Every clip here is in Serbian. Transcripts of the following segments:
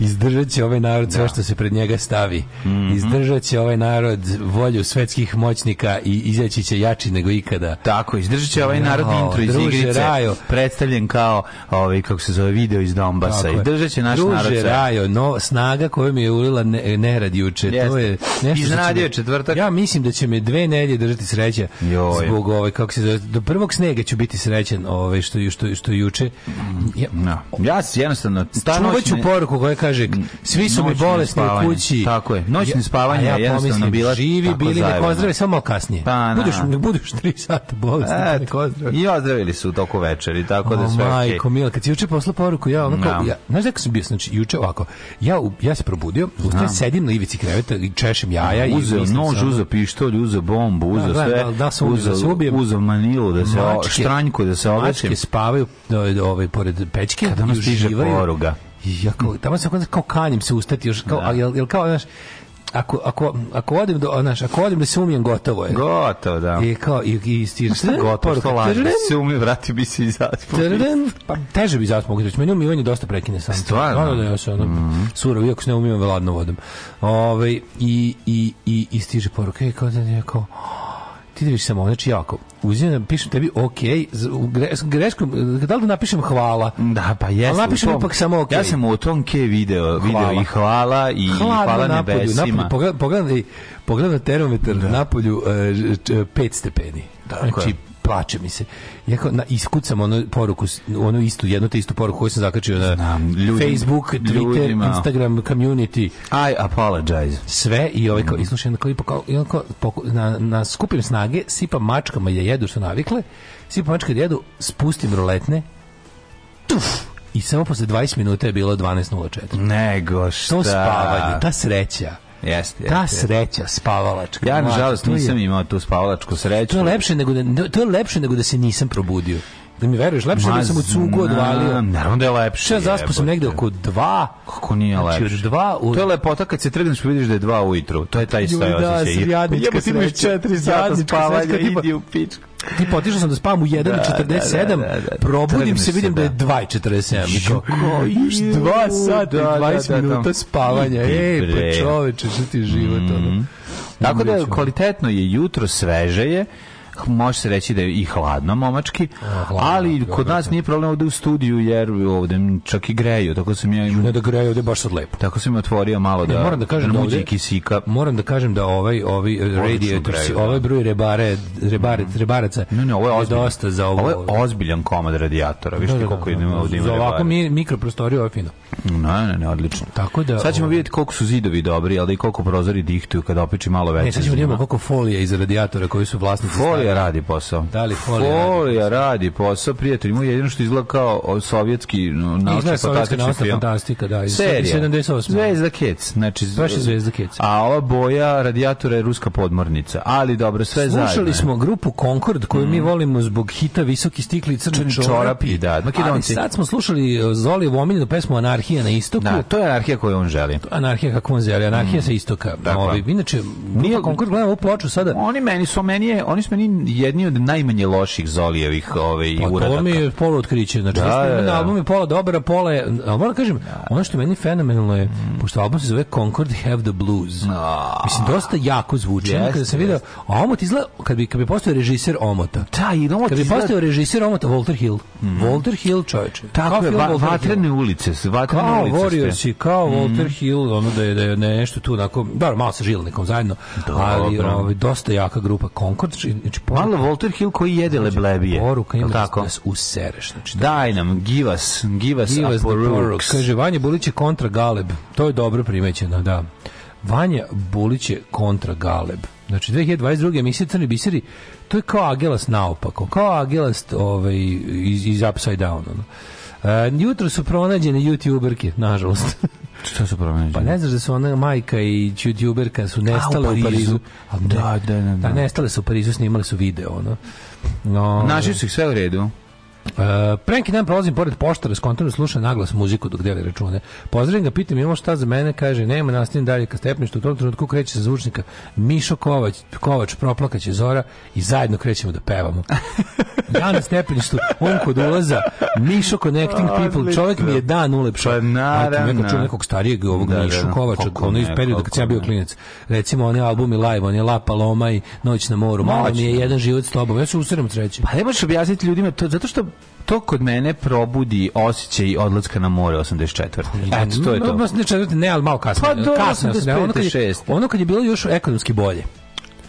izdržat će ovaj narod sve što se pred njega stavi. Mhm. Izdržat će ovaj narod volju svetskih moćnika i izaći će jači nego ikada. Tako, izdržat će ovaj narodni Jao, intro iz druže, igrice, Rajo. predstavljen kao, ovaj, kako se zove, video iz Donbasa. Tako. Izdržat će naš Druže, narod sve. Rajo, no, snaga koju mi je ulila ne, nerad juče, to je nešto što će me- je četvrtak. Ja mislim da će me dve nedjelje držati sreća Joj. zbog ovaj kako se zove, do prvog snega ću biti srećan, ovaj što ju- što što juče. Ja, No. Ja jednostavno... ta Čuvat ću poruku koja kaže svi su mi bolesni u kući. Tako je. Noćno spavanje a je jednostavno pomislim, bila živi bili nek ozdrave samo malo kasnije. Pa, budeš, ne budeš 3 sata bolesni, pa nek ozdrave. I ozdravili su u toku večeri, tako da O, sve majko, mila, kad si juče poslao poruku, ja ono kao, Da. ja, znaš kako sam bio, znači, juče ovako, ja, ja se probudio, ustajem, sedim na ivici kreveta i češem jaja i uzeo nož, uzeo pištolj, uzeo bombu, uzeo sve, da- da ubio, da se uzeo, uzeo manilu, da se o, Mačke- štranjku, da se ovećem. Mačke spavaju ovaj, ovaj, pored pećke Kad i stiže poruga. I ja kao, tamo sam kao, kanjem se ustati, još kao, a jel, jel kao, znaš, ako, ako, ako odim do, znaš, ako odim da se umijem, gotovo je. Gotovo, da. I kao, i, i stiže. Šta gotovo, što laže, se umije, vrati bi se i zaspao. Tadadam. Pa teže bi zaspao mogu reći. Meni umivanje dosta prekine sam. Stvarno? Da, da, da, ja se ono surov, iako se ne umivam ladnom vodom. Ove, i, i, i, i stiže poruka, i kao da je kao, ti da vidiš samo, znači ja ako uzimam, pišem tebi ok, greškom, da li da napišem hvala? Da, pa jeste. Ali napišem tom- ipak samo okej. Ja sam u tom ke video, video Hvala. i hvala i hvala napolju, nebesima. napolju, pogledam, pogledam na termometar napolju e, ž- č- pet stepeni. Tako znači. Plače mi se. Ja kao, na, iskucam onu poruku, onu istu, jednu te istu poruku koju sam zakačio na Znam, ljudima- Facebook, Twitter, ljudima. Instagram, community, I apologize. sve i ovaj kao, islušaj na klipu, kao, kao, poku- na, na skupim snage, sipam mačkama da jedu što navikle, sipam mačke da jedu, spustim roletne, tuf, i samo posle 20 minuta je bilo 12.04. Nego šta? To spavanje, ta sreća. Jeste, Ta jeste. sreća spavalačka. Ja, nažalost, to je- nisam imao tu spavalačku sreću. To je lepše nego da to je lepše nego da se nisam probudio. Da mi veruješ, lepše nego da sam u cugu odvalio. Naravno da je lepše. Šta zaspao sam negde oko dva. Kako nije Znači, lepše? dva u- To je lepota kad se trgneš pa vidiš da je dva ujutru. To je taj isto Joj, da, osjećaj. jadnička Jebote, imaš četiri sata spavanja, idi u pičku. Ti potišao sam da spavam u 1.47, Da, da, da, da. probudim se, vidim da je da. 2.47. I kao, Kao, još dva sata i da, da, 20 da, da. minuta spavanja. Ej, pa čoveče, što ti život, ono. Tako da kvalitetno je jutro, sveže je, može se reći da je i hladno momački, hladno, ali dobro, kod nas nije problem ovde u studiju jer ovde čak i greju, tako sam ja Ne da greje ovde baš sad lepo. tako sam otvorio malo da, Ne, moram da kažem da ovde- kisika. Moram da kažem da ovaj ovaj radiator, greju, da. ovaj broj rebare, rebare, rebaraca Ne, ne, ovo je ozbiljan. dosta za ovo. Ovo je ozbiljan komad radijatora. Viš ti koliko ima ovdje ima Za ovako mi, mikroprostoriju ovo je fino. Ne, ne, ne, odlično. Tako da, Sad ćemo ovo- vidjeti koliko su zidovi dobri, ali da i koliko prozori dihtuju kada opiči malo veće Ne, sad ćemo da imamo koliko folije iza radijatora koji su vlasnici. Folija radi posao. Da li folija Folija radi posao, prijatelj. Moj jedino što izgleda kao sovjetski Izgleda sovjetska fantastični film. fantastika, da, iz Serija. 78. Zvezda Kec. Znači, Baš je Zvezda Kec. A ova boja radijatora je ruska podmornica. Ali dobro, sve zajedno. Slušali smo grupu Concord koju mi volimo zbog hita Visoki stikli i crni čorapi. čorapi, da, Ali Makedonci. sad smo slušali uh, Zoli omiljenu pesmu Anarhija na istoku. Da, to je anarhija koju on želi. Anarhija kako on zeli, anarhija sa istoka. Tako. Ovi, inače, Nije- Concord gledamo ovu ploču sada. Oni meni su meni je, oni su meni jedni od najmanje loših Zolijevih ove Pa uradaka. to mi je polo otkriće. Znači, Da, da, da, da. album je pola dobar, a pola je... Ali moram da kažem, ono što je meni fenomenalno je, pošto album se zove Concord Have the Blues. A. Mislim, dosta jako zvuči. Onda kada sam video, a Omot izgleda, kad bi, kad bi postao režiser Omota, Da, i Omot kad bi izgleda- postao režiser Omota, Walter Hill. Walter Hill, čoveče. Tako Kao je, va, Walter Hill. vatrene ulice, vatrene Kao ulice. Warriors ste. i kao Walter Hill, ono da je, da je nešto tu onako, dobro, malo sa žilnikom zajedno, ali Dobro. ovaj, dosta jaka grupa Concord. Znači, Malo Walter Hill koji jede leblebije. Poruka ima da, tako? da se usereš. Znači, Daj nam, give us, give us Give us the poruk. poruk. Kaže, Vanja Bulić je kontra Galeb. To je dobro primećeno, da. Vanja Bulić je kontra Galeb. Znači 2022. emisija Crni biseri, to je kao Agelas naopako, kao Agelas ovaj, iz, iz Upside Down. Ono. E, jutro su pronađene youtuberke, nažalost. Šta su promenili? Pa ne znaš da su ona majka i youtuberka su nestale A, u u Parizu. Parizu. A ne, Da, da, da, da. nestale su u Parizu, snimali su video, ono. No, Našli su ih sve u redu. Uh, pre neki dan prolazim pored poštara, skontano sluša naglas muziku dok deli račune. Pozdravim ga, pitam imamo šta za mene, kaže nema, nastavim dalje ka stepništu, u tom trenutku kreće sa zvučnika Mišo Kovač, Kovač proplakaće Zora i zajedno krećemo da pevamo. ja na stepeništu, on kod ulaza, Mišo Connecting People, čovjek mi je dan ulepšao. Pa naravno. Kad čujem nekog starijeg ovog Da, da, Mišu da. Kovača, ono iz perioda kad sam ja bio klinac. Recimo, oni albumi live, on je La Paloma i Noć na moru. Malo mi je jedan život s tobom. Ja se usiram sreći. Pa ne možeš objasniti ljudima to, zato što to kod mene probudi osjećaj odlaska na more 84. Eto, to je to. No, ne, četvrti, ne, ali malo kasnije. Pa do kasno, 85, ono, kad je, 6. ono kad je bilo još ekonomski bolje.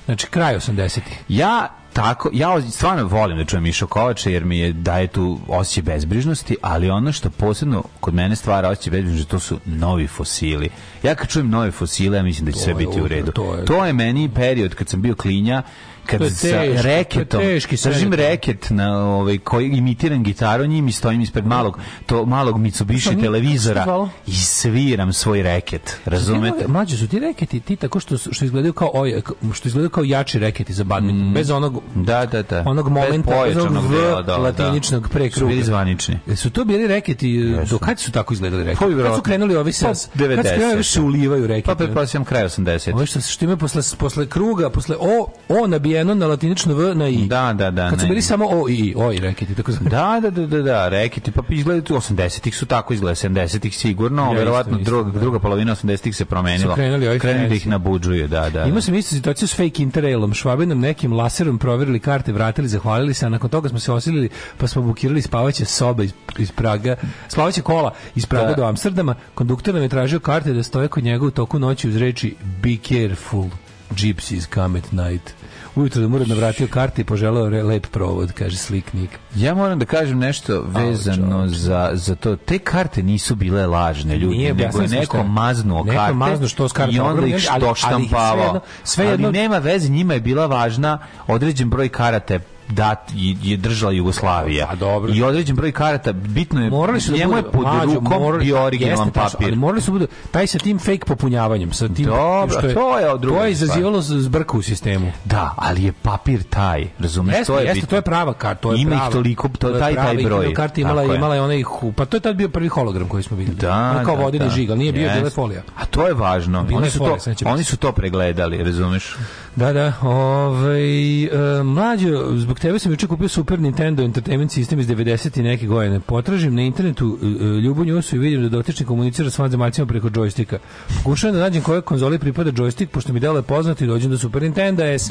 Znači, kraj 80-ih. Ja tako, ja stvarno volim da čujem Mišo Kovača jer mi je daje tu osjećaj bezbrižnosti, ali ono što posebno kod mene stvara osjećaj bezbrižnosti, to su novi fosili. Ja kad čujem nove fosile, ja mislim da će sve je biti u redu. to je- To je meni period kad sam bio klinja, kad sa reketom, držim reket na ovaj koji imitiram gitaru njim i stojim ispred malog to malog Mitsubishi nije- televizora i sviram svoj reket. Razumete? Mlađe su ti reketi, ti tako što, što izgledaju kao oj, što izgledaju kao jači reketi za badminton, bez onog Da, da, da. onog momenta, bez onog V da, da. latiničnog pre Su zvanični. Su to bili reketi, do kad su tako izgledali reketi? Pa, kad su krenuli ovi sa, Pa, kad su krenuli 90. ovi se ulivaju reketi? Pa pretpostavljam kraj 80. Ovo što, što ima posle, posle kruga, posle O, O nabijeno na latinično V na I. Da, da, da. Kad su ne. bili samo O i I, O i reketi, tako znam. Da, da, da, da, da, reketi, pa izgledaju tu 80-ih su tako izgleda, 70-ih sigurno, Ja, verovatno druga, da. druga polovina 80-ih se promenila. Su krenuli ovi Krenuli da ih nabuđuju, da, da. Imao sam istu situaciju s fake interrailom. Švabe nam nekim laserom proverili karte, vratili, zahvalili se, a nakon toga smo se osilili pa smo bukirali spavaće soba iz, iz Praga, spavaće kola iz Praga Da. do Amsterdama. Konduktor nam je tražio karte da stoje kod njega u toku noći uz reči Be careful, gypsies come at night. Ujutro da mu uredno vratio karte i poželeo re- lep provod, kaže sliknik. Ja moram da kažem nešto vezano za, za to. Te karte nisu bile lažne, ljudi, Nije, nego je neko maznuo Neko karte maznuo što s i onda ih ali- ali- što ali štampavao. svejedno- svejedno- Ali nema veze, njima je bila važna određen broj karata je dat je držala Jugoslavija. A dobro. I određen broj karata, bitno je, Morali su da njemu je budu- pod Mlađo, rukom morali- bio originalan jeste papir. Ali morali su budu taj sa tim fake popunjavanjem, sa tim Dobro, što to je druga to je izazivalo zbrku u sistemu. Da, ali je papir taj, razumeš? Jeste, to je jeste, bitno. to je prava karta, to je Ima ih prava. toliko, to- je taj- taj broj. Karta imala, je. imala je onaj, pa to je tad bio prvi hologram koji smo vidjeli. Da, Ono kao da, vodeni da. žig, ali nije bio, bila je folija. A to je važno. Oni je su, to, oni su to pregledali, razumeš? Da, da, ovaj, e, mlađo, zbog tebe sam juče kupio Super Nintendo Entertainment System iz 90 i neke godine. Potražim na internetu e, e, Ljubu Njusu i vidim da dotični komunicira s vanzemaljcima preko džojstika. Pokušavam da nađem kojoj konzoli pripada džojstik, pošto mi delo je poznati i dođem do Super Nintendo S,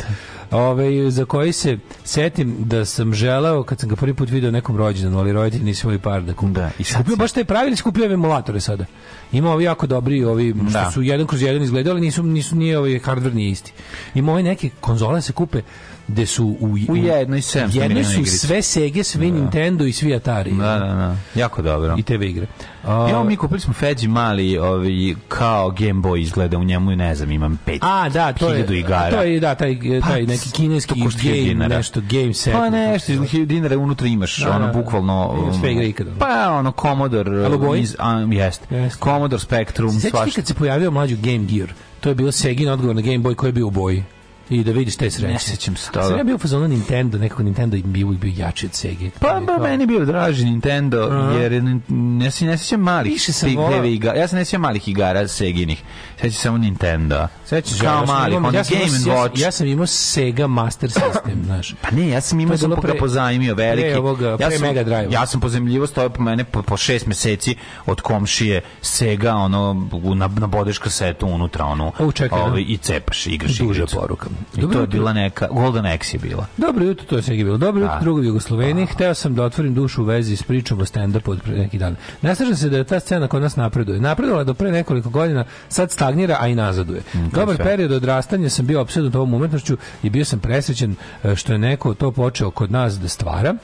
ovaj, za koji se setim da sam želeo, kad sam ga prvi put video nekom rođendanu, ali roditelji nisu imali par da kupim. Da, i sad Kupio baš te pravi ili si kupio ove emulatore sada? Ima ovi jako dobri, ovi što Da. su jedan kroz jedan izgledali, ali nisu, nisu nije ovaj hardware nije isti. Ima ove neke konzole se kupe gde su u, U jednoj 700 jednoj su sve Sega, sve Nintendo i svi Atari. Da, da, da. Jako dobro. I TV igre. A, Evo mi kupili smo Feđi mali, ovi, kao Game Boy izgleda u njemu, ne znam, imam pet a, da, to je, igara. to je, da, taj, taj neki kineski game, dinara. nešto, game set. Pa nešto, iz hiljadu dinara unutra imaš, Da, ono, da, da. bukvalno... Imaš sve um, igre ikada. Pa, ono, Commodore... Boji? iz- Jeste. Jeste. Commodore Spectrum, svašta. kad se pojavio mlađu Game Gear? To je bio Segin odgovor na Game Boy koji je bio u boji. I da vidiš te sreće. Ne sećam se toga. Sam ja bio u fazonu Nintendo, nekako Nintendo i bio bio jači od Sega. Pa, ba, meni bio draži Nintendo, jer n- ne se ne sećam malih TV igara. Ja se ne sećam malih igara Seginih. Sećam samo Nintendo. Sećaš se, Kao ja sam malih, imao- ono ja sam Game imao- and ja, Watch. ja sam imao Sega Master System, znaš. Pa ne, ja sam imao sam pre- pozajmio veliki. pre ovoga, ja pre sam, Mega Drive-a. Ja sam pozemljivo stoje po mene po, po šest meseci od komšije Sega, ono, na, na bodeš kasetu unutra, ono, U, čekaj, da. ovaj, i cepaš, igraš igricu. poruka. I Dobro to je jutro. bila neka, Golden Axe je bila. Dobro jutro, to je sve bilo. Dobro jutro, Da. drugovi Jugosloveni. Hteo sam da otvorim dušu u vezi s pričom o stand-upu od pre neki dan. Ne slažem se da je ta scena kod nas napreduje. Napredovala do pre nekoliko godina, sad stagnira, a i nazaduje. Dobar sve. period odrastanja sam bio opsednut ovom umetnošću i bio sam presrećen e, što je neko to počeo kod nas da stvara.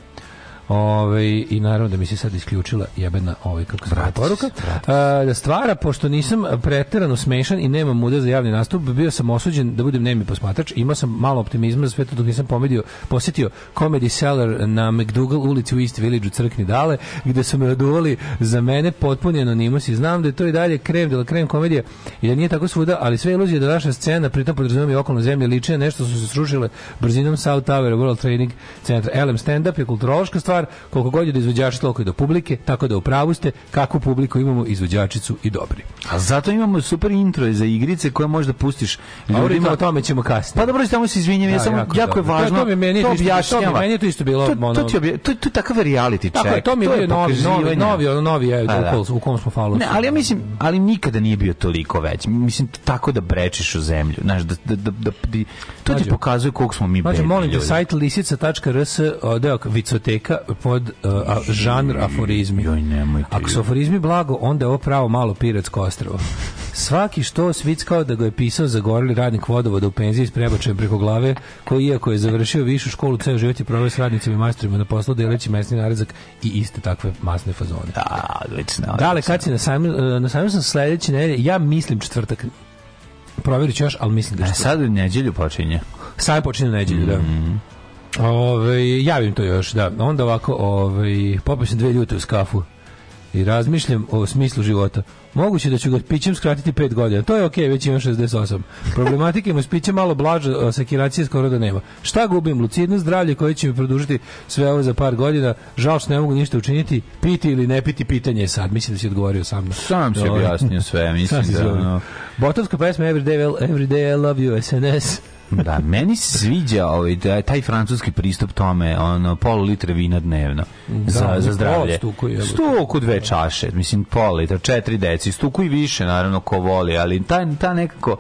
Ove, I naravno da mi se sad isključila jebena ovaj, kako se poruka. A, da stvara, pošto nisam preterano smešan i nemam muda za javni nastup, bio sam osuđen da budem nemi posmatrač. Imao sam malo optimizma za sve to dok nisam pomedio, posjetio Comedy Cellar na McDougal ulici u East Village u Crkni Dale, gde su me oduvali za mene potpuni anonimus i znam da je to i dalje krem de la krem komedija i da nije tako svuda, ali sve iluzije da naša scena, pritom podrazumijem i okolne zemlje, liče nešto su se srušile brzinom South Tower World Training Center. LM stand-up je kulturološka stvar, koliko god je da izvođači, toliko i do publike, tako da u pravu ste, kakvu publiku imamo, izvođačicu i dobri. A zato imamo super intro za igrice koje možda pustiš Ljudima, o tome ćemo kasnije. Pa dobro, samo se izvinjam, ja Da, samo jako jako, je važno. To- to mi meni to isto- to mi- meni to isto bilo, To, to, ti obje- to, to je takav reality check. Tako je, to mi je bio novi, novi, novi, novi je, da. u, kom- smo falu. Ne, ali ja mislim, ali nikada nije bio toliko već. Mislim, tako da brečiš u zemlju. Znaš, da, da, da, da, da- to ti pokazuje koliko smo mi Znači, bedni molim te, sajt lisica.rs, deo vicoteka pod uh, a, žanr aforizmi. Joj, nemojte. Ako su aforizmi blago, onda je ovo pravo malo piratsko ostravo. Svaki što svickao da ga je pisao zagorili radnik vodovoda u penziji s prebačajem preko glave, koji iako je završio višu školu, ceo život je proveo s radnicima i majstorima na poslu deleći mesni narezak i iste takve masne fazone. Da, odlično. Dale, kad si na sajmu, e, na sajmu sam sledeći nedelje, ja mislim četvrtak, provjerit ću još, ali mislim da E, je četvrtak. sad u nedjelju počinje. Sajam počinje na nedjelju, da. Ove, javim to još, da. Onda ovako, ove, popio sam dve ljute uz kafu i razmišljam o smislu života. Moguće da ću ga pićem skratiti 5 godina. To je okej, već imam 68. Problematike mu s pićem malo blaža, a sakiracije skoro da nema. Šta gubim? Lucidno zdravlje koje će mi produžiti sve ovo za par godina. Žal što ne mogu ništa učiniti. Piti ili ne piti, pitanje je sad. Mislim da si odgovorio sam. Sam si Dobro. objasnio sve, mislim da... ono, Botovska pesma Every day, every day I love you SNS. Da, meni se sviđa ovaj, da, taj francuski pristup tome, ono, pol litre vina dnevno za, oni za zdravlje. stuku. Stuku dve čaše, mislim, pol litra, četiri deci, stuku i više, naravno, ko voli, ali ta, ta nekako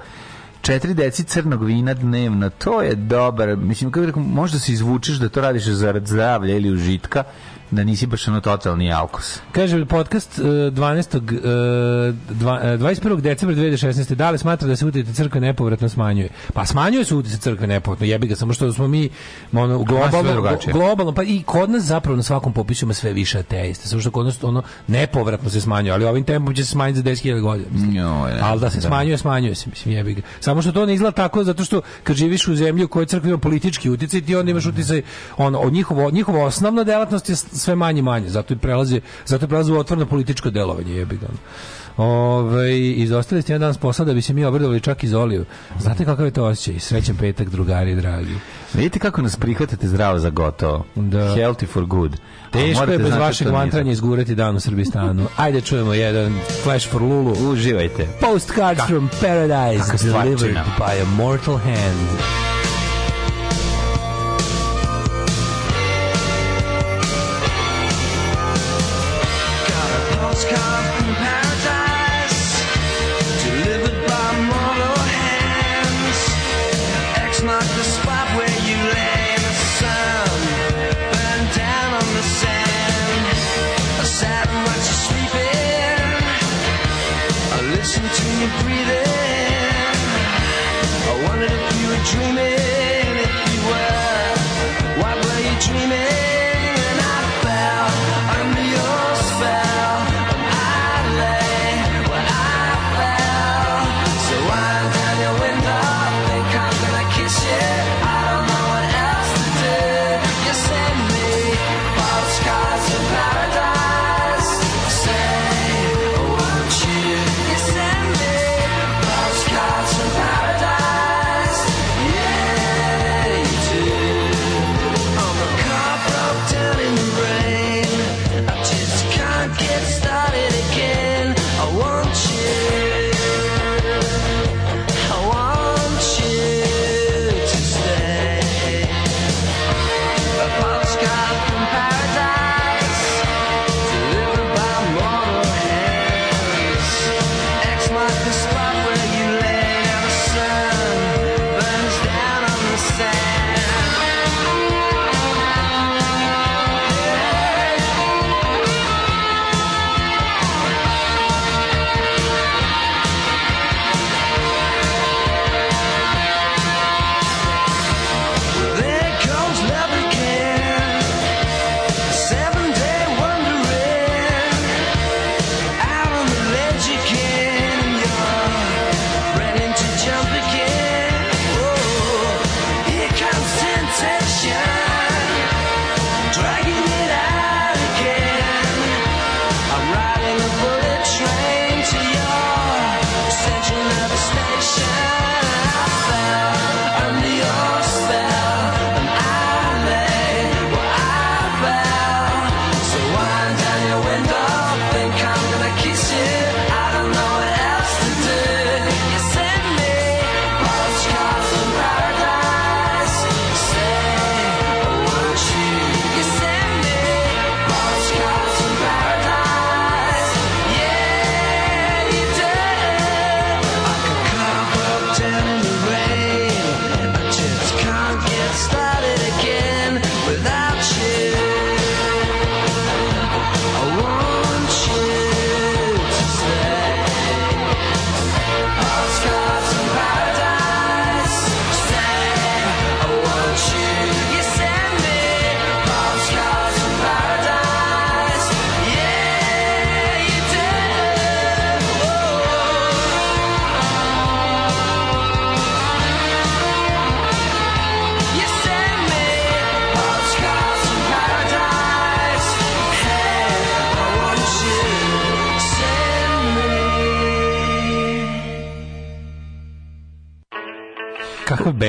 četiri deci crnog vina dnevno, to je dobar, mislim, kako rekao, možda se izvučeš da to radiš zarad zdravlja ili užitka, da nisi baš ono totalni alkos. Kaže podcast e, 12. e, dva- e, 21. decembra 2016. Da li smatra da se utjecaj crkve nepovratno smanjuje? Pa smanjuje se utjecaj crkve nepovratno, jebi ga, samo što smo mi ono, globalno, globalno, pa i kod nas zapravo na svakom popisu ima sve više ateista, samo što kod nas ono nepovratno se smanjuje, ali ovim tempom će se smanjiti za 10.000 godina. ne, ali da se da. smanjuje, smanjuje se, mislim, jebi ga. Samo što to ne izgleda tako, zato što kad živiš u zemlji u kojoj crkva ima politički utjecaj, ti onda imaš utjecaj, ono, njihovo, njihova osnovna delatnost je sve manje manje, zato i prelazi, zato i prelazi u otvoreno političko delovanje, jebi ga. Ove, izostali ste jedan dan s posla da bi se mi obradovali čak iz Oliju. Znate kakav je to osjećaj? Srećan petak, drugari dragi. Vidite kako nas prihvatate zdravo za gotovo. Da. Healthy for good. Teško je bez da vašeg mantranja izgurati dan u Srbistanu. Ajde čujemo jedan Flash for Lulu. Uživajte. Postcards from Paradise delivered by a mortal hand.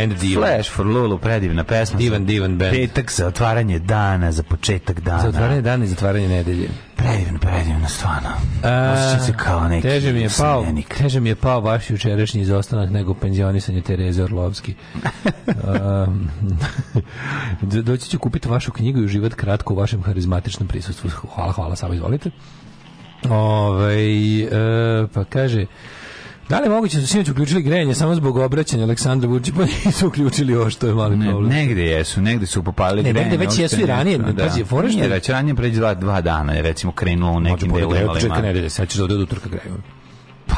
Band divan. Flash for Lulu, predivna pesma. Divan, divan band. Petak za otvaranje dana, za početak dana. Za otvaranje dana i zatvaranje nedelje. Predivno, predivno, stvarno. A, se kao neki teže mi je pao, useljenik. teže mi je pao vaš jučerašnji izostanak nego penzionisanje Tereze Orlovski. um, do- doći ću kupiti vašu knjigu i uživati kratko u vašem harizmatičnom prisustvu. Hvala, hvala, samo izvolite. Ove, e, pa kaže Da li je moguće da su sinoć uključili grejanje samo zbog obraćanja Aleksandra Vučića pa nisu uključili ovo što je mali Ne, problem? negde jesu, negde su popalili Ne, negde grejanje, već jesu i ranije, ne- pazi, fora što- već ranije pređe dva, dva dana, je recimo krenulo u Može nekim delovima. grejanje, čeka nedelje, sad ćeš da ode do utorka greju.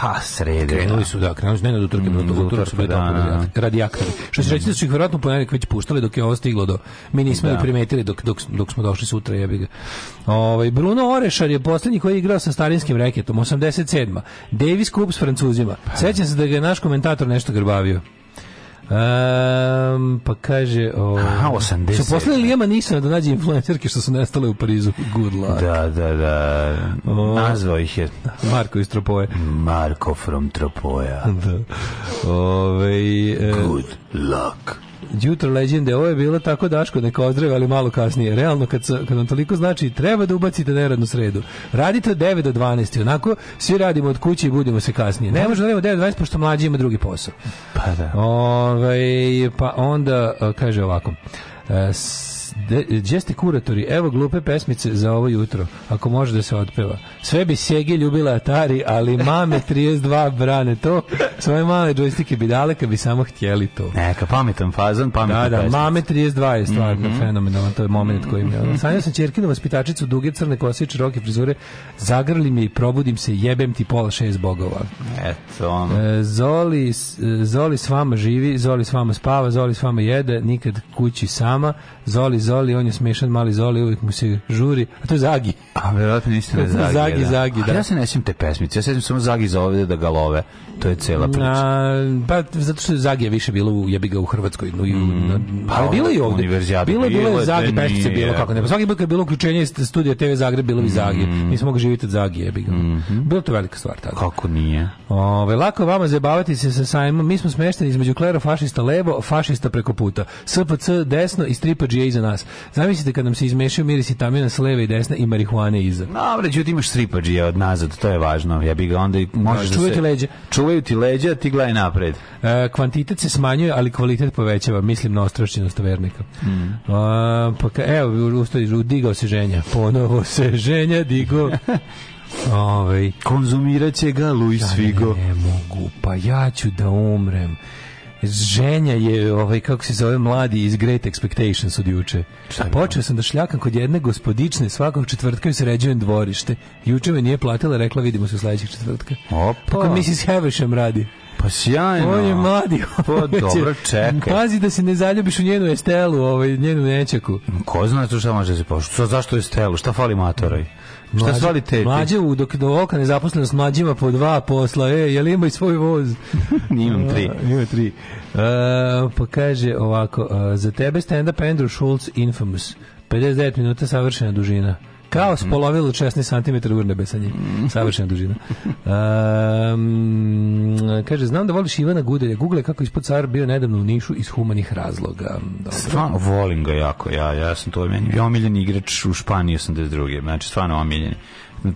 Pa, srede. Krenuli su, da, krenuli su ne na utorke, Mm, mm, utorak utorka, su bili da, da. radi- radijaktori. Što se reći da su ih verovatno u ponedeljak već puštali dok je ovo stiglo do... Mi nismo Da. da. primetili dok, dok, dok smo došli sutra, jebi ga. Ovaj, Bruno Orešar je poslednji koji je igrao sa starinskim reketom, 87. Davis Cup s Francuzima. Sećam se da ga je naš komentator nešto grbavio. Um, pa kaže o, Aha, 87. su poslali Lijema Nisana da nađe influencerke što su nestale u Parizu good luck Da, da, da. Nazvao ih je Marko iz Tropoje Marko from Tropoja. da. Ove, e, Good luck. Jutro leđende, ovo je bilo tako Daško, neka ozdrave, ali malo kasnije. Realno, kad, kad vam toliko znači, treba da ubacite neradnu sredu. Radite od 9 do 12, onako svi radimo od kuće i budemo se kasnije. Ne možemo da radimo od 9 do 12, pošto mlađi ima drugi posao. Pa da. Ove, pa onda, a, kaže ovako, e, s- gdje ste kuratori? Evo glupe pesmice za ovo jutro, ako može da se otpeva. Sve bi Segi ljubila Atari, ali mame 32 brane to. Svoje male džojstike bi dale kad bi samo htjeli to. Neka pametan fazon, pametan Da, da, pesmica. mame 32 je stvarno Mhm. fenomenalan, to je moment koji mi je. Sanjao sam čerkinu vaspitačicu, duge crne kose i široke frizure, zagrli me i probudim se, jebem ti pola šest bogova. Eto, ono. E, Zoli, Zoli s vama živi, Zoli s vama spava, Zoli s vama jede, nikad kući sama, Zoli, Zoli, on je smešan mali Zoli, uvijek mu se žuri, a to je Zagi. A verovatno niste na Zagi. Zagi, da. Zagi, A da. Ja se ne sjećam te pesmice, ja se samo Zagi za ovde da ga love. To je cela priča. A, pa zato što Zagi je više bilo u jebi ga u Hrvatskoj, no u, na, ali bilo i ovde. Bilo je bilo je Zagi pesmice bilo kako ne. Pa Svaki put kad je bilo uključenje iz studija TV Zagreb bilo bi Zagi. Nismo mogli živjeti od Zagi, jebi ga. Bilo to velika stvar tada. Kako nije? Ove, lako vama zabavati se sa sajmom. Mi smo smešteni između klero fašista levo, fašista preko puta. SPC desno i stripađije iza nas. Zamislite kad nam se izmešaju mirisi tamjana s leve i desna i marihuane iza. Dobro, ću ti imaš stripađija od nazad, to je važno. Ja bi ga onda i možeš da, čuvaju se... ti leđa. Čuvaju ti leđa, ti gledaj napred. E, kvantitet se smanjuje, ali kvalitet povećava. Mislim na ostrašćenost vernika. Mm. A, pa ka, evo, ustali, digao se ženja. Ponovo se ženja digo. Ovaj Konzumirat će ga Luis Figo. Ne mogu, pa ja ću da umrem. Ženja je, ovaj, kako se zove, mladi iz Great Expectations od juče. Počeo sam da šljakam kod jedne gospodične svakog četvrtka joj sređujem dvorište. Juče me nije platila, rekla vidimo se sledećeg četvrtka. Opa. Kako Mrs. Havisham radi. Pa sjajno. On je mladi. Pa ovaj dobro, čekaj. Pazi da se ne zaljubiš u njenu estelu, ovaj, njenu nečaku. Ko zna to šta može da se pošli? Šta, zašto je stelo? Šta fali matoroj? Šta fali teti? Mlađe, u- dok do oka nezaposlenost mlađima po dva posla, e, jel ima i svoj voz? Imam tri. Ima tri. Uh, pa kaže ovako, uh, za tebe stand-up Andrew Schultz Infamous. 59 minuta savršena dužina. Kao spolovilo od 16 cm urnebe sa njim. Savršena dužina. Um, kaže, znam da voliš Ivana Gudelja. Google kako ispod car bio nedavno u Nišu iz humanih razloga. Dobro. Stvarno, volim ga jako. Ja, ja sam to meni. Ja omiljen igrač u Španiji 82. Znači, stvarno omiljen.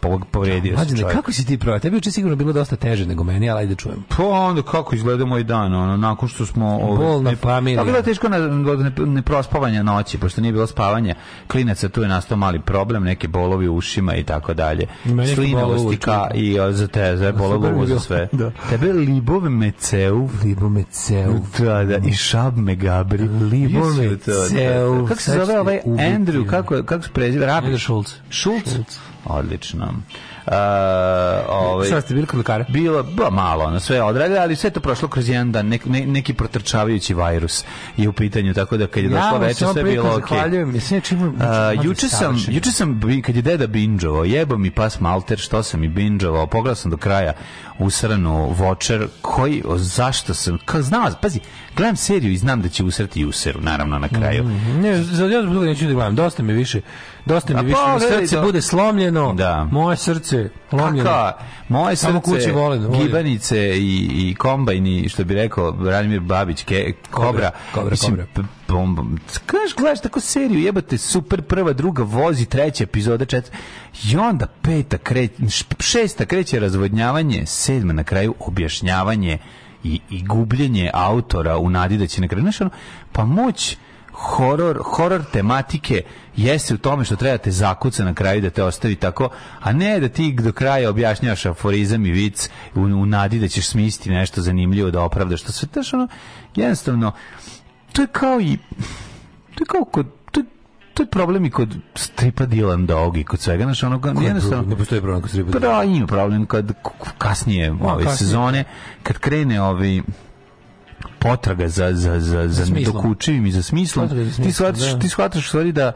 Po- Povredio se čovjek. kako si ti pravo? Tebi je juče sigurno bilo dosta teže nego meni, ali ajde čujem. Pa onda kako izgleda moj dan, ono, nakon što smo... ove, Bolna ne- familija. A bilo je teško na, ne, ne prospavanja noći, pošto nije bilo spavanja klinaca, tu je nastao mali problem, neke bolovi u ušima i tako dalje. Uvek. ka i za te, za bolo Super mi je uvo za sve. Da. Tebe Libov Meceu, Libo me ceo. da, da, i Šab Megabri. Libov Bio si u to, da, Meceu. da. Kako se zove ovaj. Andrew, kako, kako se preziva? Rabiš? Andrew Schultz. Odlično. Uh, ovaj, Šta ste bili kod lekara? bilo ba, malo, ono, sve odradili, ali sve to prošlo kroz jedan dan, nek, ne, neki protrčavajući virus je u pitanju, tako da kad je došlo veče, sve je bilo okej. Zahvaljujem. Jesam ja čim... A, juče sam, juče sam, kad je deda binđovao, jebo mi pas malter, što sam i binđovao, pogledao sam do kraja usranu vočer, koji, o, zašto sam, kao znao, pazi, gledam seriju i znam da će usrati i useru, naravno, na kraju. Ne, za ja zbog toga neću da gledam. Dosta mi više. Dosta mi više. pa, Mi gledaj, srce to- bude slomljeno. Da. Moje srce srce lomljeno. Kaka, moje Samo srce, kući volim, volim. gibanice i, i kombajni, što bi rekao Branimir Babić, ke, Kobra. Kobra, Mislim, Kobra. p- bom, bom. Kažeš, gledaš tako seriju, jebate, super, prva, druga, vozi, treća epizoda, četvrta. I onda peta, kreće, šesta kreće razvodnjavanje, sedma na kraju objašnjavanje i, i gubljenje autora u nadi da će na kraju, ono, pa moć horor, horor tematike jeste u tome što treba te zakuca na kraju da te ostavi tako, a ne da ti do kraja objašnjavaš aforizam i vic u, u nadi da ćeš smisliti nešto zanimljivo da opravdaš. To sve, znaš, ono, jednostavno, to je kao i to je kao kod to, je- to je problem i kod stripa Dylan Dog i kod svega, znaš, ono, jednostavno, Ne postoji problem kod stripa. pa da, ima problem kad kasnije ove kasnije. sezone, kad krene ovaj potraga za, za, za, za dokučivim i za smislom, ti shvataš, ti shvataš u stvari da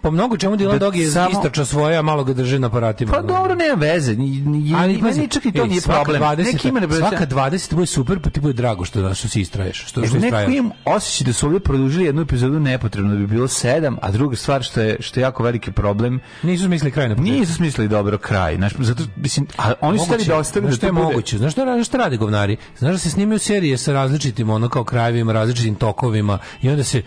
Po mnogo čemu Dylan Da Dog je samo- istračao svoje, a malo ga drži na aparatima. pa dobro, nema veze, ni, ni, Ali meni čak i to ej, nije problem. 20, Neki ima svaka 20 bude super, pa ti bude drago što, što si istraješ. Što, što Neko im osjeća da su ovdje produžili jednu epizodu nepotrebno da bi bilo sedam, a druga stvar što je, što je jako veliki problem, Nisu smislili kraj na početku. nisu smislili dobro kraj. Znaš, zato, mislim, a oni su hteli da ostave Znaš da što je bude- moguće? Znaš što, što rade govnari? Znaš da se snimaju serije sa različitim ono kao krajevima, različitim tokovima i onda se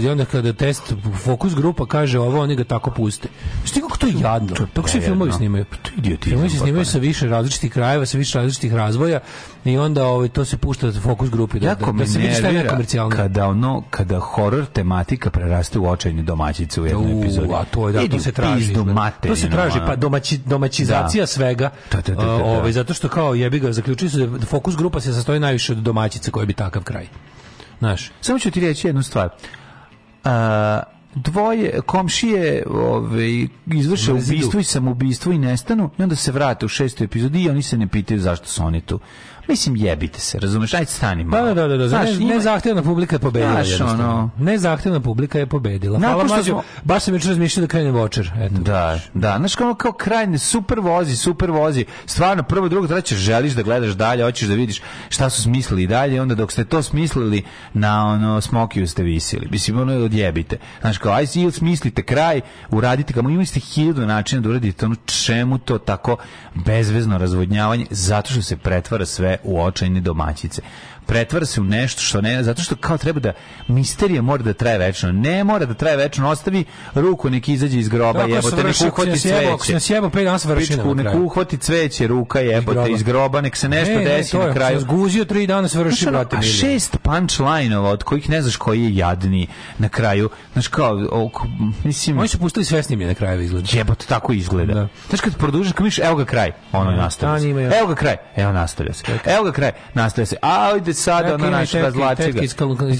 i onda kada test fokus grupa kaže ovo, oni ga tako puste. Ti kako to je jadno? Tako se filmovi snimaju. Pa to je idiotizam, Filmovi se snimaju potpuno. sa više različitih krajeva, sa više različitih razvoja i onda ovaj, to se pušta za fokus grupi da, jako da, da se vidi šta je nervira nekomercijalno. kada ono kada horor tematika preraste u očajne domaćice u jednoj U, epizodi. a to je da, Idi to se traži. materinu, to se traži, pa domaći, domaćizacija Da. svega. Da, da, da. Ovaj, zato što kao jebi ga, zaključili su da fokus grupa se sastoji najviše od domaćice koje bi takav kraj. Znaš, Samo ću ti reći jednu stvar. A, dvoje komšije ovaj, izvrše ubistvo i samoubistvo i nestanu i onda se vrate u šestoj epizodi i oni se ne pitaju zašto su oni tu. Mislim, jebite se, razumeš? Ajde stani malo. Da, da, da, da. Znaš, ne, nezahtevna publika je pobedila Znaš, ono- Nezahtevna publika je pobedila. Hvala Nakon što smo- baš sam jučer razmišljao da krenem vočer. Eto. Da, da, znaš kao, kao krajne, super vozi, super vozi, stvarno, prvo, drugo, treće, želiš da gledaš dalje, hoćeš da vidiš šta su smislili dalje, onda dok ste to smislili, na ono, smokiju ste visili. Mislim, ono, odjebite. Znaš, kao, ajde, ili smislite kraj, uradite ga, imali ste hiljadu načina da uradite ono, čemu to tako bezvezno razvodnjavanje, zato što se pretvara sve u očajne domaćice. Pretvara se u nešto što ne, zato što kao treba da misterija mora da traje večno. Ne mora da traje večno, ostavi ruku, neki izađe iz groba, Tako jebote, nek ako uhvati ako cveće. nas jebao pet dana sa vršinama Pičku, na nek kraju. uhvati cveće, ruka jebote iz groba, nek se nešto Ne, ne, desi to je, na ako kraju. sam zguzio tri dana se vrši, Znaš, ono, brate, a šest punchline-ova od kojih ne znaš koji je jadni na kraju. Znaš kao, oko, mislim... Oni su pustili sve snimljene krajeve izgleda. Jebote, tako izgleda. Da. Znaš kad produžiš, kad misliš, evo ga kraj, ono je nastavlja se. Evo ga kraj, evo nastavlja se. Evo ga kraj, nastavlja se. A, ide sad, Čekaj, ono ima naš tetke ga.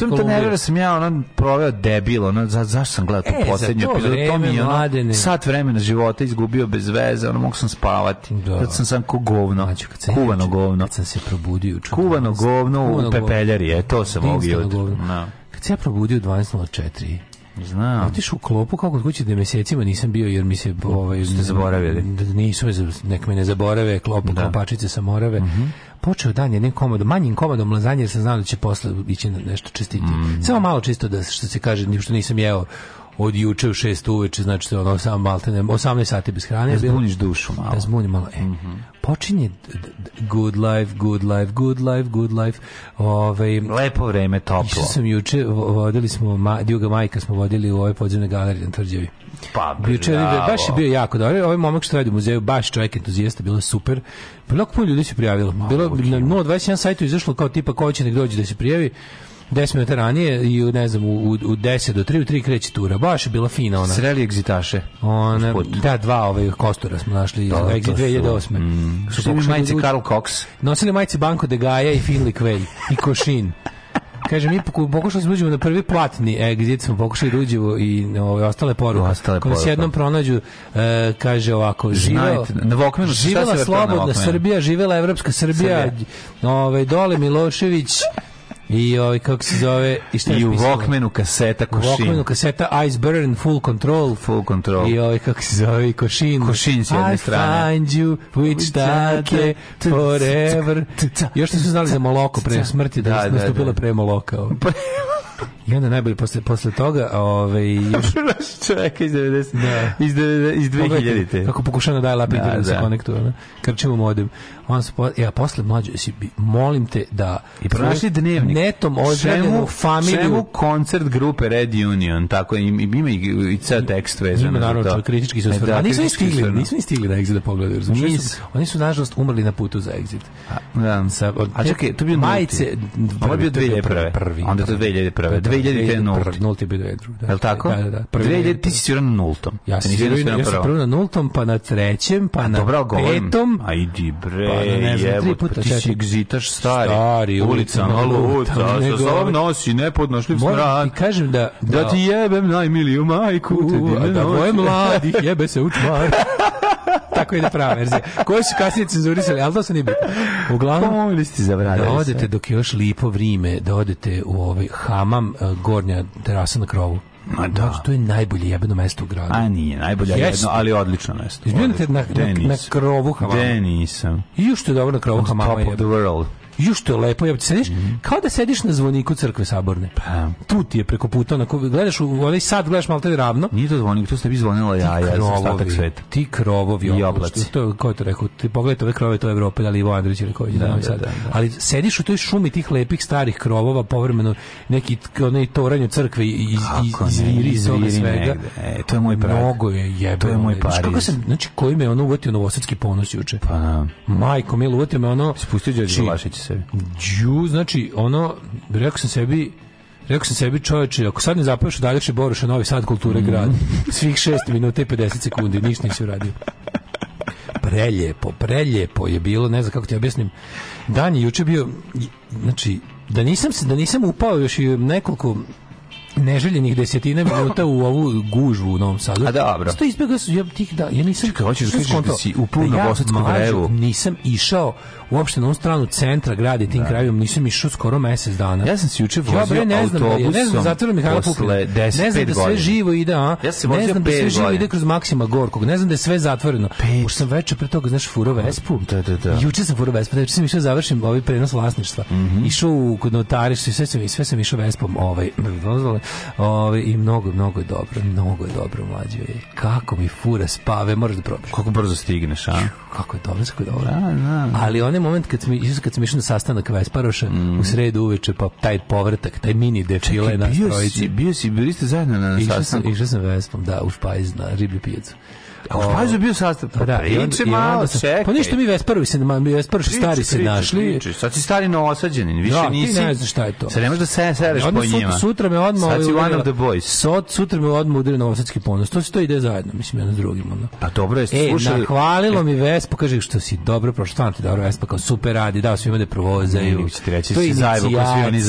to Kolumbije. nervira sam ja, ono, proveo debil, ono, za, zašto sam gledao tu E, to epizodu, to mi je, ono, mladene. sat vremena života izgubio bez veze, ono, mogu sam spavati. Da. Sam sam ko govno, Mlađo, kad sam kuvano juče- govno. Kad sam se probudio juče. Kuvano govno u pepeljari, e, to sam govno. Da. Kad se ja probudio u 12.04, Znam. Otišao u klopu kako kod kuće da mesecima nisam bio jer mi se ovaj Ste zaboravili. Da nisu me nek me ne zaborave klopu Da. klopačice sa morave. Počeo dan jednim komodom, manjim komodom lazanje jer sam znao da će posle ići nešto čestiti. Samo malo čisto da što se kaže, ni što nisam jeo od juče u 6 uveče, znači ono samo maltene 18 sati bez hrane. Da zbuniš dušu malo. Da zbunim malo. E, počinje d- d- good life, good life, good life, good life. Ovaj Lepo vreme, toplo. Išao sam juče, vo- vodili smo, ma, Djuga Majka smo vodili u ove podzemne galerije na Tvrđevi. Pa, Juče, baš je bio jako dobro. Ovaj momak što radi u muzeju, baš čovjek entuzijasta, bilo je super. Bilo puno ljudi se prijavilo. Bilo na 021 sajtu izašlo kao tipa ko će nek dođe da se prijavi. 10 minuta ranije i u, ne znam, u, u, u 10 do 3, u 3 kreće tura. Baš je bila fina ona. Sreli egzitaše. Ona, da, dva ove kostura smo našli iz Da, Exit su, 2008. Mm, Su majice da uđu- Karl Cox. Nosili majice Banko de Gaja i Finley Quay i Košin. Kaže, mi poku- pokušali smo da uđemo na prvi platni exit, smo pokušali da uđemo i ove, ostale poruke. Ostale Koje se poruke. jednom pronađu, e, kaže ovako, živeo, na se živela slobodna? Srbija, živela evropska Srbija, ove, dole Milošević i ovaj kako se zove, i šta je I u? Walkmanu kaseta U Walkmanu Košin. kaseta Ice Burn, Full Control, Full control. i ovaj kako se zove i Košin. Košin s jedne I strane. find you which take forever. Još nisu znali za Moloko pre smrti da, Da, da da, nastupila da. pre Moloka. ovo. I onda najbolje posle, posle toga, ovaj, još čoveka iz 90, Da. iz, 90 iz 2000 Pogledajte Kako pokušava da daje lapid Da, da, se da. konektuje. ono. Krčimo modem. On se po, ja posle mlađe si bi- molim te da I pronašli dnevnik. netom Čemu- familiju. Čemu koncert grupe Red Union, tako im ima i, i ceo tekst vezan Ima naravno to. kritički se E, osvrnuo. da, A nisu ni stigli, nisu ni stigli na Exit da pogledaju. razumiješ? Oni su, oni su nažalost umrli na putu za Exit. Da. Sa, od A čekaj, to je bio majice, Ovo je bio prvi, to je 2001. Prvi, Onda to 2001. 2000 je nulti. Nulti je bio 2002. Da. Je li tako? Da, da, da. Prvi 2000, ti si svirao na nultom. Ja sam svirao, prvom. prvo na nultom, pa na trećem, pa na petom. A idi bre, Ne znam, tri puta, ti si egzitaš stari. Stari, ulica na luta, sa sobom nosi nepodnošljiv smrad. ti kažem da... Da ti jebem najmiliju majku, a da noći. voje mladih jebe se u čmar. Tako ide prava verzija. Koje su kasnije cenzurisali, ali to se nije bitno. Uglavnom, da odete dok je još lipo vrime, da odete u ovaj hamam, eh, gornja terasa na krovu. Ma da. Znači, to je najbolje jebeno mesto u gradu. A nije, najbolje Jeste. jedno, ali odlično mesto. Izbio na, na, na, na krovu hamama. Gde nisam? I još što je dobro na krovu hamama. top of the world. Još što je lepo, jebote, sediš, kao da sediš na zvoniku crkve saborne. Pa, Tu ti je preko puta, onako, gledaš u onaj sad, gledaš malo te ravno, nije to zvonik, tu ste bi zvonila jaja za ostatak sveta. ti krovovi, I oblaci. što- To, ko je to rekao? Ti pogledajte ove krove, to je Evropa, da li Ivo Andrić ili koji Da, da, Sad. da, da. Ali sediš u toj šumi tih lepih starih krovova, povremeno neki onaj toranj od crkve i iz, iz, Kako ne, izviri iz toga svega. E, to je moj Prag. Mnogo je jebeno. To je moj Znaš kako Pariz. sam, znači, koji me ono uvatio novosadski ponos juče? Pa, da. Majko, milo, uvatio me ono... Spustio Đorđe Vlašić sebi. Đu, znači, ono, rekao sam sebi, rekao sam sebi čoveče, ako sad ne zapavaš Daljače Boruša, Novi Sad, kulture, grad, svih 6 minuta i 50 sekundi, ništa nisi uradio. Preljepo, preljepo je bilo, ne znam kako ti objasnim. Dan je juče bio, znači, da nisam se, da nisam upao još i nekoliko neželjenih desetina minuta u ovu gužvu u Novom Sadu. A dobro. Što izbjegao ja tih da, ja nisam... Čekaj, hoćeš da kažeš da si upao na ja, Novosadsku mlađo, vrevu? Nisam išao uopšte na onu stranu centra grada i tim krajevima, nisam išao skoro mesec dana. Ja sam se juče Ja vozio bre ne znam, da je, ne znam, autobusom zatvoren Mihajla Pupina. 10, Ne znam pet da sve godina. živo ide, a? Ja sam ne znam da sve živo ide kroz Maksima Gorkog. Ne znam da je sve zatvoreno. Už sam veče pre toga, znaš, furo Vespu. Da, da, da. Juče sam furo Vespu, juče sam išao da završim ovaj prenos vlasništva. Mhm. Išao u kod notariša, sve sam sve sam išao Vespom, ovaj, dozvole. Ovaj i mnogo, mnogo je dobro, mnogo je dobro mlađe. Kako mi fura spave, moraš da probaš. Koliko brzo stigneš, a? Kako je dobro, kako je dobro. Da, da. Ali onaj moment kad smo išli kad smo išli na sastanak Vesparoša u sredu uveče pa taj povratak, taj mini defile na bio trojici. si, bio si, bili ste zajedno na Išao sam, sastanku. išao sam Vespom, da, u Špajz na riblju pijacu. A u bio sastav. Pa Da, priče malo, čekaj. Pa ništa mi Vesparovi se, mi Priče, stari se našli. priče. Sad si stari noosađenin, više Da, ti nisi. ne znaš šta je to. Sad ne možeš da se sereš po njima. Sutra me odmah Sad si one of the boys. Sot, sutra me odmah udario novosadski ponos. To se to ide zajedno, mislim, jedno s drugim. Ono. Pa dobro, jeste E, slušali... nahvalilo mi Vespa, kaže što si dobro prošao, stvarno ti dobro Vespa, kao super radi, dao svima da Ne, provozaju. ću ti reći, To je si zajebo, ko svi oni.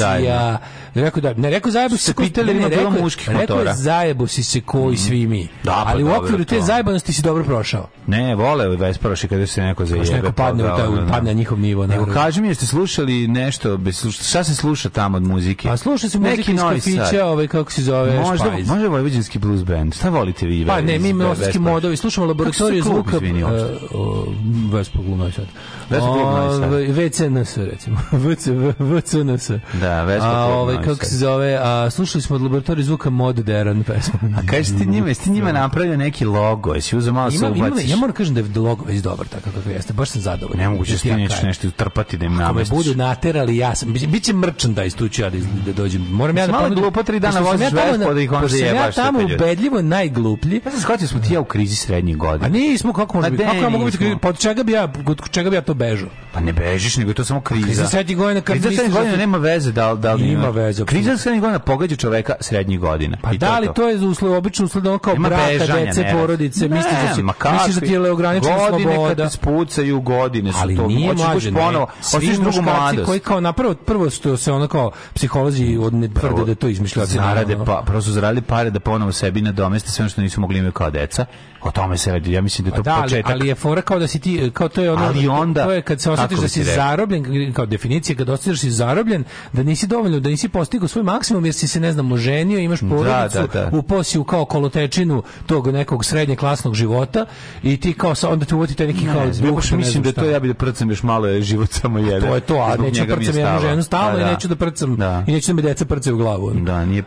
Rekao da, ne, rekao zajebo se, pitali ne, ne, ima bilo rekao muških Rekao motora? je zajebo si se ko i svi mi. Da, pa Ali u okviru te to. Zajebanosti si dobro prošao. Ne, vole Vesparoši kada se neko zajebe. Baš neko pa padne, u da, taj, da, da. padne na njihov nivo. Nego kaži mi, jeste slušali nešto, šta se sluša tamo od muzike? Pa sluša se Neki muzika iz kafića, ovaj, kako se zove, Možda, Špajz. može vojvođanski blues band. Šta volite vi? Pa ne, mi Vespa? modovi, slušamo laboratoriju Kako se zvuka. izvini, uopšte? e, Vespa Sad. Vespa Novi Sad. Ovaj, VCNS, recimo. VC, VCNS. Da, Vespa A, klub ovaj, kako se zove, a, slušali smo od laboratoriju zvuka Mod Deran pesmu. A kaži ti njima, jesi ti njima napravio neki logo, jesi uzeo malo se Ima, ima, ubaciš? ja moram kažem da je logo već dobar tako kako jeste, baš sam zadovoljan. Nemoguće Jesi s ti ja nećeš kažem. nešto utrpati da im Ako me namestiš. budu naterali, ja sam, biće- biće merchandise, tu ću ja da, da dođem. Moram ja da Malo glupo, tri dana voziš na- da ih onda pošto sam ja tamo ubedljivo najgluplji, Ja sam shvatio smo ti ja u krizi srednjih godina. A nismo kako može biti? Kako ja mogu biti? nismo. Pa čega bi ja, od čega bi ja to bežao? Pa ne bežiš, nego je to samo kriza. Kriza srednjih godina, kriza srednjih da godina si- nema veze da li, da li Ima veze, Kriza srednjih godina pogađa čoveka srednjih godina. Pa da li to je uslov obično uslov da kao bežanja, dece, porodice, misliš da si misliš da ti je kakvi? ograničena godine sloboda. kad te spucaju godine su ali to. nije mlađe, ponovo, Svi drugu mladost. koji kao napravo prvo što se ono kao psiholozi od ne tvrde da to izmišljeno. zarade pa prvo su zaradili pare da ponovo sebi nadomeste sve ono što nisu mogli imati kao deca. O tome se radi. Ja mislim da je to Da, ali, početak. ali je fora kao da si ti, kao to je ono, Ali onda- to je kad se osjetiš kako da si rekao? zarobljen, kao definicija, kad osjetiš da si zarobljen, da nisi dovoljno, da nisi postigao svoj maksimum jer si se, ne znam, oženio, imaš porodicu, da, da. upao si u kao kolotečinu tog nekog srednje klasnog života i ti kao sa onda te uvoti taj neki kao Ne, duh, ja baš ne mislim da to ja bi da prcam još malo je život samo jedan. To je to, a neću mi je prcam jednu stalo. ženu stalno Pa i da. neću da prcam Da. i neću da me deca prcaju u glavu. Da, nije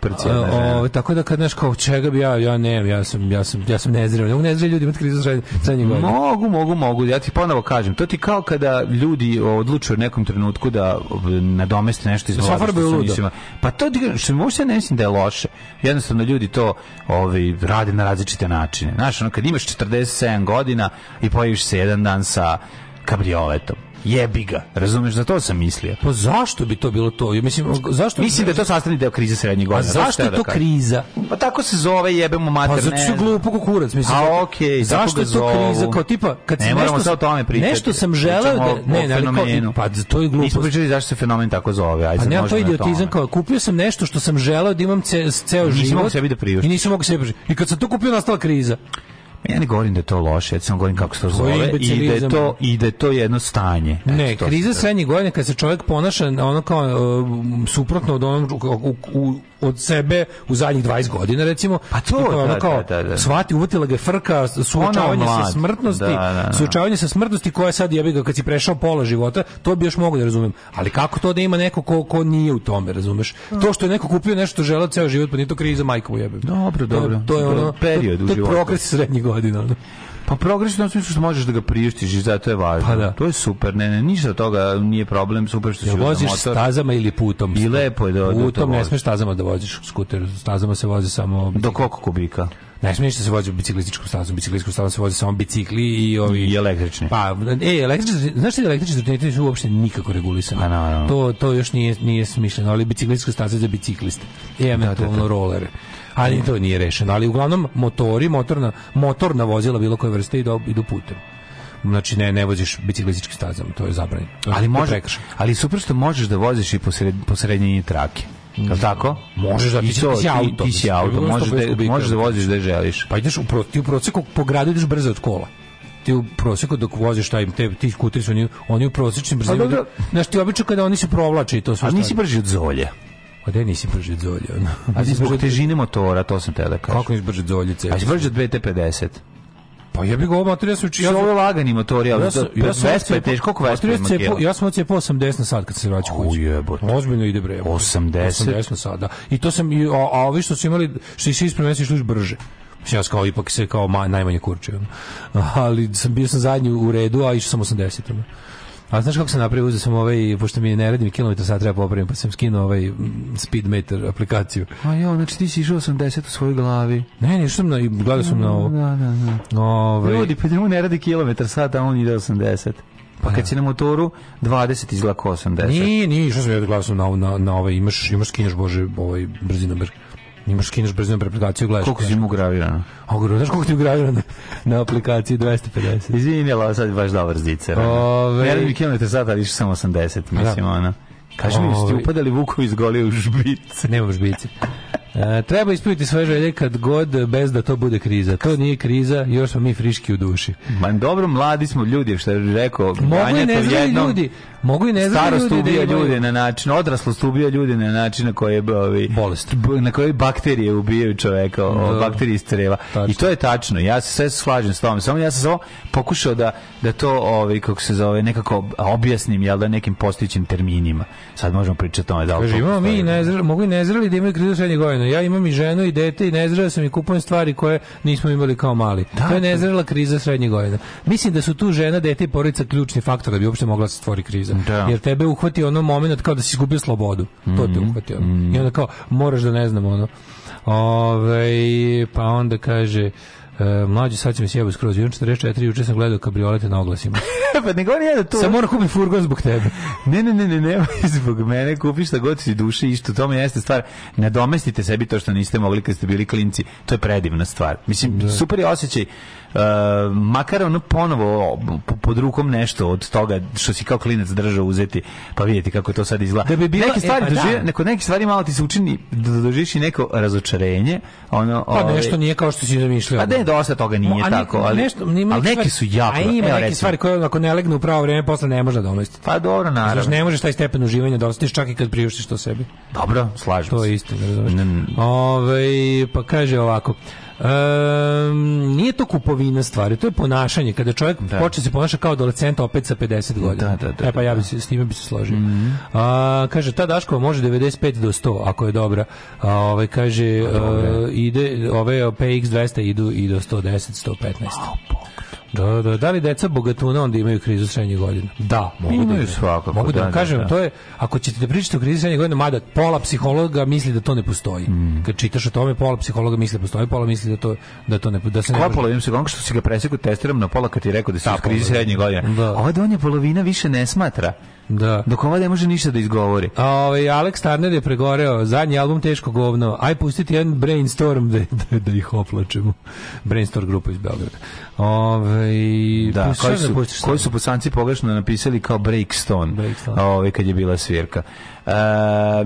ovaj, tako da kad znaš kao čega bi ja ja ne, ja sam ja sam ja sam nezreo. Ne nezreli ljudi imati krizu srednje godine. Mogu, mogu, mogu. Ja ti ponovo kažem, to ti kao kada ljudi odlučuju u nekom trenutku da nadomeste nešto iz Da ofarbaju što. Pa to što možda ne mislim da je loše. Jednostavno ljudi to ovaj, rade na različite načine. Znaš, ono, kad imaš 47 godina i pojaviš se jedan dan sa kabrioletom, jebi ga, razumeš, za to sam mislio. Pa zašto bi to bilo to? Ja Mislim, zašto Mislim da je to sastavni deo krize srednjih A godina. zašto je to kriza? Pa tako se zove, jebemo mater. Pa zato što je ne glupo kako kurac, mislim. A, okej, tako zašto je to zovu. kriza? Kao tipa, kad Ne nešto, sad o tome pričati. Nešto sam želeo da... Ne, ne, ali kao, fenomenu. pa to je glupo. Nismo pričali zašto se fenomen tako zove. Ajde, Pa nema to na idiotizam kao kupio sam nešto što sam želeo da imam ce, ceo život. mogao sebi da priuštiš. I nisam mogao sebi priuštiti. I kad sam to kupio nastala kriza. Ja ne govorim da je to loše, ja samo govorim kako se to zove i da je to, i da je to jedno stanje. Ne, kriza srednjih godina kad se čovjek ponaša ono kao uh, suprotno od onog u, u, u, od sebe u zadnjih 20 godina recimo. Pa to, Tipa ono da, kao, da, da, da. Shvati, uvotila ga je frka, suočavanje sa smrtnosti, Da, da, da. suočavanje sa smrtnosti koja sad jebi ga kad si prešao pola života, to bi još mogu da razumem. Ali kako to da ima neko ko, ko nije u tome, razumeš? To što je neko kupio nešto što želeo ceo život, pa nije to kriza, majka mu jebem. Dobro, je- dobro. To je To je ono, period to, to je progres srednjih godina. ono. Pa progres u smislu što možeš da ga priuštiš i zato je važno. Pa da. To je super, ne, ne, ništa od toga nije problem, super što si Jel uzeo voziš motor. stazama ili putom? I lepo je da- da to Putom ne voziš. smeš stazama da voziš skuter. Stazama se vozi samo... Do koliko kubika? Ne smiješ da se vozi biciklističkom stazom. Biciklističkom stazom se vozi samo bicikli i ovi... I električni. Pa, e, električni, znaš da električni trotineti nisu uopšte nikako regulisani? Pa, naravno. To, to još nije, nije smišljeno, ali biciklistička staza za bicikliste. I eventualno rolere. Ali to nije rešeno. Ali uglavnom motori, motorna, motorna vozila bilo koje vrste idu, idu putem. Znači ne ne voziš biciklističkim stazama, to je zabranjeno. Ali može, ali super što možeš da voziš i po, sred, po srednjini trake. Je li tako? Možeš da, ti to, ti si auto, Ti, si auto, možeš 150 da, možeš da voziš da želiš. Pa ideš u pro, ti u proseku po gradu ideš brzo od kola. Ti u proseku dok voziš taj te ti skuteri su oni oni u prosečnim brzinama. dobro. Znaš ti obično kada oni se provlače i to sve. A nisi brži od zolje. Pa gde nisi brži od zolje? ono? A ti zbog težine motora, to sam te da kažem. Kako nisi brži od zolje? A si brži od BT50. Pa ja bih ga ovo motor, ja sam Ja ja, ovo je lagani motori, ali ja sam, ja sam Vespa je teško, koliko Vespa je? Ja sam odcepao 80 na sat kad se vraća kući. jebote. Ozbiljno ide bre. 80? 80 na sat, da. I to sam, a, a ovi što su imali, što isi ispred mene su išli brže. Mislim, ja sam kao ipak se kao ma, najmanje kurčio. Ali sam bio sam zadnji u redu, a išao sam 80. A znaš kako sam napravio, uzeo sam ovaj, pošto mi ne radim kilometar sad treba popravim, pa sam skinuo ovaj mm, speedometer aplikaciju. A jo, znači ti si išao 80 u svojoj glavi. Ne, ne, sam na, gledao sam na ovo. Da, da, da. Ovaj, Ljudi, pa njemu ne radi kilometar sat, a on ide 80. Pa kad si na motoru, 20 izgleda kao 80. Nije, nije, išao sam ja da gledao sam na, na, na ovaj, imaš, imaš skineš, bože, ovaj brzinamir. Imaš skineš brzinamir aplikaciju, gledaš. Koliko si mu ugravirano? A gru, znaš koliko ti je ugravirano na, na aplikaciji 250? Izvini, ali sad baš dobar zicer. ono. Ove- Ne radi mi kilometar sat, ali išao sam 80, mislim, ono. Kaži mi, ste upadali vukovi iz goli u žbice? Nema žbice. E, treba ispuniti svoje želje kad god, bez da to bude kriza. To nije kriza, još smo mi friški u duši. Ma dobro, mladi smo ljudi, što je rekao. Mogu i nezreli jednom ljudi, mogu i nezreli Starost ljudi ubija da ljude na način, odraslost ubija ljude na način na koje ovi, Bolest. na koje bakterije ubijaju čoveka, o, bakterije iz creva. Tačno. I to je tačno. Ja se sve slažem s tom. Samo ja sam samo pokušao da da to ovaj kako se zove nekako objasnim jel da nekim postojećim terminima. Sad možemo pričati o tome da to imamo mi i nezreli, mogu i nezreli da imaju krizu srednje godine. Ja imam i ženu i dete i nezrela sam i kupujem stvari koje nismo imali kao mali. Da, to je nezrela kriza srednje godine. Mislim da su tu žena, dete i porodica ključni faktor da bi uopšte mogla da se stvori kriza. Da. Jer tebe uhvati ono moment kao da si izgubio slobodu. To Mhm. te uhvati ono. I onda kao, moraš da ne znam ono. Ove, pa onda kaže, e, mlađi sad će mi sjebu skroz. Juče 44, juče sam gledao kabriolete na oglasima. pa ne govorim ja da to Sam moram kupiti furgon zbog tebe. Ne, ne, ne, ne, ne, zbog mene kupi šta god si duše i što tome jeste stvar. Ne domestite sebi to što niste mogli kad ste bili klinci. To je predivna stvar. Mislim, super je osjećaj. Uh, makar ono ponovo po- pod rukom nešto od toga što si kao klinac držao uzeti pa vidjeti kako to sad izgleda. Da bi bila- neke stvari e, pa da. dožive- neko neke stvari malo ti se učini da doživiš i neko razočarenje, ono Pa ovaj, nešto nije kao što si zamišljao. Pa ne, dosta toga nije a tako, ali, nešto, ima ali neke su jako. A ima evo, neke recimo. stvari koje ako ne legne u pravo vrijeme posle ne može da domesti. Pa dobro, Znaš, naravno. ne možeš taj stepen uživanja da ostiš čak i kad priuštiš to sebi. Dobro, slažem To se. je istina, razumeš? Ne, ne. Ovaj, pa kaže ovako, Um, nije to kupovina stvari, to je ponašanje. Kada čovjek počne se ponaša kao adolescent opet sa 50 godina. Da, da, da, e pa ja bi se, s time bi se složio. A, kaže, ta Daškova može 95 do 100, ako je dobra. A, ovaj, kaže, a, ide, ove PX 200 idu i do 110, 115. Da, da, da li deca bogatuna onda imaju krizu srednjih godina? Da, mogu da Imaju imaju. svakako, Mogu da, da, vam da, kažem, da. to je, ako ćete da pričate o krizi srednjih godina, mada pola psihologa misli da to ne postoji. Mm. Kad čitaš o tome, pola psihologa misli da postoji, pola misli da to, da to ne, da se ne Koja polovina se gonga što si ga presekao testiram na pola kad ti rekao da si Da, krize polovina. srednje godine. Da. Ova donja polovina više ne smatra. Da. Dok ova ne može ništa da izgovori. A ovaj Alex Turner je pregoreo, zadnji album teško govno. Aj pustiti jedan brainstorm da, da, da ih oplačemo. Brainstorm grupa iz Beograda. Ovaj Da, koji da su, pustiš sad? koji su bosanci pogrešno napisali kao Breakstone, Breakstone. ovaj, kad je bila svirka. Uh,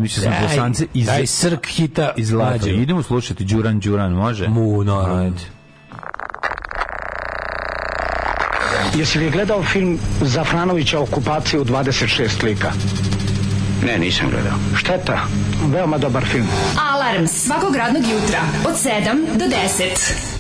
mislio sam Daj, bosanci iz, daj srk hita iz Latvije. Idemo slušati Đuran Đuran, može? Mu, naravno. Jesi li gledao film Zafranovića okupacije u 26 lika? Ne, nisam gledao. Šteta, veoma dobar film. Alarm svakog radnog jutra od 7 do 10.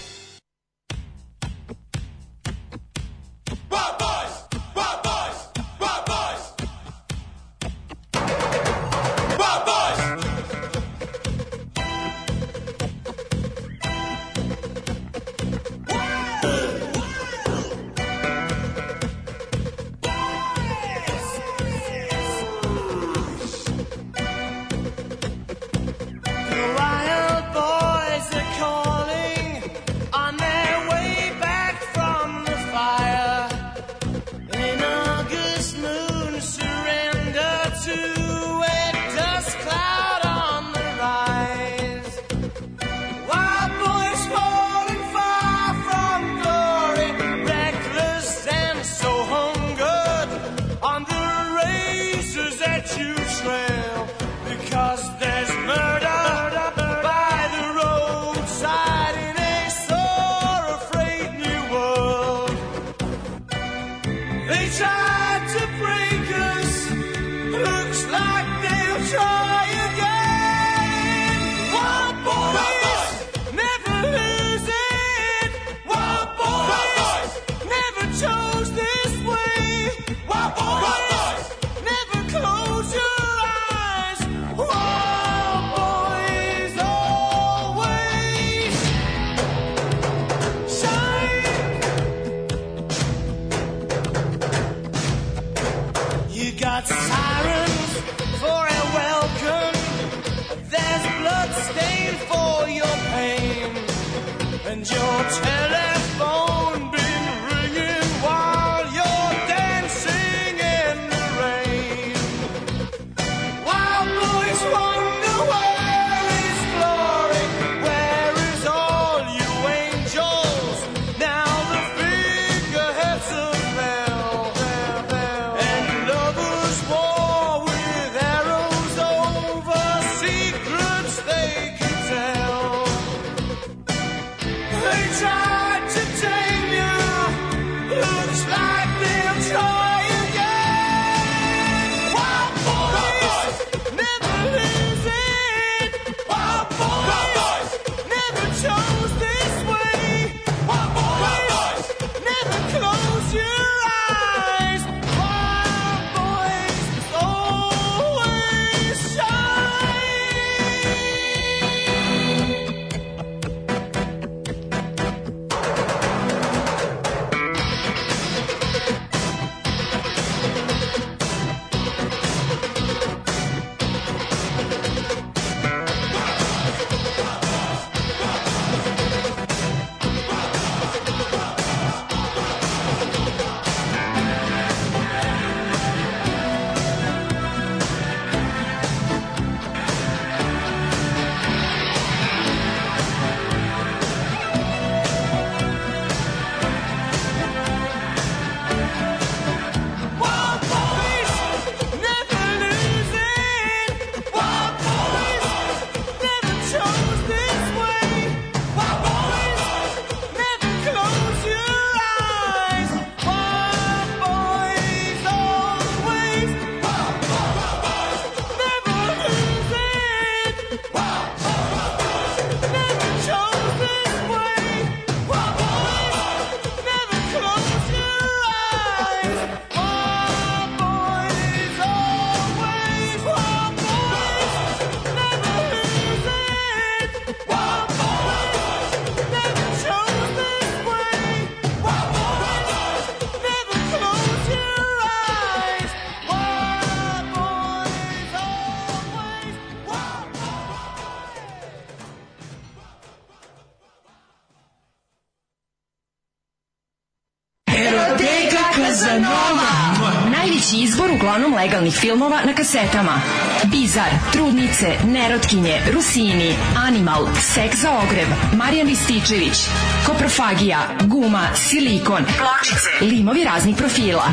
legalnih filmova na kasetama. Bizar, Trudnice, Nerotkinje, Rusini, Animal, Sek za ogreb, Marijan Rističević, Koprofagija, Guma, Silikon, Pločice, limovi raznih profila.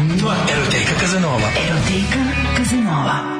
Eroteka Kazanova. Eroteka Kazanova.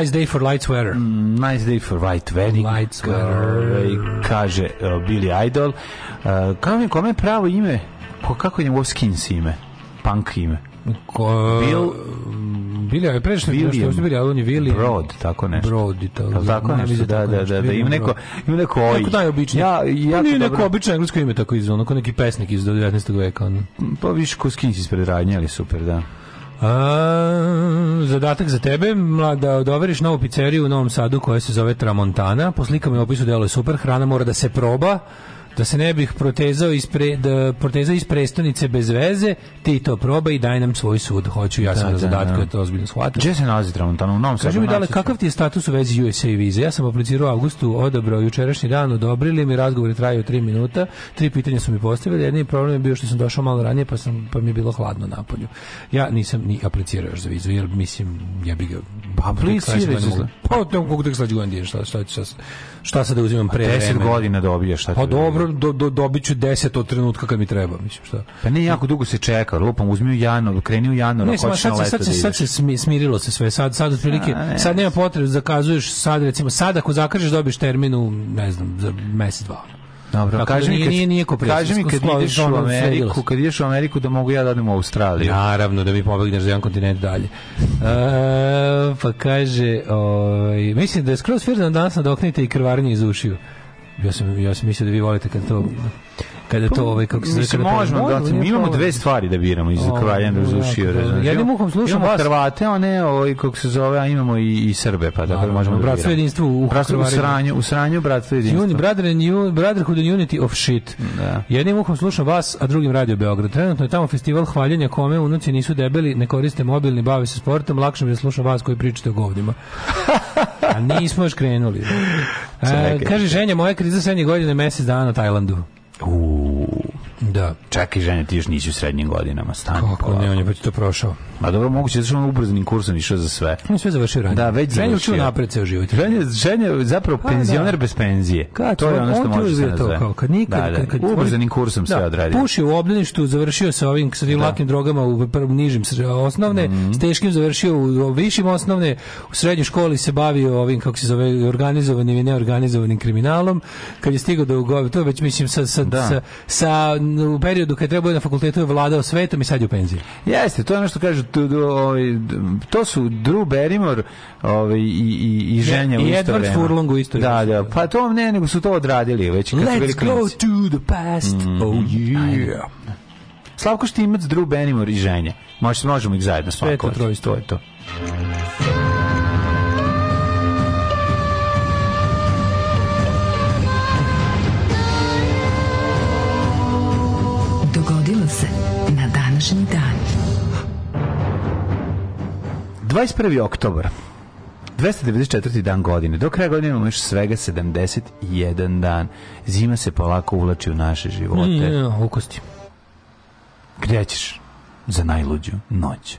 Nice day for light sweater. Nice day for white wedding. White sweater. Kaže uh, Billy Idol. Uh, kao mi, kome je pravo ime? Ko, kako je njegovo skins ime? Punk ime. Ko, Bill- Bili, je pređeš nešto, što bili, ali on je Vili. Broad, tako nešto. Broad i tako nešto? mislim Da, tako da, nešto. da, da, William ima neko, ima neko oj. Tako najobičnije. Ja, Pa jako nije neko dobro. obično englesko ime tako iz ono, kao neki pesnik iz 19. veka. Ono. Pa više ko skins ispred radnje, ali super, da. A, zadatak za tebe, da odoveriš novu pizzeriju u Novom Sadu koja se zove Tramontana. Po slikama i opisu delo je super, hrana mora da se proba, da se ne bih protezao iz, pre, da, protezao iz prestonice bez veze, ti to probaj i daj nam svoj sud. Hoću ja sam Da, na da, zadatku, da. da to ozbiljno shvatim. Gde se nalazi Tramontana? U Novom Sadu? Kaži mi, dale, kakav ti je status u vezi USA vize? Ja sam aplicirao u avgustu, odabrao jučerašnji dan, odobrili mi, razgovori traju 3 minuta, tri pitanja su mi postavili, jedini problem je bio što sam došao malo ranije, pa, sam, pa mi je bilo hladno napolju. Ja nisam ni aplicirao još za vizu, jer mislim, ja bi ga, Pa, mogu- Pa, ne mogu tek sledeće godine, šta, šta, šta, šta, šta sad da uzimam pre 10 vremena? godina dobiješ, šta Pa da dobro, do, do, dobit ću 10 od trenutka kad mi treba, mislim, šta. Pa ne, jako dugo se čeka, lupam, uzmi u januar, kreni u januar, Ne, hoćeš sad, na leto sad, se, da sad ideš. se smi- smirilo se sve. Sad, sad otprilike, A, ne. sad nema potrebe da zakazuješ sad, recimo, sad ako zakažeš dobiješ termin u, ne znam, za mesec, dva. Dobro, Tako kaži da mi nije- kad, nije- nije kaži mi kad ideš u Ameriku, kad ideš u Ameriku da mogu ja da odem u Australiju. Naravno, da mi pobegneš za jedan kontinent dalje. E, pa kaže, ovaj, mislim da je skroz firdan danas nadoknite i krvarenje iz ušiju. Ja sam, ja sam mislio da vi volite kad to kada to ovaj kako se zove, možemo, da, mi imamo dve stvari da biramo iz jako razrušio. razumeš? Jednim uhom slušam imamo vas. Hrvate, a ne ovaj, kako se zove, a imamo i, i Srbe, pa tako da možemo da bratstvo jedinstvo u Bratstvo u sranju, u sranju bratstvo jedinstvo. Uni, brother and you, brotherhood and unity of shit. Da. Jednim uhom slušam vas, a drugim radio Beograd. Trenutno je tamo festival hvaljenja kome unuci nisu debeli, ne koriste mobilni, bave se sportom, lakše mi je slušam vas koji pričate o govnima. a nismo još krenuli. E, kaže ženja, moja kriza srednje godine mesec dana na Tajlandu. Uuu, Da. čekaj, žene, ti još nisi u srednjim godinama, stani. Kako polako. ne, on je već to prošao. Ma dobro, moguće da što on ubrzanim kursom išao za sve. On je sve završio ranije. Da, već Ženja učio napred ceo život. Ženja, ženja je zapravo Pa, penzioner da. bez penzije. Kad, to je ono što on može se nazove. kao kad nikad, da, da. kad, kad, Ubrzanim kursom sve odradio. Pušio u obdaništu, završio sa ovim sa tim lakim drogama u prvom nižim osnovne, Mhm. s teškim završio u višim osnovne, u srednjoj školi se bavio ovim kako se zove organizovanim i neorganizovanim kriminalom. Kad je stigao do Ugovi, to je već mislim sa sa, Da. sa, sa u periodu kad je trebao na fakultetu je vladao svetom i sad je u penziji. Jeste, to je ono što kažu, tu, ovaj, to su Drew Barrymore ovaj, i, i, i ženja I u isto Edward vreme. Furlong u isto Da, da, pa to ne, nego su to odradili već kad Let's go klinci. to the past. Mhm. Oh yeah. Slavko Štimac, Drew Barrymore i ženja. Možemo, možemo ih zajedno Sve je to. To je to. 21. oktobar. 294. dan godine. Do kraja godine imamo još svega 71 dan. Zima se polako uvlači u naše živote. Mm, u kosti. Gdje ćeš? Za najluđu noć.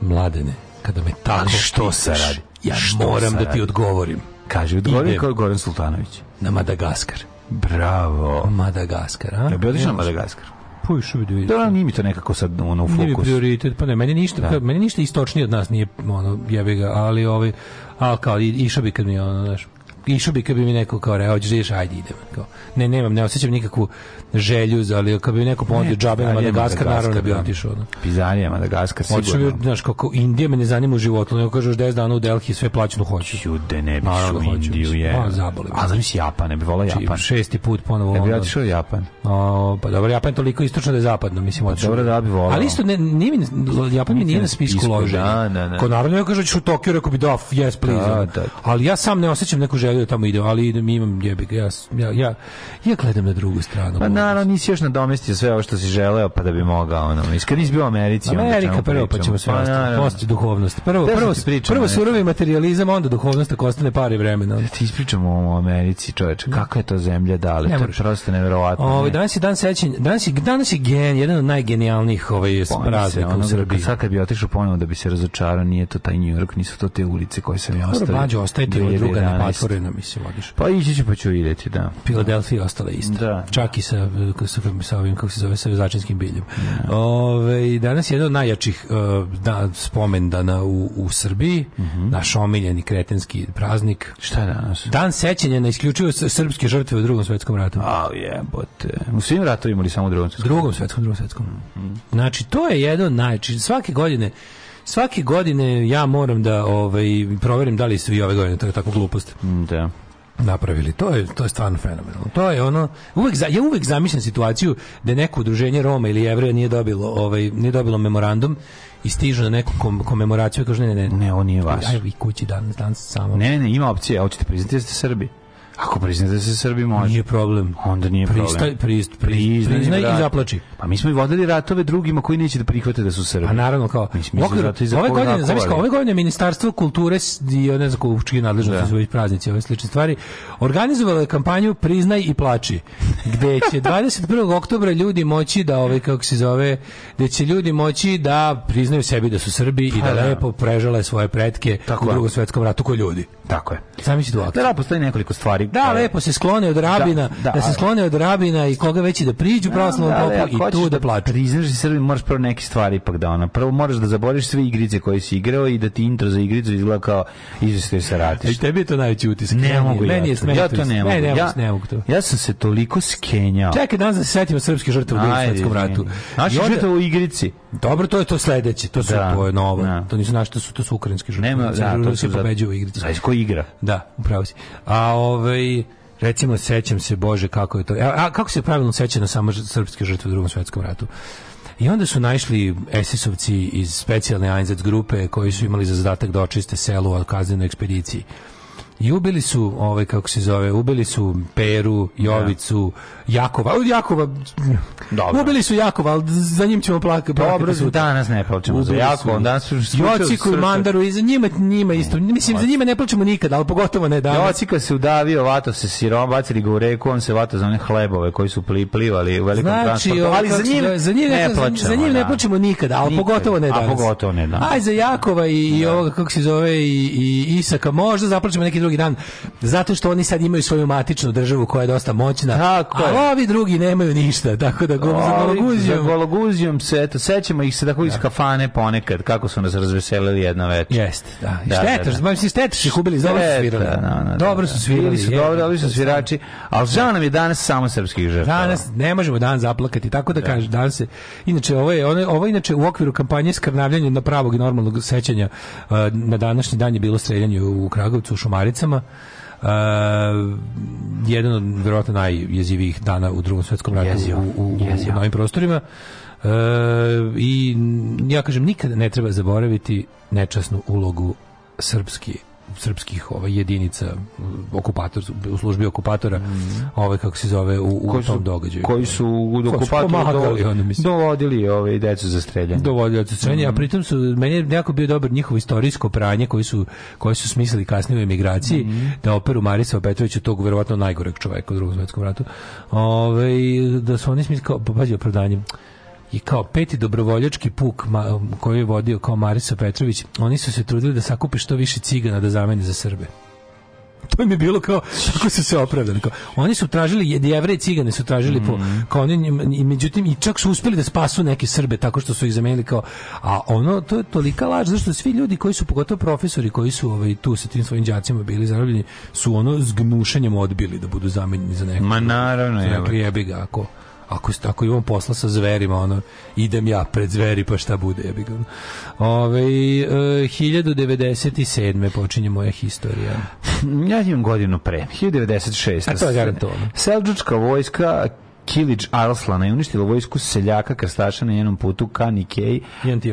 Mladene, kada me tako Ali što pitaš, se radi? Ja Što moram da ti odgovorim. Kaže, odgovori Idem. kao Goran Sultanović. Na Madagaskar. Bravo. Madagaskar, a? Ja bi otišao na Madagaskar. Puš, vidi, vidi. Da, nije mi to nekako sad ono, u Nije fokus. prioritet, pa ne, meni ništa, Da. meni ništa istočnije od nas nije, ono, jebi ga, ali ovaj, ali kao, išao bi kad mi, ono, znaš, išao bi kad bi mi neko kao rekao, hoćeš da ideš, ajde idem. Kao, ne, nemam, ne osjećam nikakvu želju, za, ali kad bi mi neko ponudio džabe na Madagaskar, naravno da bi da. otišao. Ono. Pizarija, Madagaskar, Otišao bi, sigurno. znaš, kako Indija me ne zanima u životu, nego kažeš 10 dana u Delhi, sve plaćeno hoću. Jude, ne bi Naravno u Indiju, je. A, zaboli. A zamisli Japan, ne bi volao Japan. šesti put ponovo Ne bi otišao Japan. O, pa dobro, Japan je toliko istočno da je zapadno, mislim, otišao. dobro, da bi volao. Ali isto, ne, nije mi, Japan mi nije na spisku loženja. da, da, da. Ko naravno ja da ću u Tokio, rekao bi da, yes, please. Da, da. Ali ja sam ne osjećam neku želju da tamo idem, ali idem, imam jebi ga, ja, ja, ja, ja gledam na drugu stranu. Pa naravno nisi još nadomestio sve ovo što si želeo pa da bi mogao ono. Iskad nisi bio u Americi. Amerika prvo, pa ćemo sve Pa, naravno. Poslije duhovnost. Prvo, sam prvo, ti pričao, prvo surovi materijalizam, onda duhovnost, ako ostane pare i vremena. ono. Ti ispričamo o Americi, čoveče. Kakva je to zemlja dale? Ne to je prosto neverovatno. Ovaj ne. danas je dan sećanja, danas je danas je gen, jedan od najgenijalnijih ovaj praznika u Srbiji. Sad kad bi otišao ponovo da bi se razočarao, nije to taj New York, nisu to te ulice koje sam ja Dobro, ostavio. Bađo, ostaje ti ova druga 2011. nepatvorena, mislim, odiš. Pa ići ću pa ću vidjeti, da. Filadelfija ostala ista. Da. Čak i sa, sa, sa ovim, kako se zove, sa vezačinskim biljem. Ove, danas je jedan od najjačih uh, da, spomendana u, u Srbiji, naš omiljeni kretenski praznik. Šta je danas? Dan sećanja na isključivo srpske žrtve u drugom svetskom ratu. A jebote. U svim ratovima ili samo u drugom svetskom? drugom svetskom, drugom svetskom. Znači, to je jedno od najči. Svake godine svake godine ja moram da ovaj proverim da li su i ove godine to je tako glupost Mm, Da. napravili. To je to je stvarno fenomenalno. To je ono uvek za, ja uvek zamišljam situaciju da neko udruženje Roma ili Jevreja nije dobilo ovaj nije dobilo memorandum i stižu na neku kom, komemoraciju i kažu ne ne ne. Ne, ovo nije vaš. Aj vi kući danas danas samo. Ne, ne, ima opcije, hoćete priznati da ste Srbi. Ako priznate da se Srbi može. Nije problem. Onda nije Pristaj, problem. prist, prist, Priznaj, i zaplači. Pa mi smo i vodili ratove drugima koji neće da prihvate da su Srbi. A naravno kao Mislim, u okviru- zato i za ove godine, znaš kao, ove godine ministarstvo kulture i ne znam čiji nadležnosti Da. su već praznici, ove slične stvari, organizovalo je kampanju Priznaj i plači, gde će 21. oktobra ljudi moći da ove kako se zove, gde će ljudi moći da priznaju sebi da su Srbi i da Pa da. lepo prežale svoje pretke Tako u drugom svetskom ratu ko ljudi. Tako je. Zamisli tu akciju. Da, postoji nekoliko stvari. Da, koje- lepo se sklone od rabina, da, Da, da, se sklone od rabina i koga već i da priđu pravoslavnom Da, ali popu ako i tu da plaču. Priznaš da si Srbin, moraš prvo neke stvari ipak da ona. Prvo moraš da zaboriš sve igrice koje si igrao i da ti intro za igricu izgleda kao izvestoj se I ratiš. tebi je to najveći utisak. Ne mogu meni ja to. Ja to ne mogu. Ne, ne, Ja, ne mogu to. ja sam se toliko skenjao. Čekaj, danas da se setimo srpskih žrtava u drugom svetskom ratu. Naši I žrtva u igrici. Dobro, to je to sledeće, to su Da, to je novo. da. To nisu naši, to su to su ukrajinski žrtve. Nema, da, to se pobeđuju u igrici. Znaš ko igra? Da, upravo si. A ovaj recimo sećam se bože kako je to. A, a kako se pravilno seća na samo srpske žrtve u drugom svetskom ratu? I onda su naišli SS-ovci iz specijalne Einsatz grupe koji su imali za zadatak da očiste selo od kaznenoj ekspediciji. I ubili su, ovaj kako se zove, ubili su Peru, Jovicu, Jakova. Od Jakova. Dobro. Ubili su Jakova, ali za njim ćemo plakati. Dobro, danas ne plaćemo za Ubili jako, su danas su Jociku i Mandaru i za njima, njima isto. Mislim, za njima ne plaćemo nikada, ali pogotovo ne danas. Jocika se udavio, vato se sirom, bacili ga u reku, on se vato za one hlebove koji su pli, plivali u velikom Znači, transportu, ovo, ali za njim, za njim ne, za, plaćamo. za njim ne da. plaćemo nikada, ali Nikad. pogotovo ne A danas. pogotovo ne danas. Aj za Jakova i, i ovoga kako se zove i, i Isaka možda zaplaćemo neki drugi dan zato što oni sad imaju svoju matičnu državu koja je dosta moćna. Tako a je. ovi drugi nemaju ništa, tako da go, za Ovi, Za Gologuzijom. gologuzijom se, eto, sećamo ih se tako iz kafane ponekad, kako su nas razveselili jedna večer. Jeste, da. Da, da, da. da, mislim, što ih ubili, dobro su svirali. da, da, da, dobro da. su svirali. Bili su dobro, dobri su svirači, ali žao nam je danas samo srpskih žrtava. Danas ne možemo dan zaplakati, tako da, kaže danas se inače ovo je ono, ovo je inače u okviru kampanje skrnavljanja na pravog i normalnog sećanja uh, na današnji dan je bilo streljanje u Kragovcu u Šumaricama. Uh, jedan od verovatno najjezivijih dana u drugom svetskom ratu Jezio, u, u, u, jezio. u novim prostorima. E, I ja kažem, nikada ne treba zaboraviti nečasnu ulogu srpski srpskih ovaj jedinica okupator u službi okupatora ovaj kako se zove u, u Mhm. koji tom su, događaju koji su u okupatoru dovodili ove decu za streljanje. dovoljno od srednje, Mhm. a pritom su meni je jako bio dobar njihovo istorijsko pranje koji su koji su smislili kasnije u emigraciji Mhm. da operu Marisa Petrovića tog verovatno najgoreg čoveka u drugom svetskom ratu. Ovaj da su oni smislili kao pa pazi opravdanje i kao peti dobrovoljački puk ma, koji je vodio kao Marisa Petrović, oni su se trudili da sakupe što više cigana da zamene za Srbe. To im je bilo kao kako su se opravdali. Kao, oni su tražili jed- jevreje i cigane su tražili po Mhm. kao oni i međutim i čak su uspeli da spasu neke Srbe tako što su ih zamenili kao a ono to je tolika laž zašto svi ljudi koji su pogotovo profesori koji su ovaj tu sa tim svojim đacima bili zarobljeni su ono s gnušanjem odbili da budu zamenjeni za nekog. Ma naravno, evo. jebi ga ako ako ako imam posla sa zverima ono idem ja pred zveri pa šta bude jebi ga. Ove, e, 1097. počinje moja historija. Ja imam godinu pre, 1996. A to je garantovano. Selđučka vojska Kilić Arslana je uništila vojsku seljaka krstaša na njenom putu ka Nikej.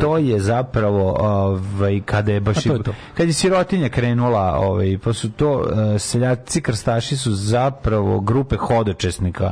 To je zapravo ovaj kada je baš A to je to. kad je sirotinja krenula, ovaj pa su to eh, seljaci krstaši su zapravo grupe hodočesnika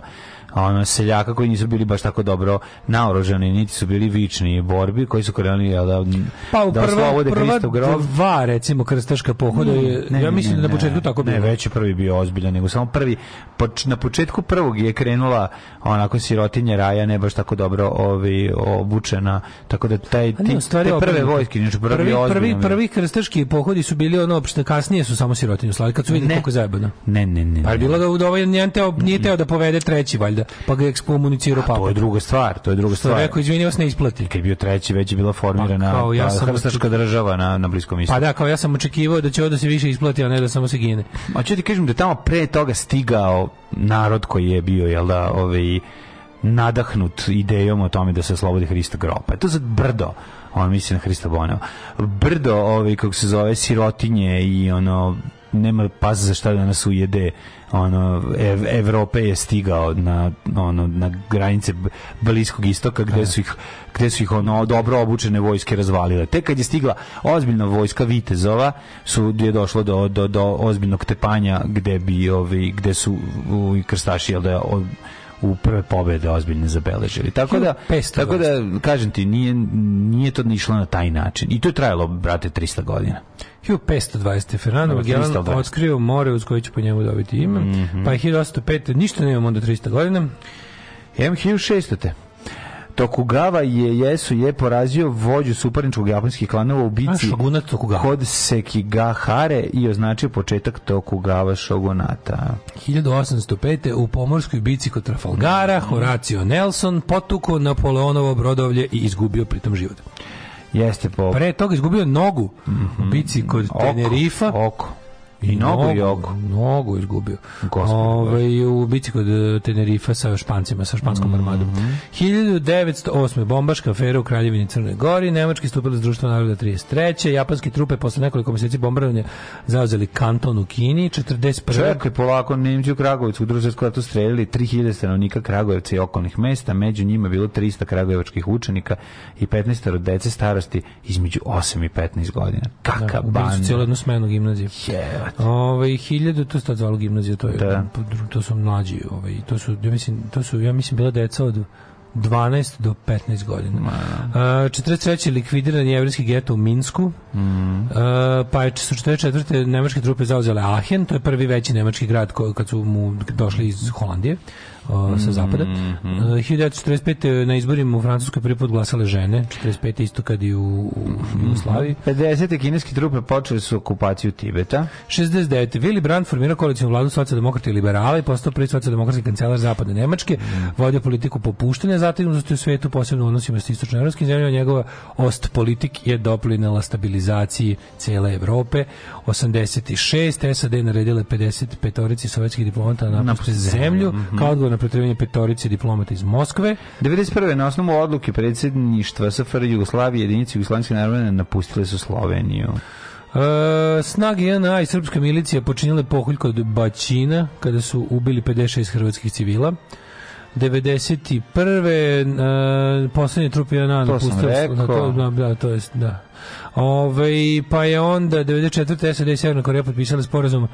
ono seljaka koji nisu bili baš tako dobro naoružani, niti su bili vični borbi, koji su krenuli jel da Pa u da prva, prva grob. dva recimo krstaška pohoda je, Ne, ja ne, mislim ne, da na ne. početku tako bilo. Ne, već je prvi bio ozbiljan, nego samo prvi, poč, na početku prvog je krenula onako sirotinja raja, ne baš tako dobro ovi, obučena, tako da taj, ne, ti, u stvari te prve vojske, znači prvi, prvi, prvi, prvi krstaški pohodi su bili ono, što kasnije su samo sirotinju slali, kad su vidjeli Ne. koliko je zajebano. Ne, ne, ne. Pa je ne. bilo da, da ovaj njen teo, nije teo da povede treći, valjda, pa ga ekskomunicirao To papa. je druga stvar, to je druga stvar. rekao, izvini, vas ne isplati. Kad je bio treći, već je bila formirana Pa, kao ja pa, sam hrstaška država na, na Bliskom istoku. Pa da, kao ja sam očekivao da će ovo da se više isplati, a ne da samo se gine. Ću ti kažem da tamo pre toga stigao narod koji je bio, jel da, ovaj, nadahnut idejom o tome da se oslobodi Hrista grob. Pa je to za brdo, on misli na Hrista Boneva, brdo, ovaj, kako se zove, sirotinje i ono, nema pas za šta da nas ujede ono Ev, Evrope je stigao na ono na granice bliskog istoka gde su ih gde su ih ono dobro obučene vojske razvalile. Tek kad je stigla ozbiljna vojska Vitezova su je došlo do, do, do ozbiljnog tepanja gde bi ovi gde su u, krstaši jel da u prve pobede ozbiljne zabeležili. Tako da 1500 tako da kažem ti nije nije to ni išlo na taj način. I to je trajalo brate 300 godina. 1520. Fernando Magellan 320. otkrio more uz koje će po njemu dobiti ime. Mhm. Pa je 1805. Ništa nemamo onda 300 godina. M1600. Tokugawa je Jesu je porazio vođu suparničkog japanskih klanova u bici kod Sekigahare i označio početak Tokugawa šogunata. 1805. u pomorskoj bici kod Trafalgara Horacio Nelson potuko Napoleonovo brodovlje i izgubio pritom život. Jeste po Pre toga izgubio nogu u bici kod oko, Tenerifa. Oko. I nogu i oko. Nogu izgubio. Gospod Ovaj u bici kod eh, Tenerifa sa Špancima, sa španskom Mhm. armadom. 1908. bombaška afera u Kraljevini Crnoj Gori, Nemački stupili s društva naroda 33. Japanske trupe posle nekoliko meseci bombardovanja zauzeli kanton u Kini, 41. Čekaj, polako, Nemci u Kragovicu u drugom tu streljali 3000 stanovnika Kragujevca i okolnih mesta, među njima bilo 300 kragujevačkih učenika i 15 dece starosti između 8 i 15 godina. Kaka Ubili su cijelu banda. jednu smenu gimnazije. Jebate. Ovaj 1000 to se tad zvalo gimnazija, to je Da. to su mlađi, ovaj to su ja mislim to su ja mislim bila deca od 12 do 15 godina. Uh, 43. likvidiran jevrijski geto u Minsku. Mm. Uh, pa je su 44. nemačke trupe zauzele Aachen, to je prvi veći nemački grad ko, kad su mu došli iz Holandije uh, sa zapada. Mm-hmm. Uh, 1945. na izborima u Francuskoj prvi put glasale žene, 45. isto kad i u, u Jugoslaviji. 50. kineske trupe počeli su okupaciju Tibeta. 69. Willy Brandt formirao koalicijnu vladu socijaldemokrata i liberala i postao prvi socijaldemokratski kancelar zapadne Nemačke, vodio politiku popuštanja zategnutosti u svetu, posebno u odnosima s istočnoevropskim zemljama. Njegova ost politik je doprinela stabilizaciji cele Evrope. 86. SAD naredile 55 orici sovjetskih diplomata na napuste zemlju, kao odgovor na protivljenje petorici diplomata iz Moskve. 91. na osnovu odluke predsjedništva SFRJ Jugoslavije jedinice Jugoslavijske narodne napustile su Sloveniju. E, snage JNA i srpska milicija počinile pokolj kod Baćina kada su ubili 56 hrvatskih civila. 91. Uh, poslednje trupe napustile su- rekao. Da, to, da, da, to jest, da. Ove, pa je onda 94. SAD i Severna Koreja potpisali sporazum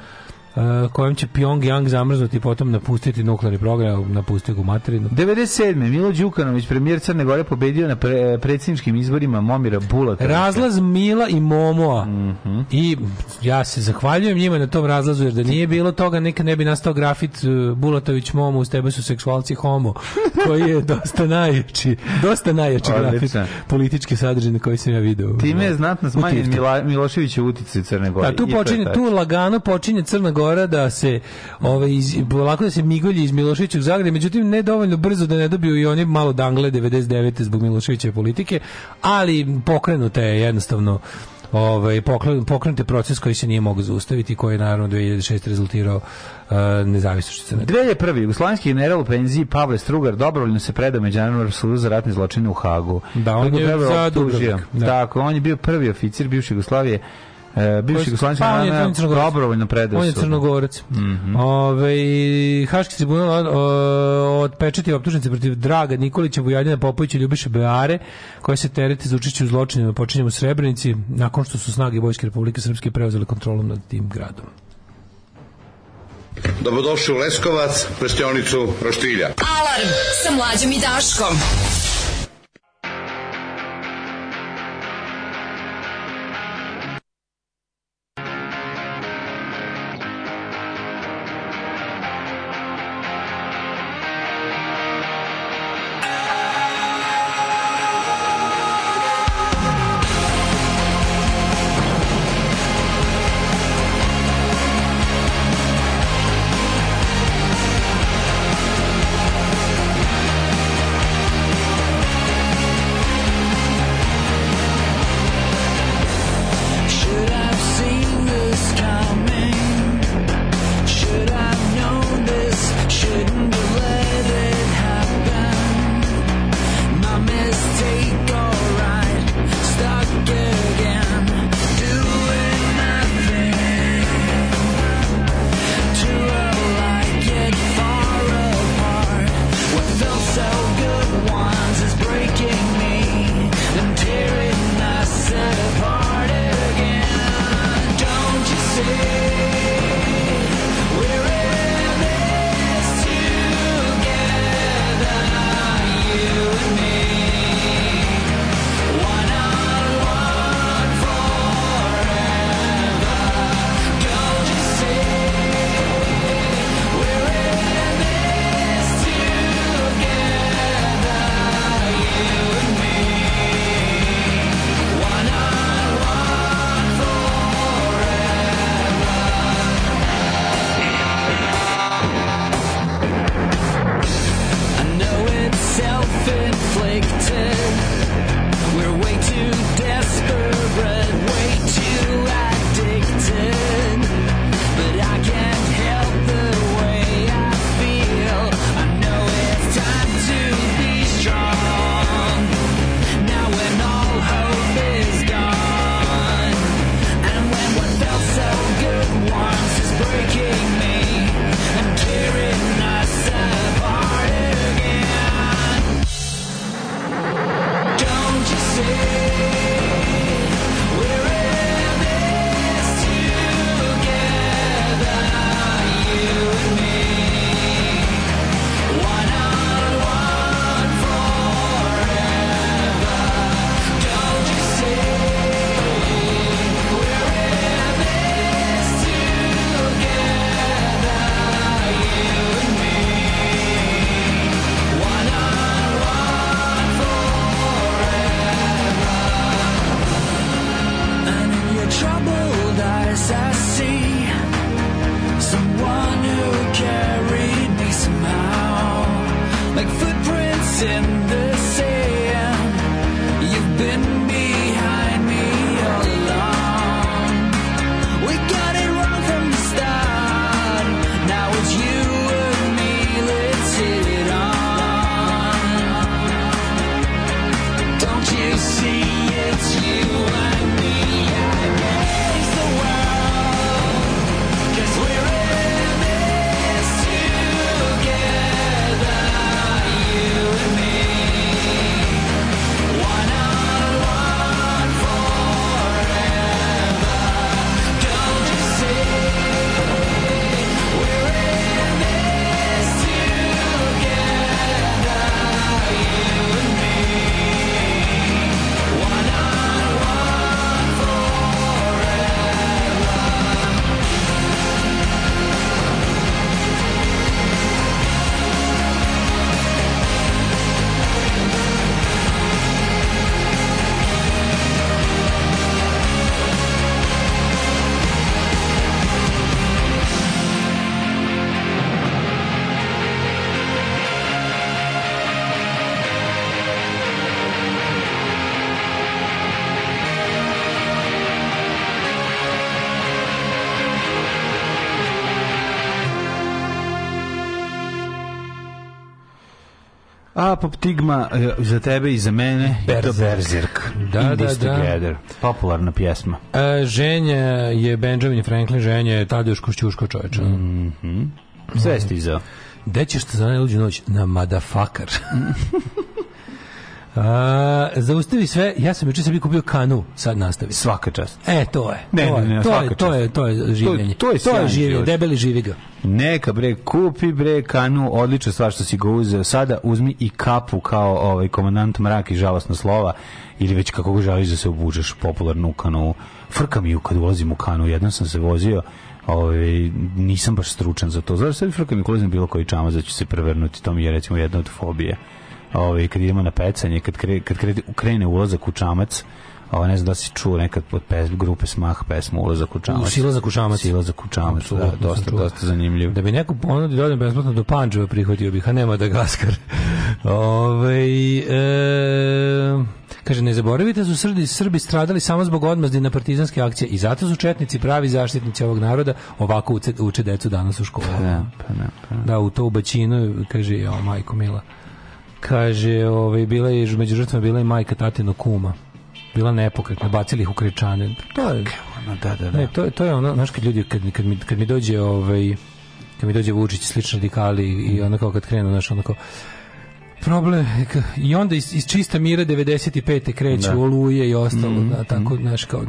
uh, kojim će Pyongyang zamrznuti i potom napustiti nuklearni program, napustiti u materinu. 97. Milo Đukanović, premijer Crne Gore, pobedio na pre, predsjedničkim izborima Momira Bulatovića. Razlaz Mila i Momoa. Mhm. I ja se zahvaljujem njima na tom razlazu, jer da nije bilo toga, nikad ne bi nastao grafit uh, Bulatović Momo, uz tebe su seksualci homo, koji je dosta najjači, dosta najjači grafit Odličan. političke sadržine koji sam ja video. Time je znatno smanjen. Mila, Miloševićev uticaj Crne Gore. Da, tu počinje, tu lagano počinje Crna Gora da se ovaj iz, polako da se migolji iz Miloševićevog zagrade, međutim ne dovoljno brzo da ne dobiju i oni malo dangle 99. zbog Miloševićeve politike, ali pokrenuta je jednostavno ovaj pokrenut proces koji se nije mogao zaustaviti koji je naravno 2006 rezultirao uh, nezavisnošću Crne Gore. 2001. Jugoslovenski general u penziji Pavle Strugar dobrovoljno se predao Međunarodnom sudu za ratne zločine u Hagu. Da, on Koji ga je za. Dubrovnik, da. Tako, on je bio prvi oficir bivše Jugoslavije E, bivši jugoslovenski pa, Crnogorac. dobrovoljno predao On je crnogorac. Mhm. Ovaj Haški tribunal od pečeti optužnice protiv Draga Nikolića, Vujadina Popovića Ljubiše Beare, koje se terete za učešće u zločinima počinjemo u Srebrenici, nakon što su snage Vojske Republike Srpske preuzele kontrolu nad tim gradom. Dobrodošli u Leskovac, prštionicu Roštilja. Alarm sa mlađom i Daškom. Apoptigma e, za tebe i za mene. Berzerk. Berzerk. Da, In da, this da. together. Popularna pjesma. E, ženja je Benjamin Franklin, ženja je Tadeusz Košćuško čoveča. Sve je stizao. Gde ćeš te za najluđu noć? Na madafakar. A, zaustavi sve, ja sam juče sebi kupio kanu, sad nastavi. Svaka čast. E, to je. Ne, to, ne, ne, je, to, je, to je, to je življenje. to je to je življenje, debeli živi ga. Neka bre, kupi bre kanu, odlična stvar što si ga uzeo. Sada uzmi i kapu kao ovaj komandant mrak i žalosna slova ili već kako ga želiš da se obučeš popularnu kanu. Frka mi ju kad ulazim u kanu, jednom sam se vozio Ovaj nisam baš stručan za to. Znaš, sad frka mi ulazim bilo koji čamac da ću se prevrnuti, to mi je recimo jedna od fobije. Ovaj kad idemo na pecanje, kad kre, kad krene ulazak u čamac, Ovo ne znam da si čuo nekad pod pes, grupe Smah pesmu Ulazak u čamac. U Silazak u čamac. Silazak u čamac, da, dosta, dosta zanimljiv. Da bi neko ponudi da odem besplatno do Pančeva prihvatio bih, a nema da gaskar. Ove, e, kaže, ne zaboravite da su Srbi, Srbi stradali samo zbog odmazdi na partizanske akcije i zato su četnici pravi zaštitnici ovog naroda, ovako uče, uče decu danas u školu. Da, pa ne, pa ne. Da, u to u Baćinu, kaže, jo, majko mila. Kaže, ovaj, bila je, među žrtvama bila je majka tatino kuma. Bila nepokretna, bacili ih u krečane. To je, Ono, da, da, da. ne, to, to je ono, znaš, kad ljudi, kad, kad, mi, kad mi dođe, ovaj, kad mi dođe Vučić, slični radikali i ono kao kad krenu, znaš, ono kao, problem i onda iz, iz čista mira 95. kreću Da. oluje i ostalo da, tako znaš kao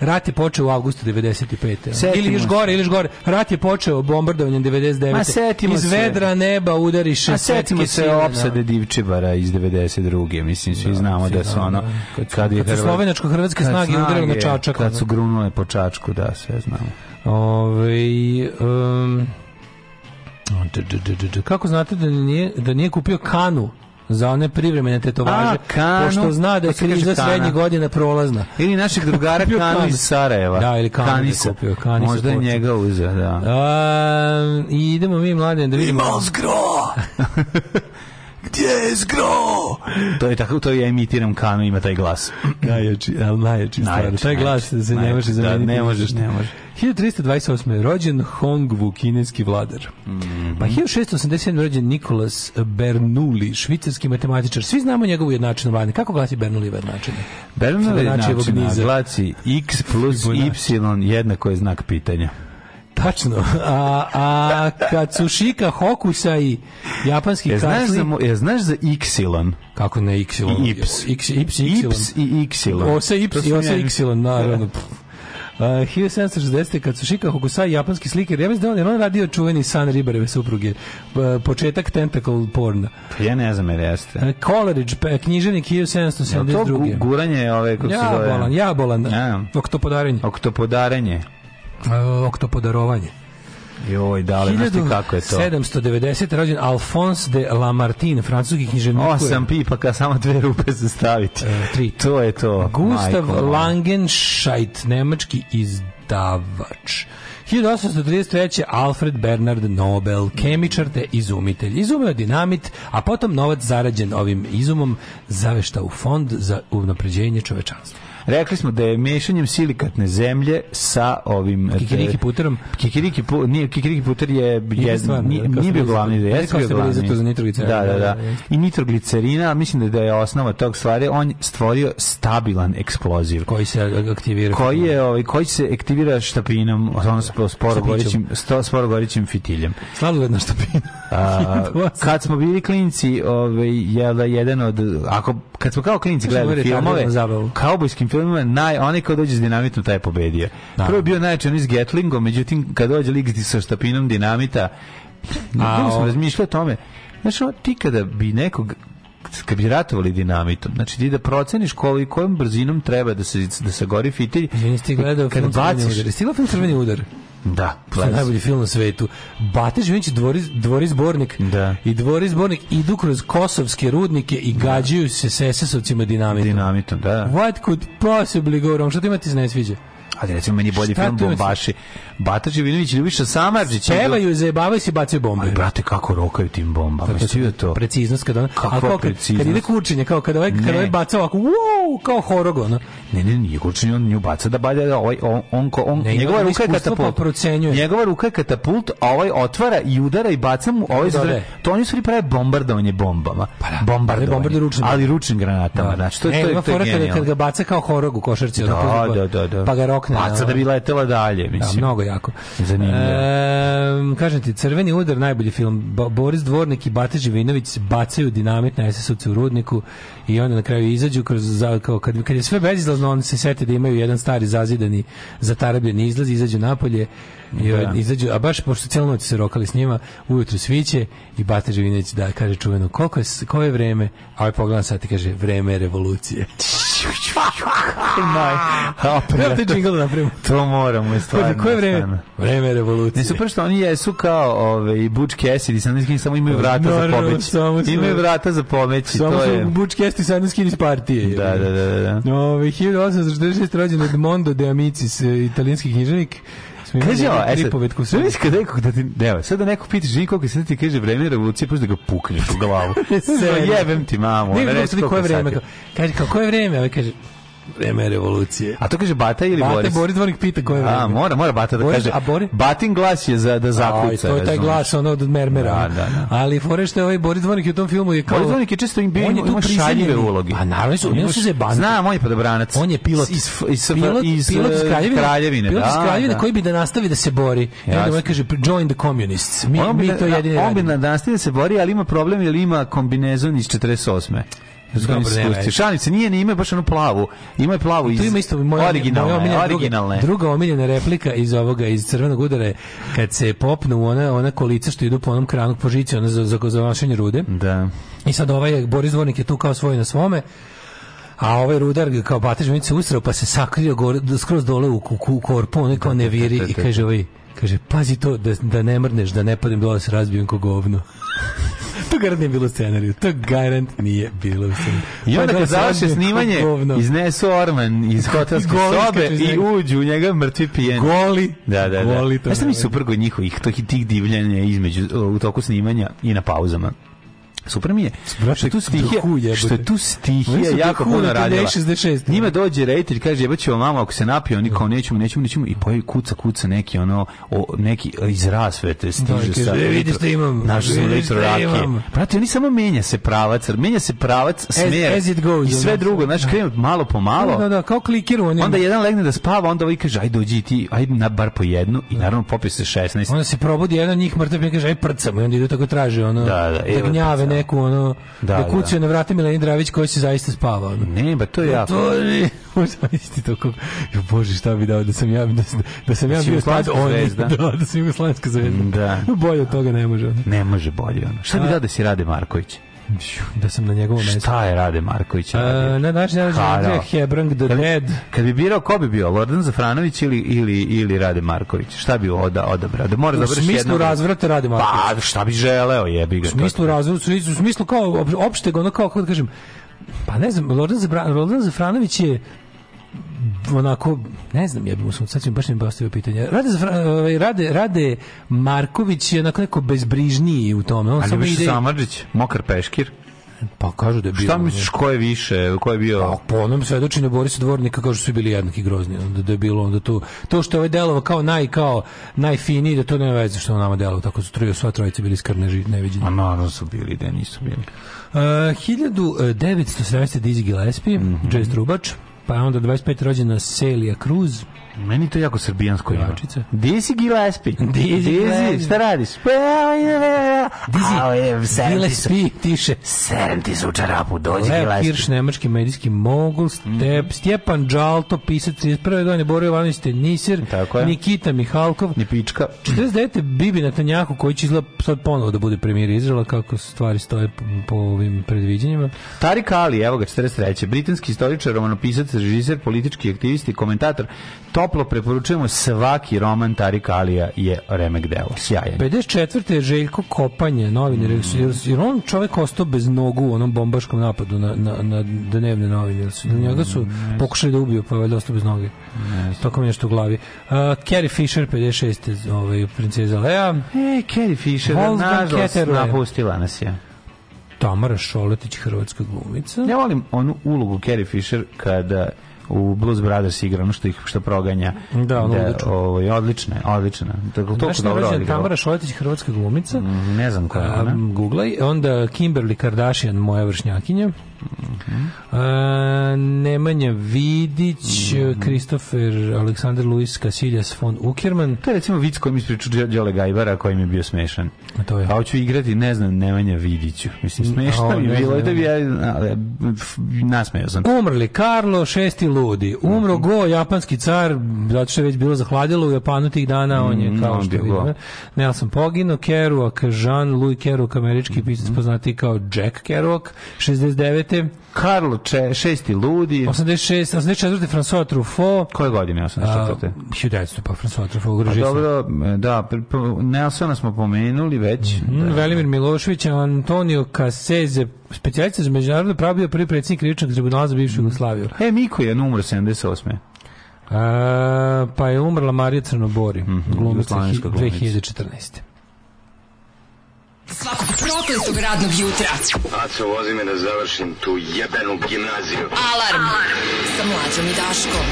rat je počeo u avgustu 95. Setimo ili još gore ili još gore rat je počeo bombardovanjem 99. Ma, setimo iz se. vedra neba udariše A setimo se sile, opsade Divčibara iz 92. Mislim, svi znamo da su ono... Kad su- Kad, je kad su Hrvat- slovenačko-hrvatske kad snage udarile na Čačak, Kad su grunule po Čačku, da, sve znamo. Ovaj um, kako znate da nije, da nije kupio kanu za one privremene tetovaže, A, kanu? pošto zna da je kaže kriza srednjih godina prolazna. Ili našeg drugara Kanu iz Sarajeva. Da, ili Kanu Kanisa. kupio, Kanisa Možda je njega uzeo, da. A, idemo mi mladen da vidimo. zgro! Gdje je zgro? To je tako, to ja imitiram Kanu, ima taj glas. Najjači, ali najjači stvar. Najjači, Taj glas najjači, se ne može najjači. Da, ne možeš, ne može. 1328. rođen Hongwu, kineski vladar. Mhm. Pa 1687. rođen Nikolas Bernoulli, švicarski matematičar. Svi znamo njegovu jednačinu vladanje. Kako glasi Bernoulli jednačine? Bernard je Fibonaccijevog način, niza. glaci x plus y jednako je znak pitanja. Tačno. A, a Katsushika Hokusai, japanski Je znaš, za, mo- je znaš za y? Kako ne Y? I ips. X, ips, y. Ips i. Osa To ips i osa njeni- y, naravno. Pff. Uh, 1760. kad su Shika Hokusai, japanski slikar, ja mislim da on, jer on radio čuveni san Ribareve supruge, uh, početak tentacle porna. Pa ja ne znam jer jeste. Uh, Coleridge, pe- književnik Jel to gu- 1772. guranje ove, kako se Ja zove? bolan, ja bolan, Ja. oktopodarenje, Oktopodarenje. Uh, oktopodarovanje. Joj, dale, znaš ti kako je to? 1790. rođen Alphonse de Lamartine, francuski književnik. Osam pipaka, samo dve rupe za staviti. E, tri. To je to. Gustav majko. Langenscheidt, nemački izdavač. 1833. Alfred Bernard Nobel, kemičar te izumitelj. Izumio dinamit, a potom novac zarađen ovim izumom zavešta u fond za unapređenje čovečanstva. Rekli smo da je mešanjem silikatne zemlje sa ovim Kikiriki puterom. Kikiriki pu, nije Kikiriki puter je stvar, nije, kao nije bio glavni, da kao bio glavni. za nitroglicerin, Da, da, da, da. da. I nitroglicerina, mislim da, da je osnova tog stvari, on stvorio stabilan eksploziv. Koji se aktivira. koji je ovaj koji se aktivira štapinom, ono sporo sto- sporo gorećim fitiljem. Sladoled štapinu. A, kad smo bili klinci, ovaj je da jedan od ako kad smo kao klinci gledali filmove, retardirana zabavu. Filmovima, naj onaj ko dođe s dinamitom taj je pobedio. Da. Prvo je bio najjači onaj s Gatlingom, međutim kad dođe lik sa štapinom dinamita, A, smo razmišljali o tome. Znaš, ti kada bi nekog kad bi ratovali dinamitom, znači ti da proceniš koliko, kojom brzinom treba da se, da se gori fitilj, ti gledao film Crveni baciš, udar. Jesi ti gledao film Crveni udar? Da, To je najbolji film na svetu. Bate Živinić, dvori, dvori zbornik Da. i dvori zbornik idu kroz kosovske rudnike i gađaju se s SS-ovcima dinamitom. dinamitom, da. What could possibly go wrong? Što ti ima ti se ne sviđa? Ali recimo meni bolji film Bombaši. Bata Živinović i Ljubiša Samarđić. Pevaju, zajebavaju se i bacaju bombe. Ali, brate, kako rokaju tim bombama. Jesi vidio to? Preciznost kada on, Kakva ali kao kad, preciznost? kad ide kučenje, kao kada ovaj, kada Ne. ovaj baca ovako, wow, kao horog, ono. Ne, ne, nije kurčin, on nju baca da balja, ovaj, on, on, ko- on, Ne, njegova on ruka je iskustvo, katapult. pa. Njegova ruka je katapult, a ovaj otvara i udara i baca mu, ovaj zre, to oni su prave bombardovanje bombama. Pa da. bombardovanje. Bombarduju ručnim. Ali ručnim granatama, znači, to, e, to, je- ima to je kada, genijalno. kad ga baca kao horog u košarci. Da, pa- da, da, da. Pa ga rokne. Baca ono. da bi letela dalje, Da, mislim. mnogo jako. Zanimljivo. E, kažem ti, Crveni udar, najbolji film. Bo- Boris Dvornik i Bate Živinović bacaju dinamit na SS-ovce u rudniku i onda na kraju izađu kroz, kao kad, kad je sve bezizlazno, oni se sete da imaju jedan stari zazidani, zatarabljeni izlaz, izađu napolje, i, Da. izađu, a baš pošto cijelu noć se rokali s njima, ujutru sviće i Bate Živinović da kaže čuveno, koliko je, koje je vreme? A ovaj pogleda sad i kaže, vreme je revolucije. A, Treba ti džingl da napravimo. To moramo, je stvarno. Koje je vreme? Vreme je revolucije. Ne super što oni jesu kao ove, Butch Cassidy, samo, neki samo imaju vrata za samo su- Imaju vrata za pomeći, Samo to su je... Butch Cassidy iz partije. Da, da, da, da. da. Ove, 1846. rođen Edmondo de Amicis, e, italijanski književnik. Imali Kaže ovo, e sad, pripovetku u sad misliš kad nekog da ti, evo, sad da neko pitaš ženi koliko sad ti kaže vreme revolucije, pa da ga pukneš u glavu. Serio. Jebem ti mamu. Ne, ne, reći ne, koje koliko vreme? sati. Kaže, kao, koje vreme? Revolucije. A to kaže Bata ili Bate Boris? Boris Dvornik pita koje vreme. A, mora, mora Bata da Boris- kaže. a Boris? Batin glas je za da Aj, zakuca. to je taj glas ono od mermera. Da, da, da. Ali fore što je ovaj Boris Dvornik u tom filmu je kao... Boris Dvornik je često im bio, On je tu ima šaljive uloge. Pa naravno su, oni su zebanti. Znam, on je podobranac. On je pilot. Iz, iz, pilot, iz, pilot iz eh, Kraljevine, Kraljevine. pilot iz da, Kraljevine da. koji bi da nastavi da se bori. I onda Jasno. ovaj kaže join the communists. Mi, on bi, mi to jedini on bi radimo. na nastavi da se bori, ali ima problem jer ima kombinezon iz 48. Dobro, nema veze. Šalice nije ni ima baš onu plavu. Ima je plavu iz Tu ima isto moja, originalne, moja omiljena originalne. Druga, druga omiljena replika iz ovoga iz crvenog udara kad se popnu ona ona kolica što idu po onom kranu po žici ona za za, za vašenje rude. Da. I sad ovaj Boris Dvornik je tu kao svoj na svome. A ovaj rudar ga kao batež se usrao pa se sakrio gore, skroz dole u, u, u korpu, on kao ne viri i kaže ovaj, kaže, pazi to da, da ne mrneš, da ne padem dole da se razbijem ko govno. to garant nije bilo u scenariju. To garant nije bilo u scenariju. I onda Pa kad da završe snimanje, iznesu orman iz hotelske sobe i uđu u njega mrtvi pijeni. Goli. Da, da, da. Goli to Znaš šta mi super kod njihovih tih divljanja između, u toku snimanja i na pauzama? Super mi je Brate, što tu stihija, što je tu Oni stihija jako puno radila. 66. Njima dođe reditelj, kaže jebaćemo mama ako se napije, oni kao nećemo, nećemo, nećemo i pojavi kuca, kuca neki ono, o, neki iz rasvete stiže Da, kaže, sa "E, vidi šta imam, naš litro rakije. Brate, oni samo menja se pravac, menja se pravac, smer as it goes, i sve drugo, znaš, krenu malo po malo. Da, da, da, kao klikiru. On je- Onda jedan legne da spava, onda ovaj kaže, aj dođi ti, aj na bar po jednu i naravno popije se 16. Onda se probudi jedan njih mrtav i kaže aj prcamo i onda idu tako traže ono Da, da, da, neku ono Da, da, da. kucaju na vrata Mileni Dravić koji se zaista spava ono. Ne, ba to je jako. To je, misliti to kako, jo bože šta bi dao da sam ja, da, da sam ja Da si bio tad jugoslovenska on, da, da sam jugoslovenska zvezda. Da. Bolje od toga ne može. Ne može bolje ono. Šta bi dao da si Rade Marković? Da sam na njegovom mestu. Šta je Rade Marković radio? na Andrija da. Hebrang the Kad Dead. Kad bi birao ko bi bio, Lordan Zafranović ili, ili, ili Rade Marković? Šta bi oda, odabrao? Da mora U da vrši smislu jednog- razvrata radi Marković. Pa, šta bi želeo, jebi ga. U smislu razvoja, u smislu kao op- opšteg, ono kao, kako da kažem, pa ne znam, Lordan Zafranović je onako, ne znam, ja bih mu sad ću baš mi postavio pitanje. Rade, Zafra, ovaj, Rade, Rade Marković je onako neko bezbrižniji u tome. On Ali biš ide, Samardžić, Mokar Peškir. pa kažu da je bio. Šta misliš, ko je više, ko je bio... Pa, po onom svedočenju Borisa Dvornika kažu su bili jednaki grozni, onda da je bilo onda tu to što je ovaj delovo kao naj kao najfiniji da to nema veze što nama delovo tako su troje sva trojica bili skrneži neviđeni. A naravno su bili, da nisu bili. Uh, 1917. Dizzy Gillespie, Mhm. jazz trubač, pa onda 25. rođena Celia Cruz, Meni to jako srbijansko ima. Pevačica. Dizzy Gillespie. Dizzy Gillespie. šta radiš? Pa, Dizzy. Gillespie, tiše. Sedem ti se u čarapu, dođi Gillespie. Kirš, nemački medijski mogul, Step, Stjepan Đalto, pisac 31. godine, Borio Ivanović Tenisir. Nikita Mihalkov, Ni pička. 49. Bibi Netanjahu koji će izgleda sad ponovo da bude premijer Izraela kako stvari stoje po, ovim predviđanjima. Tarik Ali, evo ga, 43. Britanski istoričar, romanopisac, režiser, politički aktivist i komentator. Toplo preporučujemo svaki roman Tarik Alija je remek delo. Sjajan. 54. je Željko Kopanje, novinar, jer, jer on čovek ostao bez nogu u onom bombaškom napadu na, na, na dnevne novine. Jer su, njega su pokušali da ubiju, pa je valjda ostao bez noge. Tako mi je nešto u glavi. Uh, Carrie Fisher, 56. Ovaj, princeza Lea. E, Carrie Fisher, nažalost, napustila nas je. Tamara Šoletić, hrvatska glumica. Ja volim onu ulogu Carrie Fisher kada u Blues Brothers igra ono što ih što proganja. Da, ono odlično. ovaj odlična, je, odlična. Tako to dobro odigrala. Tamara Šoletić, hrvatska glumica. Mm, Ne znam koja je ona. Googlaj. Onda Kimberly Kardashian, moja vršnjakinja. A, Nemanja Vidić, Kristofer Aleksandar Luis Casillas von Ukerman. To je recimo vic koji mi ispričao Đo- Đole Gajbara koji mi je bio smešan. A to je? A hoću igrati, ne znam, Nemanja Vidiću. Mislim, smešno mi je bilo. Da bi ja, nasmejao sam. Umrli Karlo VI ludi. Umro Go, japanski car, zato što je već bilo zahladilo u Japanu tih dana, on je Mm, kao što vidimo. Nelson Pogino, Kerouac, Jean Louis Kerouac, američki Mhm. pisac poznati kao Jack Kerouac, 69. Karlo če, šesti ludi. 86, 84. François Truffaut, Koje godine? a, 84. 1900, pa François Truffaut, Pa dobro, da, Nelsona smo pomenuli već. Mm, Velimir Milošević, Antonio Cassese, specijalista za međunarodno pravo bio prvi predsjednik krivičnog tribunala za bivšu Jugoslaviju. E, Miko je umro 78. A, pa je umrla Marija Crnobori, glumica jugoslovenska hi- glumica. 2014. Svakog prokletog radnog jutra. Aco, vozi me da završim tu jebenu gimnaziju. Alarm, sa mlađom i Daškom.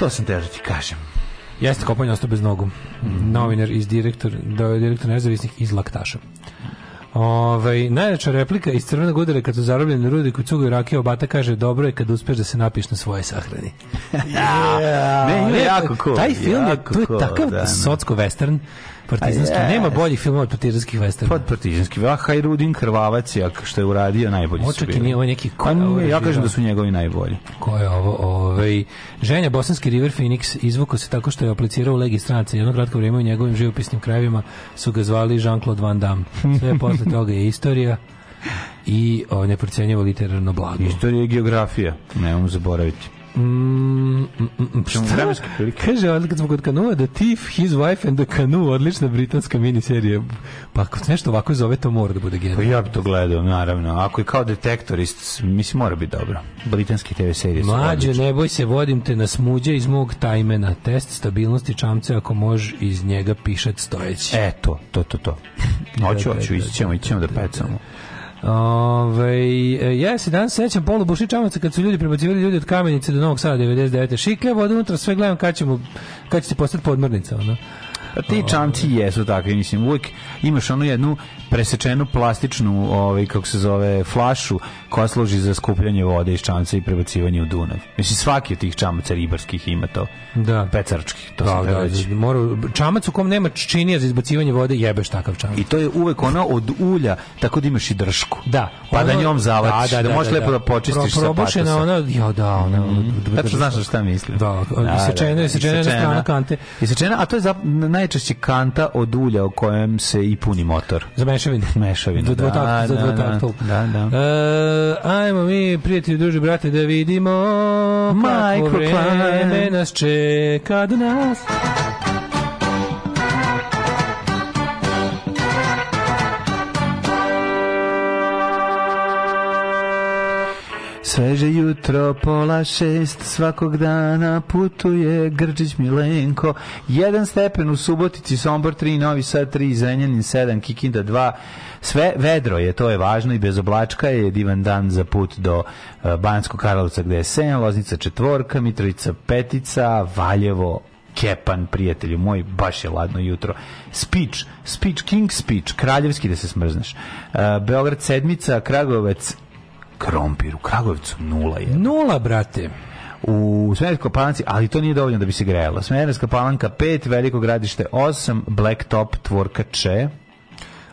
To sam teo da ti kažem. Jeste kopanje ostao bez nogu. Mhm. Novinar iz direktor, da je direktor nezavisnih iz Laktaša. Ove, najjača replika iz crvenog udara kad su zarobljeni rudi kod cugaju rakije obata kaže dobro je kad uspeš da se napiš na svoje sahrani. Ne, ima Ne, jako cool. Taj film je, to je cool, takav da, socko western partizanski. A je. Nema boljih filmova od partizanskih westerna. Pod partizanski. Va Hajrudin Krvavac je, što je uradio, najbolji su Očak i bili. nije ovo neki Pa ovo je ja kažem da su njegovi najbolji. Ko je ovo? Ovaj ženja bosanski River Phoenix izvukao se tako što je aplicirao u Legi stranaca. Jedno kratko vrijeme u njegovim živopisnim krajevima su ga zvali Jean-Claude Van Damme. Sve posle toga je istorija i o, neprocenjivo literarno blago. Istorija i geografija, nemamo zaboraviti. Mm, mm, mm, mm, Ćemo šta? Kaže, kad smo kod kanua, The Thief, His Wife and the Canoe, odlična britanska miniserija. Pa ako nešto ovako zove, to mora da bude Pa genijalno. ja bi to gledao, naravno. Ako je kao detektorist, mislim, mora biti dobro. Britanski TV serije su Mlađe, odlične. ne boj se, vodim te na smuđe iz mog tajmena. Test stabilnosti čamce, ako može iz njega pišat stojeći. E, to, to, to, to. Hoću, Da, da, hoću, da, ići ćemo, ići ćemo da pecamo. Ove, ja se danas sećam polu buši čamaca kad su ljudi prebacivali ljudi od kamenice do Novog Sada 99. Šikle, voda unutra, sve gledam kad ćemo kad će se postati podmornica, ono. Pa ti čamci jesu takvi, mislim, uvijek imaš onu jednu presečenu plastičnu, ovaj, kako se zove, flašu koja služi za skupljanje vode iz čamca i prebacivanje u Dunav. Mislim, svaki od tih čamaca ribarskih ima to. Da. Pecarčkih, to Da, da, reći. da, mora, čamac u kom nema činija za izbacivanje vode, jebeš takav čamac. I to je uvek ono od ulja, tako da imaš i dršku. Da. Pa da njom zavatiš, da, možeš lepo da počistiš Pro- probušena ona, ja da, ona... Tačno znaš na šta mislim. Da, isečena, isečena jedna strana kante. Isečena, a to je najčešće kanta od ulja u kojem se i puni motor. Za Mešavinu, Za da, dvotakt, za da, dvotaktul. da, da. E, ajmo mi, prijatelji, druži, brate, da vidimo kako vreme nas čeka do nas. Sveže jutro, pola šest, svakog dana putuje Grčić Milenko. Jedan stepen u Subotici, Sombor 3, Novi Sad 3, Zrenjanin 7, Kikinda 2. Sve vedro je, to je važno i bez oblačka je divan dan za put do uh, Banjskog Karlovca gde je 7, Loznica četvorka, Mitrovica petica, Valjevo Kepan, prijatelju moj, baš je ladno jutro. Speech, speech, king speech, kraljevski da se smrzneš. Uh, Beograd sedmica, Kragovac krompir u Kragujevcu nula je. Nula, brate. U Smederskoj palanci, ali to nije dovoljno da bi se grejala. Smederska palanka 5, Veliko gradište 8, Blacktop tvorka Če,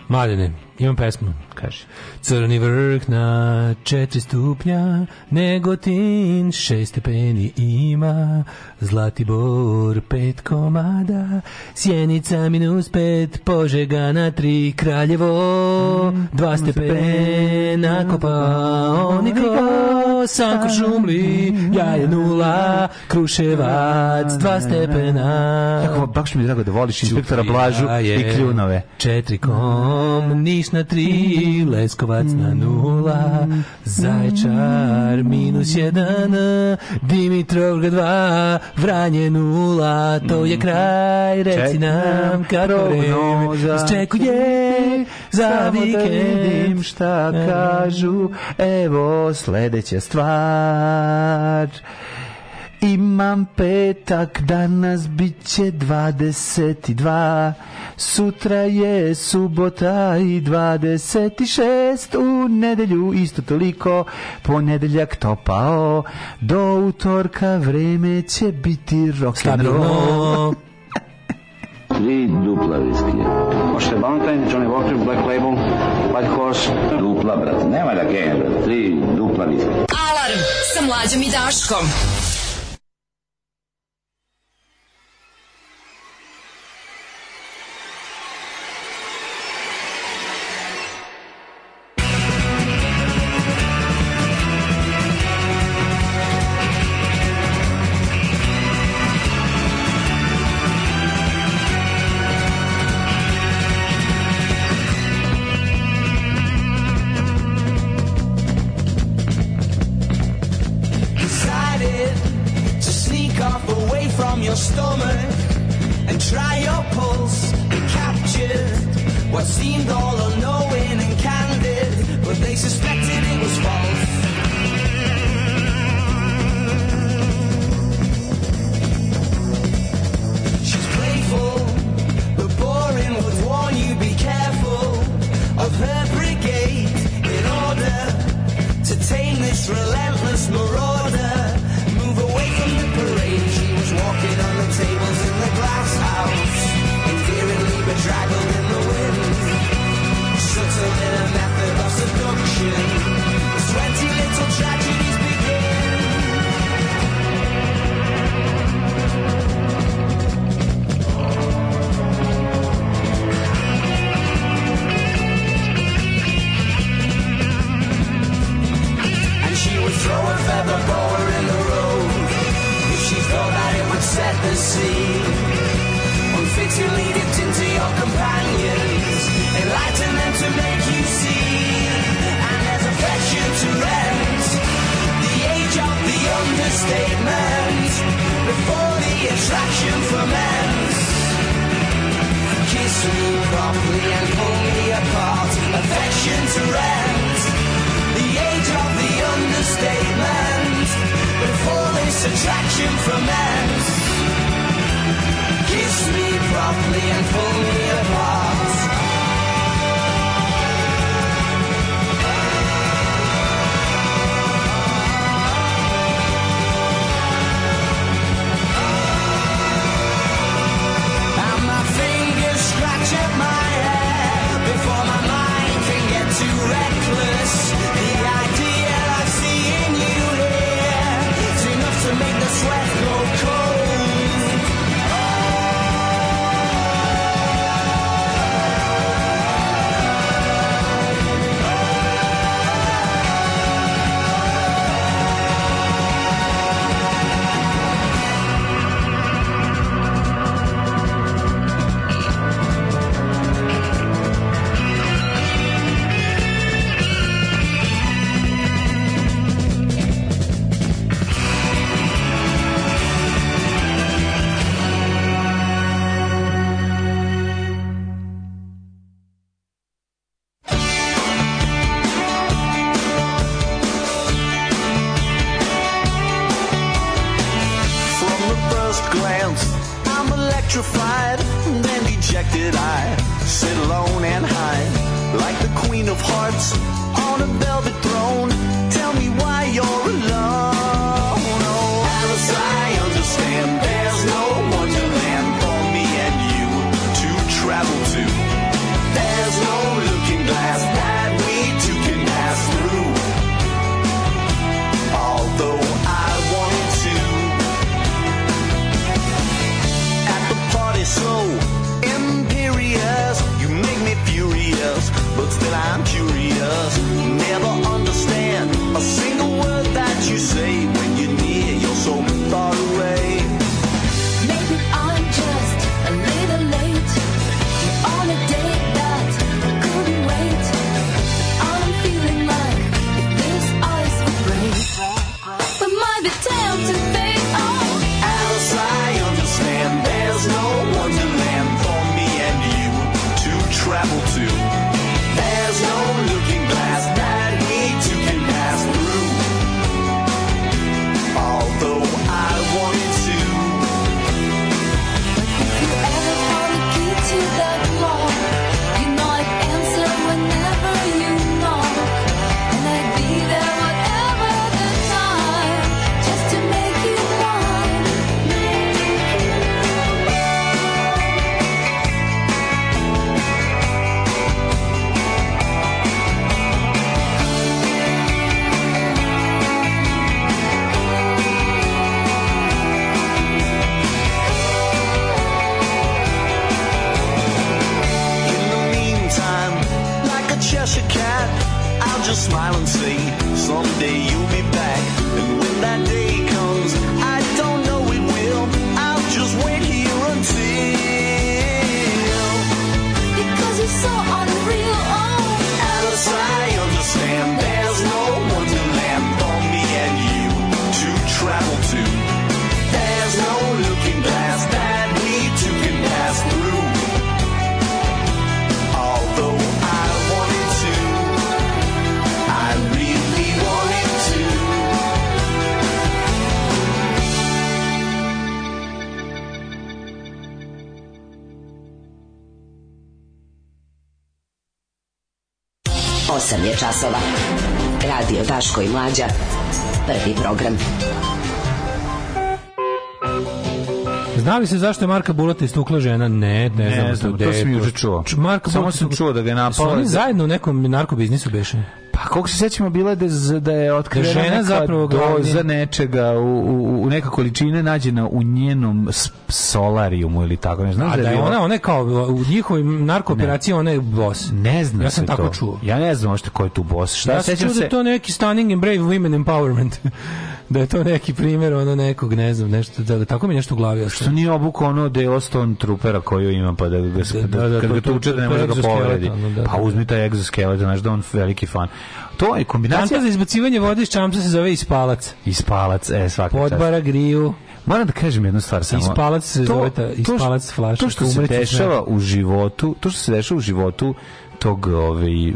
Mladene, imam pesmu. kaže. Crni vrh na četiri stupnja, Negotin šest stepeni ima, Zlatibor pet komada, Sjenica minus pet, Požega na tri, Kraljevo dva stepena, Kopaoniko, Sanko šumli, Jaje nula, Kruševac dva stepena. Tako, baš mi je drago da voliš inspektora Blažu i je kljunove. Četiri kom, Niš na tri, Leskovac na nula, Zaječar minus jedan, Dimitrovgrad dva, Vranje nula, to je kraj, reci Ček- nam kako prognoza. čekuje za da vidim vikend. šta kažu, evo sledeća stvar. Imam petak, danas bit će 22, sutra je subota i 26, u nedelju isto toliko, ponedeljak topao, do utorka vreme će biti rock'n'roll. Stabilno. Tri dupla viskija. Možete Valentine, Johnny Walker, Black Label, White Horse. Dupla, brate. Nema da kenja, brate. Tri dupla viskija. Alarm sa mlađom i Daškom. Mlađa. Prvi program. Znali se zašto je Marka Bulata istukla žena? Ne, ne, Ne znam. znam, to sam juče čuo. Č- Marka Samo Bulata sam čuo da ga je napala Su oni za- zajedno u nekom narkobiznisu beše? Koliko se sećamo bila da, je- da je otkrivena Da je žena zapravo doza nečega u, u, u neka količina nađena u njenom solarijumu ili tako ne znam A da je bila- ona, ona je kao u njihovim narkooperacijama ona je boss. ne znam Ja sam se tako to. čuo. ja ne znam možda ko je tu boss šta ja sećam da se je to neki stunning and brave women empowerment. Da je to neki primjer ono nekog, ne znam, nešto, da, tako mi nešto u glavi. što nije obukao ono delo Stone Troopera koju ima pa da Da, da, da, kad ga to- tuče da ne može da ga povredi da, pa da. uzmi taj egzoskeleton znaš da on veliki fan to je kombinacija Kanta za izbacivanje vode iz čamca se zove ispalac. ispalac e svaka čast Podbara griju. Moram da kažem jednu stvar samo. Ispalac se zove ta- ispalac flaša, To što se dešava u životu, to što se dešava u životu tog, ovaj,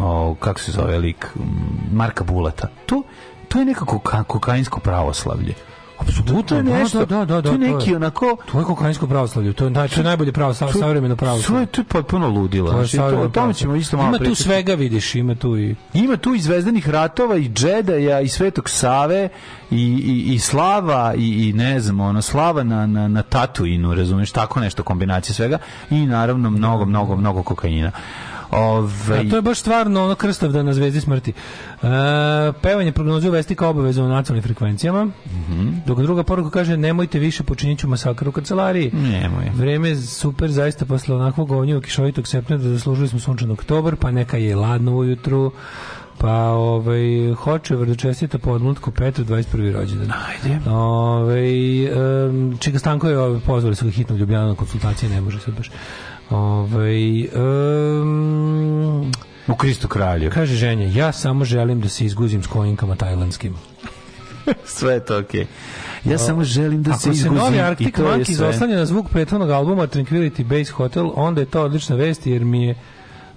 o, kako se zove lik, Marka Bulata, to, to je nekako ka- kokainsko pravoslavlje. Apsolutno, To je da, nešto, da, da, da, to je to je- neki onako... To je kokainsko pravoslavlje, to je, naj, to je najbolje pravo, sa- to- savremeno pravoslavlje. je, to je potpuno ludilo. To Znači, to, o tome pravoslavlje. ćemo isto malo Ima tu svega, vidiš, ima tu i... Ima tu i zvezdanih ratova i džedaja i Svetog Save i, i, i slava i, i ne znam, ono, slava na, na, na tatuinu, razumiješ, tako nešto kombinacija svega i naravno mnogo, mnogo, mnogo kokaina. Ove, A to je baš stvarno ono krstavdan na zvezdi smrti. E, pevanje prognozu vesti kao obavezno na nacionalnim frekvencijama. Mhm. Dok druga poruka kaže nemojte više počinit ću masakr u kancelariji. Nemoj. Vreme je super, zaista posle onakvog ovnjivog kišovitog septembra zaslužili smo sunčan oktobar, pa neka je ladno ujutru. Pa ovaj hoće da čestita po odmutku Petru 21. rođendan. Ajde. Ovaj um, Čega Stanko je ovaj, pozvali su ga hitno u Ljubljanu na konsultacije, ne može sad baš. Ovaj um, u Kristu kralju. Kaže ženja, ja samo želim da se izguzim s kojinkama tajlandskim. Sve je to okej. Ja samo želim da Ako se se izguzim novi i Arctic to je Monkeys oslanja na zvuk prethodnog albuma Tranquility Base Hotel, onda je to odlična vest jer mi je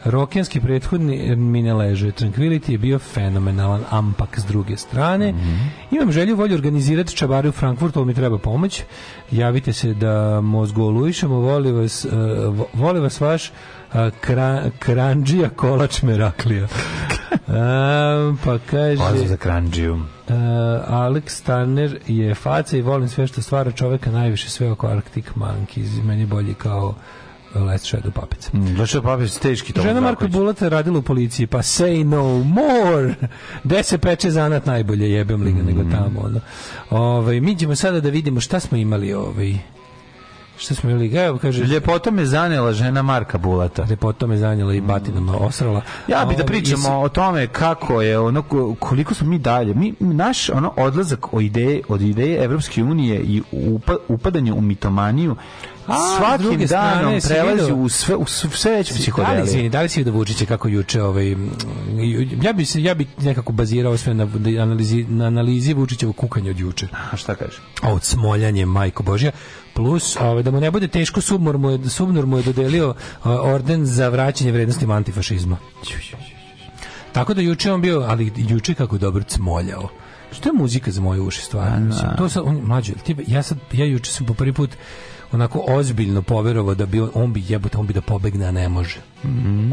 Rokenski prethodni mi ne leže. Tranquility je bio fenomenalan, ampak s druge strane. Imam želju volju organizirati čabare u Frankfurtu, ali mi treba pomoć. Javite se da mozgoluišemo, voli vas, uh, vo- voli vas vaš uh, kra, kranđija kolač Meraklija. Um, pa kaže... Pozdrav za Kranđiju. Uh, Alex Tanner je faca i volim sve što stvara čoveka najviše sve oko Arctic Monkeys meni bolji kao uh, Last Shadow Puppets Mm, Došao papir teški to. Žena Marko Bulata radila u policiji pa say no more gde se peče zanat najbolje jebem li ga nego Mm. tamo ono. ovaj, mi ćemo sada da vidimo šta smo imali ovaj, šta smo imali evo kaže Ljepota me zanela žena Marka Bulata. Ljepota me zanjela i batinama osrala Ja bi da Ovaj, pričamo jesi- o tome kako je ono ko- koliko smo mi dalje. Mi naš ono odlazak od ideje od ideje Evropske unije i upa, upadanje u mitomaniju A, svakim danom si prelazi u sve u sve veće Da li, psihodelije. izvini, da li si vidio Vučića kako juče ovaj mm, ja bi se ja bi nekako bazirao sve na da analizi na analizi Vučićevog kukanja od juče. A šta kaže? A od smoljanje majko Božja plus ovaj da mu ne bude teško Subnor mu je Subnor mu je dodelio orden za vraćanje vrednostima antifašizma. Tako da juče on bio, ali juče kako je dobro cmoljao. Što je muzika za moje uši stvarno? To sad, on, mlađe, ti, ja sad, ja juče sam po prvi put onako ozbiljno poverovao da bi on, on bi jebote, on bi da pobegne, a ne može.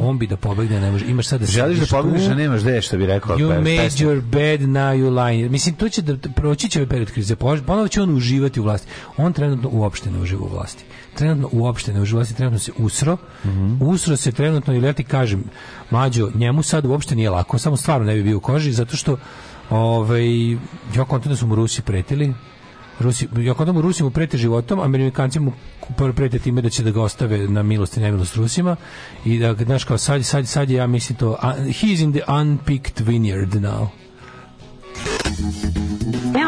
On bi da pobegne, a ne može. Imaš sad da. Želiš da tu, pobegneš, a nemaš gde, što bi rekao. You pe- made pesnik. your bed, now you lie. Mislim, to će da proći će ovaj period krize. Po- Ponovo će on uživati u vlasti. On trenutno uopšte ne uživa u vlasti. Trenutno uopšte ne uživa u vlasti. Trenutno se usro. Usro se trenutno, ili ja ti kažem, mlađo, njemu sad uopšte nije lako. Samo stvarno ne bi bio u koži, zato što ovaj, ja kontam da su mu Rusi pretili. Rusi, ja kontam mu Rusi mu prete životom, Amerikanci mu prete time da će da ga ostave na milost i nemilost Rusima i da, znaš, kao sad, sad, sad ja mislim to, uh, he's in the unpicked vineyard now.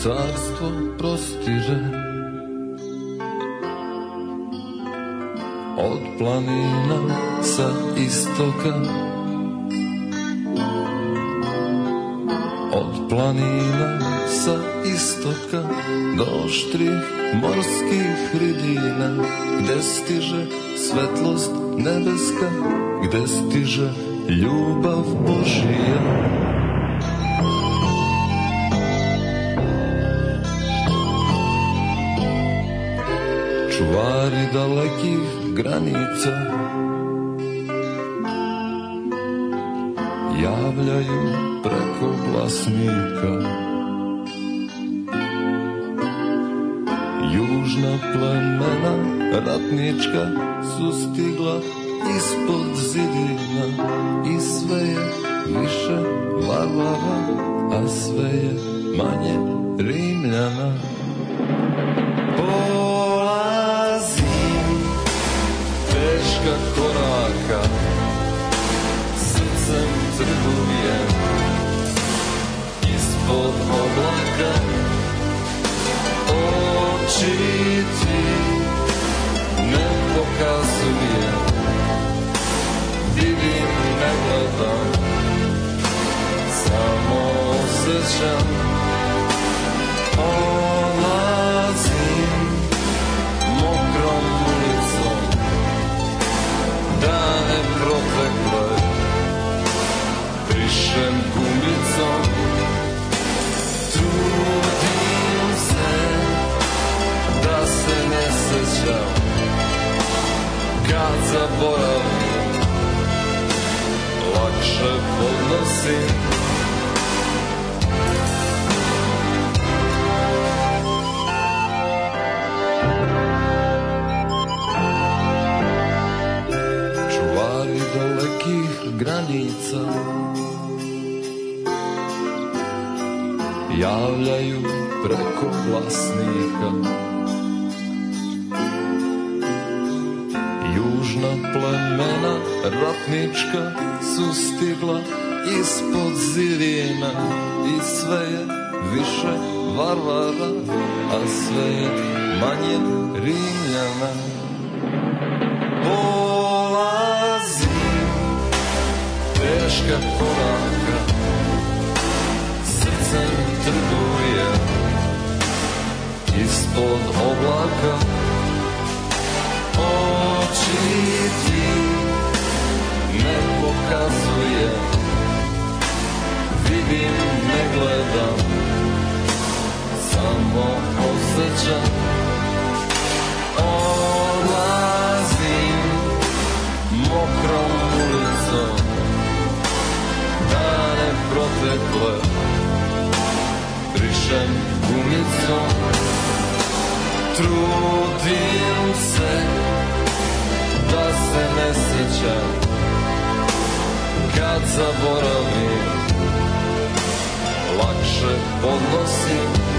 carstvo prostiže. Od planina sa istoka Od planina sa istoka Do štrih morskih ridina Gde stiže svetlost nebeska Gde stiže ljubav Božija čuvari dalekih granica. Javljaju preko glasnika južna plemena ratnička su stigla ispod zidina i sve je više varvara a sve je manje Rimljana Kad zaboravim Lakše podnosim čuvari dalekih granica javljaju preko glasnika ratnička su stigla ispod zidina i sve je više varvara a sve je manje rimljana. Polazim teška koraka srcem trguje ispod oblaka. Oči ti ne pokazuje. Vidim ne gledam samo osjećam. Odlazim mokrom ulicom dane protekle. Brišem gumicom trudim se da se ne sjećam kad zaboravim lakše podnosim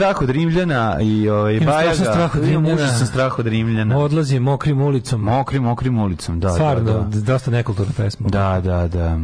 Strah od Rimljana i ovaj Imam Bajaga. strašan strah od Imam Rimljana. užasan strah od Rimljana. Odlazi mokrim ulicom. Mokrim, mokrim ulicom, da, Stvarno, da, da. dosta nekulturna pesma. Da, da, da.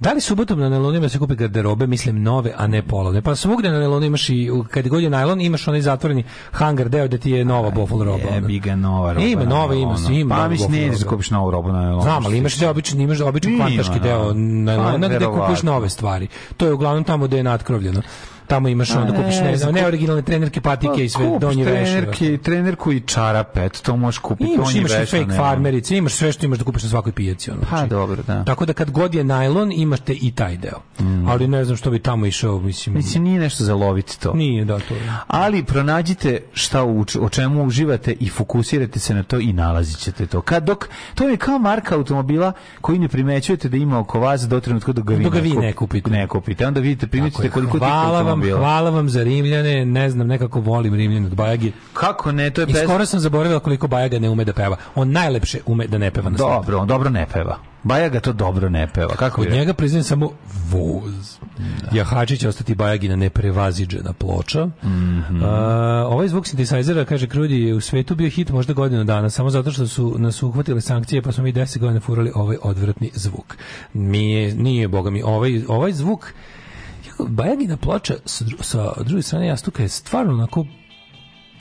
Da li subotom na najlonima se kupe garderobe, mislim nove, a ne polovne? Pa svugde na najlonu imaš i, kad god je najlon, imaš onaj zatvoreni hangar deo da ti je nova boful roba. ono. Jebi ga nova roba. Ima nova, ima, ima Pa mislim, ne ideš da roba. kupiš novu robu na Znam, ali imaš deo običan, imaš običan Ima, kvantaški da. deo najlona Pa, gde kupiš nove stvari. To je uglavnom tamo gde je natkrovljeno. Tamo imaš onda kupiš ne, ne znam, znam, ne originalne trenerke, patike i sve Pa, donje veševe. trenerke, trenerku i čarape, eto, to možeš kupiti. Imaš, imaš i vešane, fake farmerice, imaš sve što imaš da kupiš na svakoj pijaci. Ono, Pa znači. dobro, da. Tako da kad god je najlon, imate i taj deo. Ali ne znam što bi tamo išao, mislim. Mislim, nije nešto za loviti to. Nije, da, to je. Ali pronađite šta u, o čemu uživate i fokusirate se na to i nalazit ćete to. Kad dok, to je kao marka automobila koji ne primećujete da ima oko vas do trenutka dok ga vi, Dok ga vi ne kupite. Ne kupite. Onda vidite, je. koliko tih hvala vam, automobila. hvala vam za Rimljane, ne znam, nekako volim Rimljane od Bajagi. Kako ne, to je I pes... skoro sam zaboravila koliko Bajaga ne ume da peva. On najlepše ume da ne peva na svetu. Dobro, on dobro ne peva. Bajaga to dobro ne peva. Kako Od je? njega priznajem samo voz. Jahači će ostati Bajagina neprevaziđena ploča. Mhm. A, ovaj zvuk sintesajzera, kaže Krudi, je u svetu bio hit možda godinu dana, samo zato što su nas uhvatile sankcije, pa smo mi 10 godina furali ovaj odvratni zvuk. Mi je, nije, boga mi, ovaj, ovaj zvuk, Bajagina ploča sa, dru- sa druge strane jastuka je stvarno onako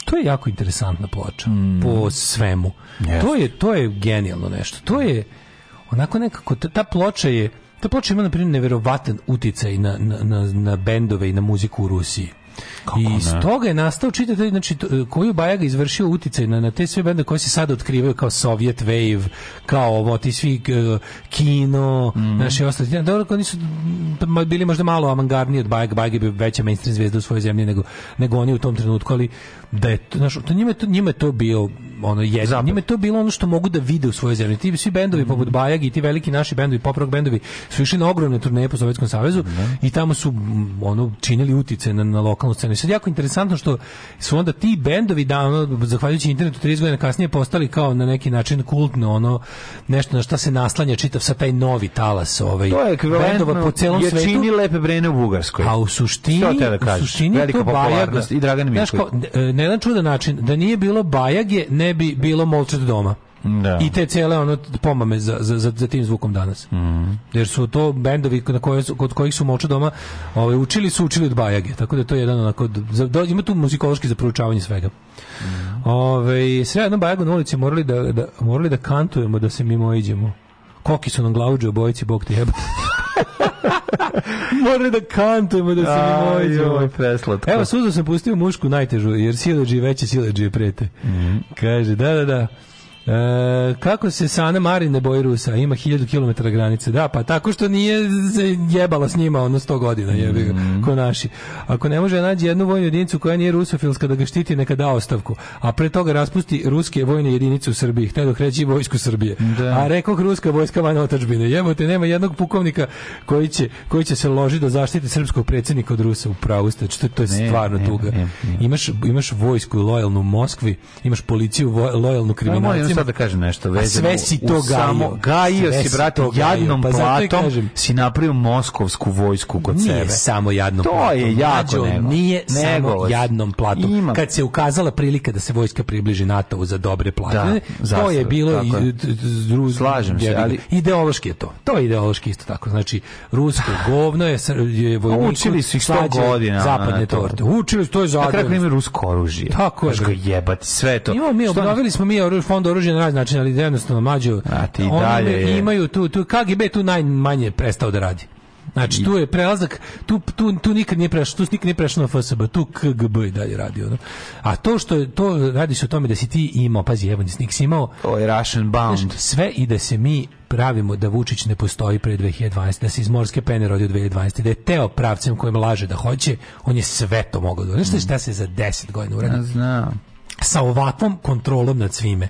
to je jako interesantna ploča po svemu. Jeste. To je to je genijalno nešto. To je onako nekako ta, ta ploča je ta ploča ima na primjer neverovatan uticaj na, na, na, na bendove i na muziku u Rusiji. I ne? iz toga je nastao čitati znači to- koju Bajaga izvršio uticaj na, na te sve bende koje se sad otkrivaju kao Soviet Wave, kao ovo ti svi uh, kino, Mhm. naši ostali. Dobro, oni su bili možda malo avangardniji od Bajag, Bajag je bio veća mainstream zvezda u svojoj zemlji nego, nego oni u tom trenutku, ali da je to, znaš, to njima, je to, njima je to bio ono jezik. Njima je to bilo ono što mogu da vide u svojoj zemlji. Ti svi bendovi Mhm. poput Bajagi i ti veliki naši bendovi, pop rock bendovi su išli na ogromne turneje po Sovjetskom savezu i tamo su mm, ono činili utice na, na lokalnu scenu. Sad jako interesantno što su onda ti bendovi da ono zahvaljujući internetu 30 godina kasnije postali kao na neki način kultno ono nešto na šta se naslanja čitav sa taj novi talas ovaj To je bendova po celom je svetu. čini lepe brene u Bugarskoj. A u suštini, u suštini Velika to Bajaga. i Dragan Znaš Mišković. kao, e, na jedan čudan način, da nije bilo Bajage, ne bi bilo Molčet doma. Da. I te cele ono pomame za, za, za, za tim zvukom danas. Mhm. Jer su to bendovi na koje kod kojih su Molčet doma ovaj, učili su učili od Bajage. Tako da je to jedan onako, za, da, ima tu muzikološki za proučavanje svega. Mhm. Ove, sve jedno Bajagu na ulici morali da, da, morali da kantujemo da se mimo iđemo. Koki su nam glavuđe obojici, bog ti jeba. morali da kantujemo da se iđemo. joj, preslatko. Evo, suzu sam pustio mušku najtežu, jer sileđi veće sileđi prete. Mhm. Kaže, da, da, da. E, kako se Sana Marin ne boji Rusa? Ima 1000 km granice. Da, pa tako što nije se jebala s njima ono 100 godina, jebi ga, Mhm. ko naši. Ako ne može naći jednu vojnu jedinicu koja nije rusofilska da ga štiti, neka da ostavku. A pre toga raspusti ruske vojne jedinice u Srbiji. Htio dok reći vojsku Srbije. Da. A rekao ruska vojska van otačbine. Jebote, nema jednog pukovnika koji će, koji će se ložiti da zaštiti srpskog predsjednika od Rusa. U pravu ste, to, to je stvarno ne, tuga. ne, ne. Imaš, imaš vojsku lojalnu u Moskvi, imaš policiju lojalnu Ja moram kriminalcima. Sad da kažem nešto vezano. sve si to samo- gajio. Gajio Sve si, brate, to gajio. jadnom Pa platom kažem. si napravio moskovsku vojsku kod Nije sebe. samo jadnom To platom. je jako nego. Nije samo Nego. jadnom platom. Ima. Kad se ukazala prilika da se vojska približi NATO-u za dobre plate, Da, to je bilo tako i, je. Slažem se, ali- ideološki je to. To je ideološki isto tako. Znači, rusko govno je, je vojniku Učili su ih 100 slađe godina, Zapadne to. torte. Učili su, to je Na kraju zadnje. imaju rusko oružje. Tako je. Znaš ga jebati, sve to. Imamo mi, obnovili smo mi fond oružja na razne načine, ali jednostavno i oni dalje je. imaju tu, tu KGB tu najmanje prestao da radi. Znači, tu je prelazak, tu, tu, tu nikad nije prešao, tu nikad nije prešao na FSB, tu KGB i dalje radi. Ono. A to što je, to radi se o tome da si ti imao, pazi, evo, nisi si imao, To je Russian bound. Znaš, sve i da se mi pravimo da Vučić ne postoji pre 2012, da se iz morske pene rodio 2012, da je teo pravcem kojem laže da hoće, on je sve to mogao da uradi. Znaš šta se za 10 godina uradi? Ja znam. sa ovakvom kontrolom nad svime.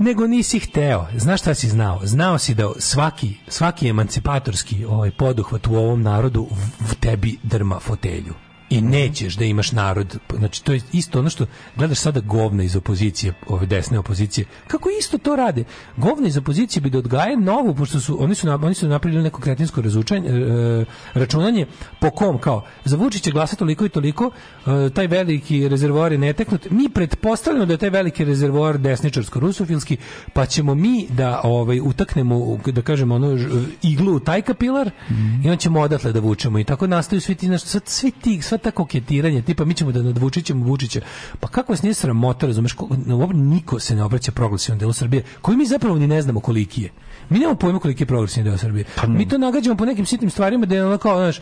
Nego nisi hteo. Znaš šta si znao? Znao si da svaki, svaki emancipatorski ovaj poduhvat u ovom narodu v, tebi drma fotelju. I nećeš da imaš narod. Znači, to je isto ono što gledaš sada govna iz opozicije, ove desne opozicije. Kako isto to rade? Govna iz opozicije bi da odgaje novu, pošto su, oni su, oni su napravili neko kretinsko razučanje, e, računanje po kom, kao, za Vučića glasa toliko i toliko, e, taj veliki rezervoar je neteknut. Mi pretpostavljamo da je taj veliki rezervoar desničarsko-rusofilski, pa ćemo mi da ovaj, utaknemo, da kažemo, ono, iglu u taj kapilar i on ćemo odatle da vučemo. I tako nastaju svi ti, svi ti, sva ta koketiranja, tipa mi ćemo da nadvučićemo Vučića. Pa kako vas nije sramota, razumeš, niko se ne obraća progresivnom delu Srbije, koji mi zapravo ni ne znamo koliki je. Mi nemamo pojma koliki je progresivni deo Srbije. mi to nagađamo po nekim sitnim stvarima da je ono kao, znaš,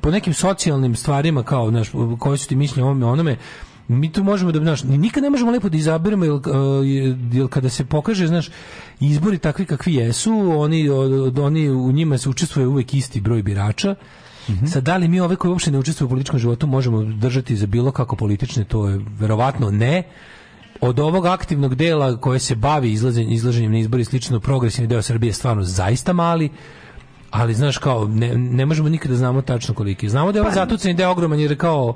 po nekim socijalnim stvarima kao, znaš, koje su ti mišljenje o ovome, onome, mi tu možemo da, znaš, ni- nikad ne možemo lepo da izaberemo, jer, uh, jer kada se pokaže, znaš, izbori takvi kakvi jesu, oni, oni u njima se učestvuje uvek isti broj birača, Sad, da li mi ove koji uopšte ne učestvuju u političkom životu možemo držati za bilo kako politične, to je verovatno ne. Od ovog aktivnog dela koje se bavi izlaženjem, na izbori slično, progresivni deo Srbije je stvarno zaista mali, ali znaš kao, ne, ne možemo nikada znamo tačno koliki. Znamo da je ovaj zatucani deo ogroman jer je kao,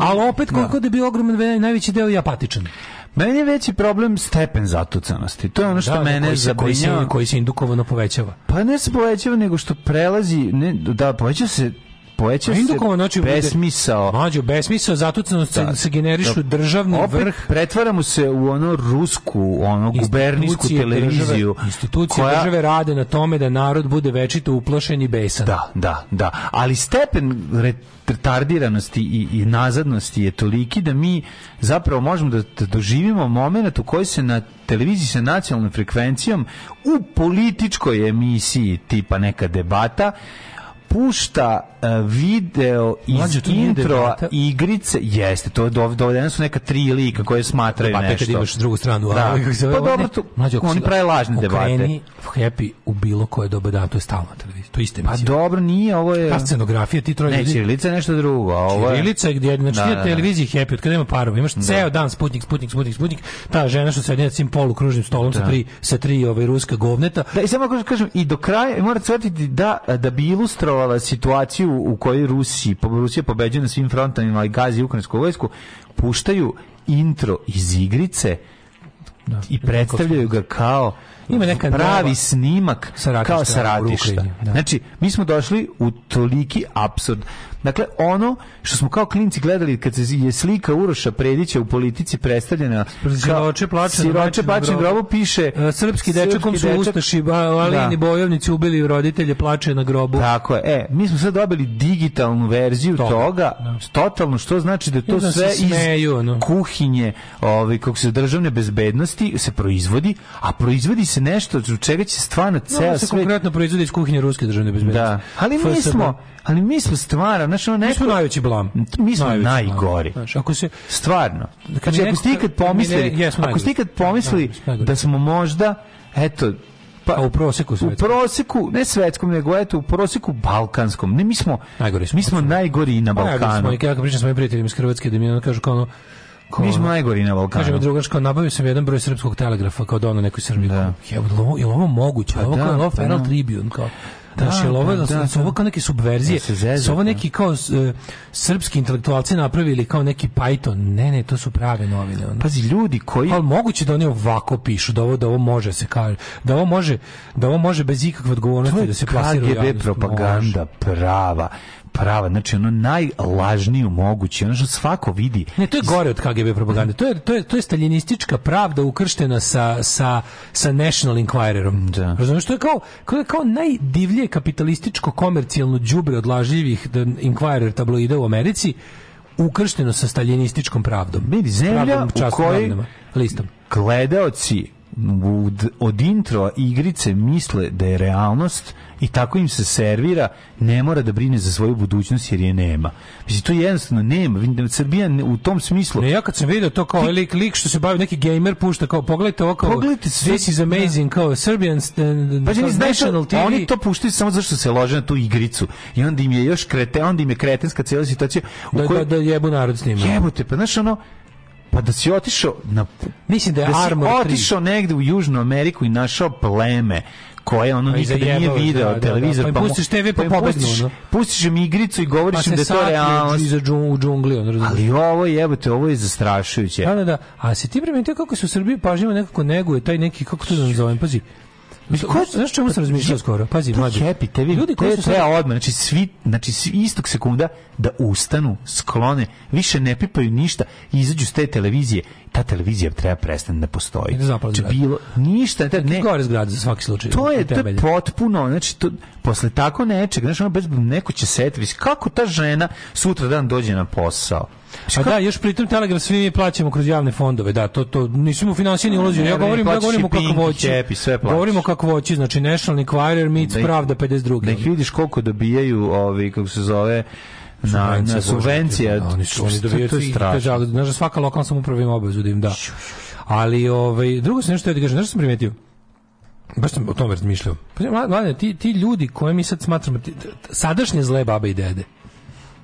ali opet koliko da je bio ogroman, najveći deo je apatičan. Meni je veći problem stepen zatucanosti. To je ono što Da, da, mene koji se, koji, se, koji se indukovano povećava. Pa ne se povećava, nego što prelazi, ne, da, povećava se povećava se znači, besmisao. Mađo, besmisao, zatucanost se, se generišu državni Opet vrh pretvaramo se u ono rusku, ono institucije televiziju. Države, institucije koja- države rade na tome da narod bude večito uplašen i besan. Da, da, da. Ali stepen retardiranosti i, i nazadnosti je toliki da mi zapravo možemo da, da doživimo moment u kojoj se na televiziji sa nacionalnom frekvencijom u političkoj emisiji tipa neka debata pušta video iz Mlađe, debata. igrice, jeste, to dovedene su neka tri lika koje smatraju Pa nešto. kad imaš drugu stranu, Da. a zove, Pa dobro, tu- mlađe, oni prave lažne debate. Okreni Happy u bilo koje doba dana, to je stalna televizija. To je iste Pa emisije. dobro, nije, ovo je... Ta scenografija, ti troje Ne, ljudi- Ćirilica nešto drugo, a ovo je... Ćirilica je gdje, znači Da, da, na da. televiziji Happy, od kada nema parova, imaš ceo dan Sputnik, Sputnik, Sputnik, Sputnik, ta žena što sedi na tim polukružnim stolom sa Da. tri, sa tri ovaj, ruska govneta, Da, i samo kažem, i do kraja morate shvatiti da, da bi ilustrovala situaciju u kojoj Rusi, po, Rusija pobeđuje na svim frontovima i gazi ukrajinsku vojsku, puštaju intro iz igrice i predstavljaju ga kao Ima neka pravi nova- snimak Sa ratišta kao sa u ratišta. Ukrajini, da. Znači, mi smo došli u toliki apsurd. Dakle, ono što smo kao klinci gledali kad se je slika Uroša Predića u politici predstavljena Siroče plače Siroče plače na grobu. grobu piše E, srpski dečak kom su ustaši, Da. bojovnici ubili roditelje, plače na grobu. Tako je. E, mi smo sad dobili digitalnu verziju Toga, toga, totalno, što znači da to da sve smeju, iz ono. kuhinje, ovaj, kako se državne bezbednosti se proizvodi, a proizvodi se nešto od čega će stvarno No, ceo se svet... konkretno proizvodi iz kuhinje ruske državne bezbednosti. Da, ali mi smo, ali mi smo stvarno, znaš, ono neko... Mi smo najveći blam. Mi smo Najveći najgori. blam. Ako se Stvarno. Znači, ako ste ikad kad mi pomislili, ne- ako ste ikad pomislili Da, da smo možda, eto, pa, A u proseku u svetskom. proseku, ne svetskom, nego eto, u proseku balkanskom. Ne, mi smo, Najgori smo, mi smo najgori i na Pa, Balkanu. smo, ja kad pričam sa mojim prijateljima iz Hrvatske, da mi ono kažu kao ono, kao Mi smo najgori na Balkanu. Kaže mi drugaš, kao nabavio sam jedan broj srpskog telegrafa, kao da ono nekoj Srbiji. Da. Jel ovo, je ovo moguće? Pa ovo da, kao, je pa Feral da. Tribune, kao. Da, Znaš, je li ovo, pa da, da, su ovo kao neke subverzije? Da. Su ovo neki kao e, srpski intelektualci napravili kao neki Python? Ne, ne, to su prave novine. Ono. Pazi, ljudi koji... Ali moguće da oni ovako pišu, da ovo, da ovo može se kaže, da ovo može, da ovo može bez ikakve odgovornosti je da se plasira u KGB javnost. propaganda prava prava, znači ono najlažniju moguće, ono što svako vidi. Ne, to je gore od KGB propagande. To je to je to je staljinistička pravda ukrštena sa sa sa National Enquirerom. Da. Razumeš, to je kao kao, kao najdivlje kapitalističko komercijalno đubre od lažljivih da Enquirer tabloida u Americi ukršteno sa staljinističkom pravdom. Vidi, zemlja Pravdom, u kojoj listom. gledaoci od, od intro igrice misle da je realnost i tako im se servira, ne mora da brine za svoju budućnost jer je nema. Mislim, to jednostavno nema. Vidim, Srbija u tom smislu... Ne, ja kad sam vidio to kao ovaj lik, lik što se bavi neki gamer pušta kao pogledajte ovo kao Pogledajte this is amazing kao Serbian Pa kao National TV. oni to puštaju samo zašto se lože na tu igricu. I onda im je još krete, onda im je kretenska cijela situacija u da, kojoj da, da jebu narod s njima. jebote, pa znaš ono, pa da si otišao na Mislim da je da si Armor 3. otišao negde u Južnu Ameriku i našao pleme koje ono Pa nikada nije video da, da, televizor da. Pa im mu- pustiš TV pa pobegnu, pustiš, ono. pustiš im igricu i govoriš pa im da to realnost iza džung, u džungli, on ali ovo jebote ovo je zastrašujuće Da, da, da. A se ti primetio kako se u Srbiji pažljivo nekako neguje taj neki, kako to da nazovem, pazi. Mislim, Ko- znaš čemu sam razmišljao skoro? Pazi, mlađe. happy, te vidi, Ljudi koji su treba odmah, znači svi, znači svi istog sekunda da ustanu, sklone, više ne pipaju ništa, izađu s te televizije, ta televizija treba prestane da postoji. I da zapali Znači, bilo, ništa, ne, ne, Gore zgrade za svaki slučaj. to je, i to je potpuno, znači, to, posle tako nečeg, znači, ono, bez, neko će setiti, kako ta žena sutra dan dođe na posao? A kako- da, još pritom Telegram svi mi plaćamo kroz javne fondove, da, to to nisu mu finansijski ulozi. Ja govorim, ja govorim o kakvoći. Govorimo o kakvoći, znači National Enquirer meets Da Pravda 52. da ih vidiš koliko dobijaju ovi kako se zove na, na subvencija Da, oni su oni dobijaju to je strašno znaš svaka lokalna samouprava ima obavezu da im da. Ali ovaj drugo se nešto da kažem, znaš što sam primetio? Baš sam o tome razmišljao. Pa, ti, ti ljudi koje mi sad smatramo, ti, sadašnje zle babe i dede,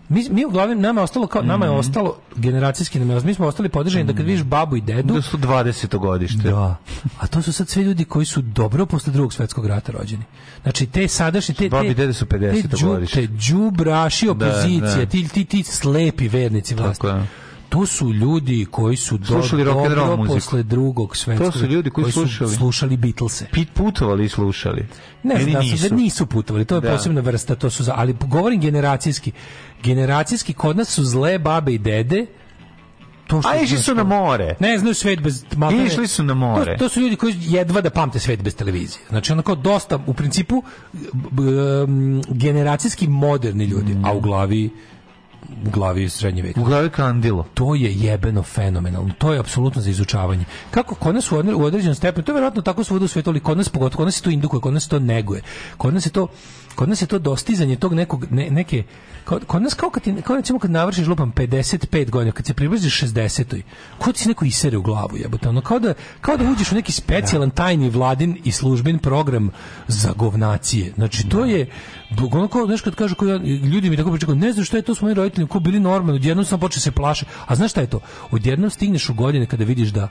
mi, mi uglavnom, nama je ostalo, kao, nama je Mhm. ostalo generacijski, nama je- mi smo ostali podržani da kad vidiš babu i dedu, da su 20. godište da. A to su sad sve ljudi koji su dobro posle drugog svetskog rata rođeni. Znači te sadašnje te Babi dede su 50. te, džu- godište. te đubraši opozicije, da. ti ti ti slepi vernici vlasti. Tako je. To su ljudi koji su do, Slušali rock and roll muziku. posle drugog svetskog. To su ljudi koji su slušali. slušali Beatlese. pit putovali i slušali Ne znam da su da nisu putovali, to je Da. posebna vrsta, to su za, ali govorim generacijski. Generacijski kod nas su zle babe i dede. To što a išli su na more ne znaju svet bez maltene- Išli su na more. To, to su ljudi koji jedva da pamte svet bez televizije. Znači onako dosta u principu generacijski moderni ljudi, a u glavi u glavi srednje veka. U glavi kandilo. To je jebeno fenomenalno. To je apsolutno za izučavanje. Kako kod nas u odre- u određenom stepenu, to je verovatno tako svuda u svetu, ali kod nas pogotovo, kod nas se to indukuje, kod nas se to neguje. Kod nas je to kod nas je to dostizanje tog nekog ne- neke kod, kod nas kao kad ti, kao recimo kad navršiš lupam 55 godina, kad se približiš 60. Kao ti se neko isere u glavu, jebote. Ono kao da kao da uđeš u neki specijalan tajni vladin i služben program za govnacije. Znači to je ono kao, znaš kad kažu kao, ja- ljudi mi tako pričaju, ne znam šta je to s mojim roditeljima, ko bili normalni, odjednom sam počeo se plaše. A znaš šta je to? Odjednom stigneš u godine kada vidiš da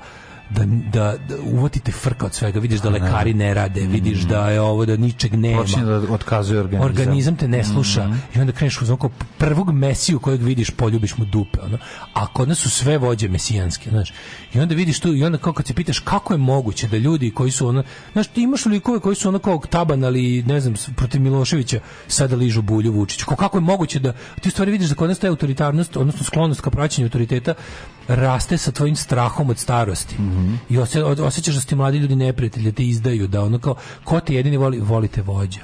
da, da, da uvatite frka od svega, vidiš da lekari ne rade, vidiš da je ovo, da ničeg nema. Počinje da otkazuje organizam. Organizam te ne sluša i onda kreneš uz onako prvog mesiju kojeg vidiš, poljubiš mu dupe. Ono. A kod nas su sve vođe mesijanske, znaš. I onda vidiš tu, i onda kao kad se pitaš kako je moguće da ljudi koji su ono, znaš, ti imaš likove koji su ono kao taban, ali ne znam, protiv Miloševića sada ližu bulju Vučiću. Kako je moguće da, ti u stvari vidiš da kod nas ta autoritarnost, odnosno sklonost ka praćenju autoriteta, raste sa tvojim strahom od starosti. I osje, od- osjećaš da su ti mladi ljudi neprijatelji, da te izdaju, da ono kao, ko te jedini voli, volite vođa.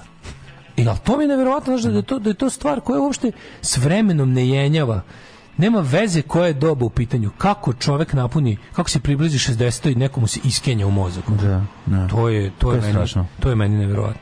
I ali to mi je nevjerovatno znaš, da, je to, da je to stvar koja uopšte s vremenom ne jenjava. Nema veze koja je doba u pitanju. Kako čovek napuni, kako se približi 60 i nekomu se iskenja u mozak. Da, da. To je, to, To je, je meni, strašno. to je meni nevjerovatno.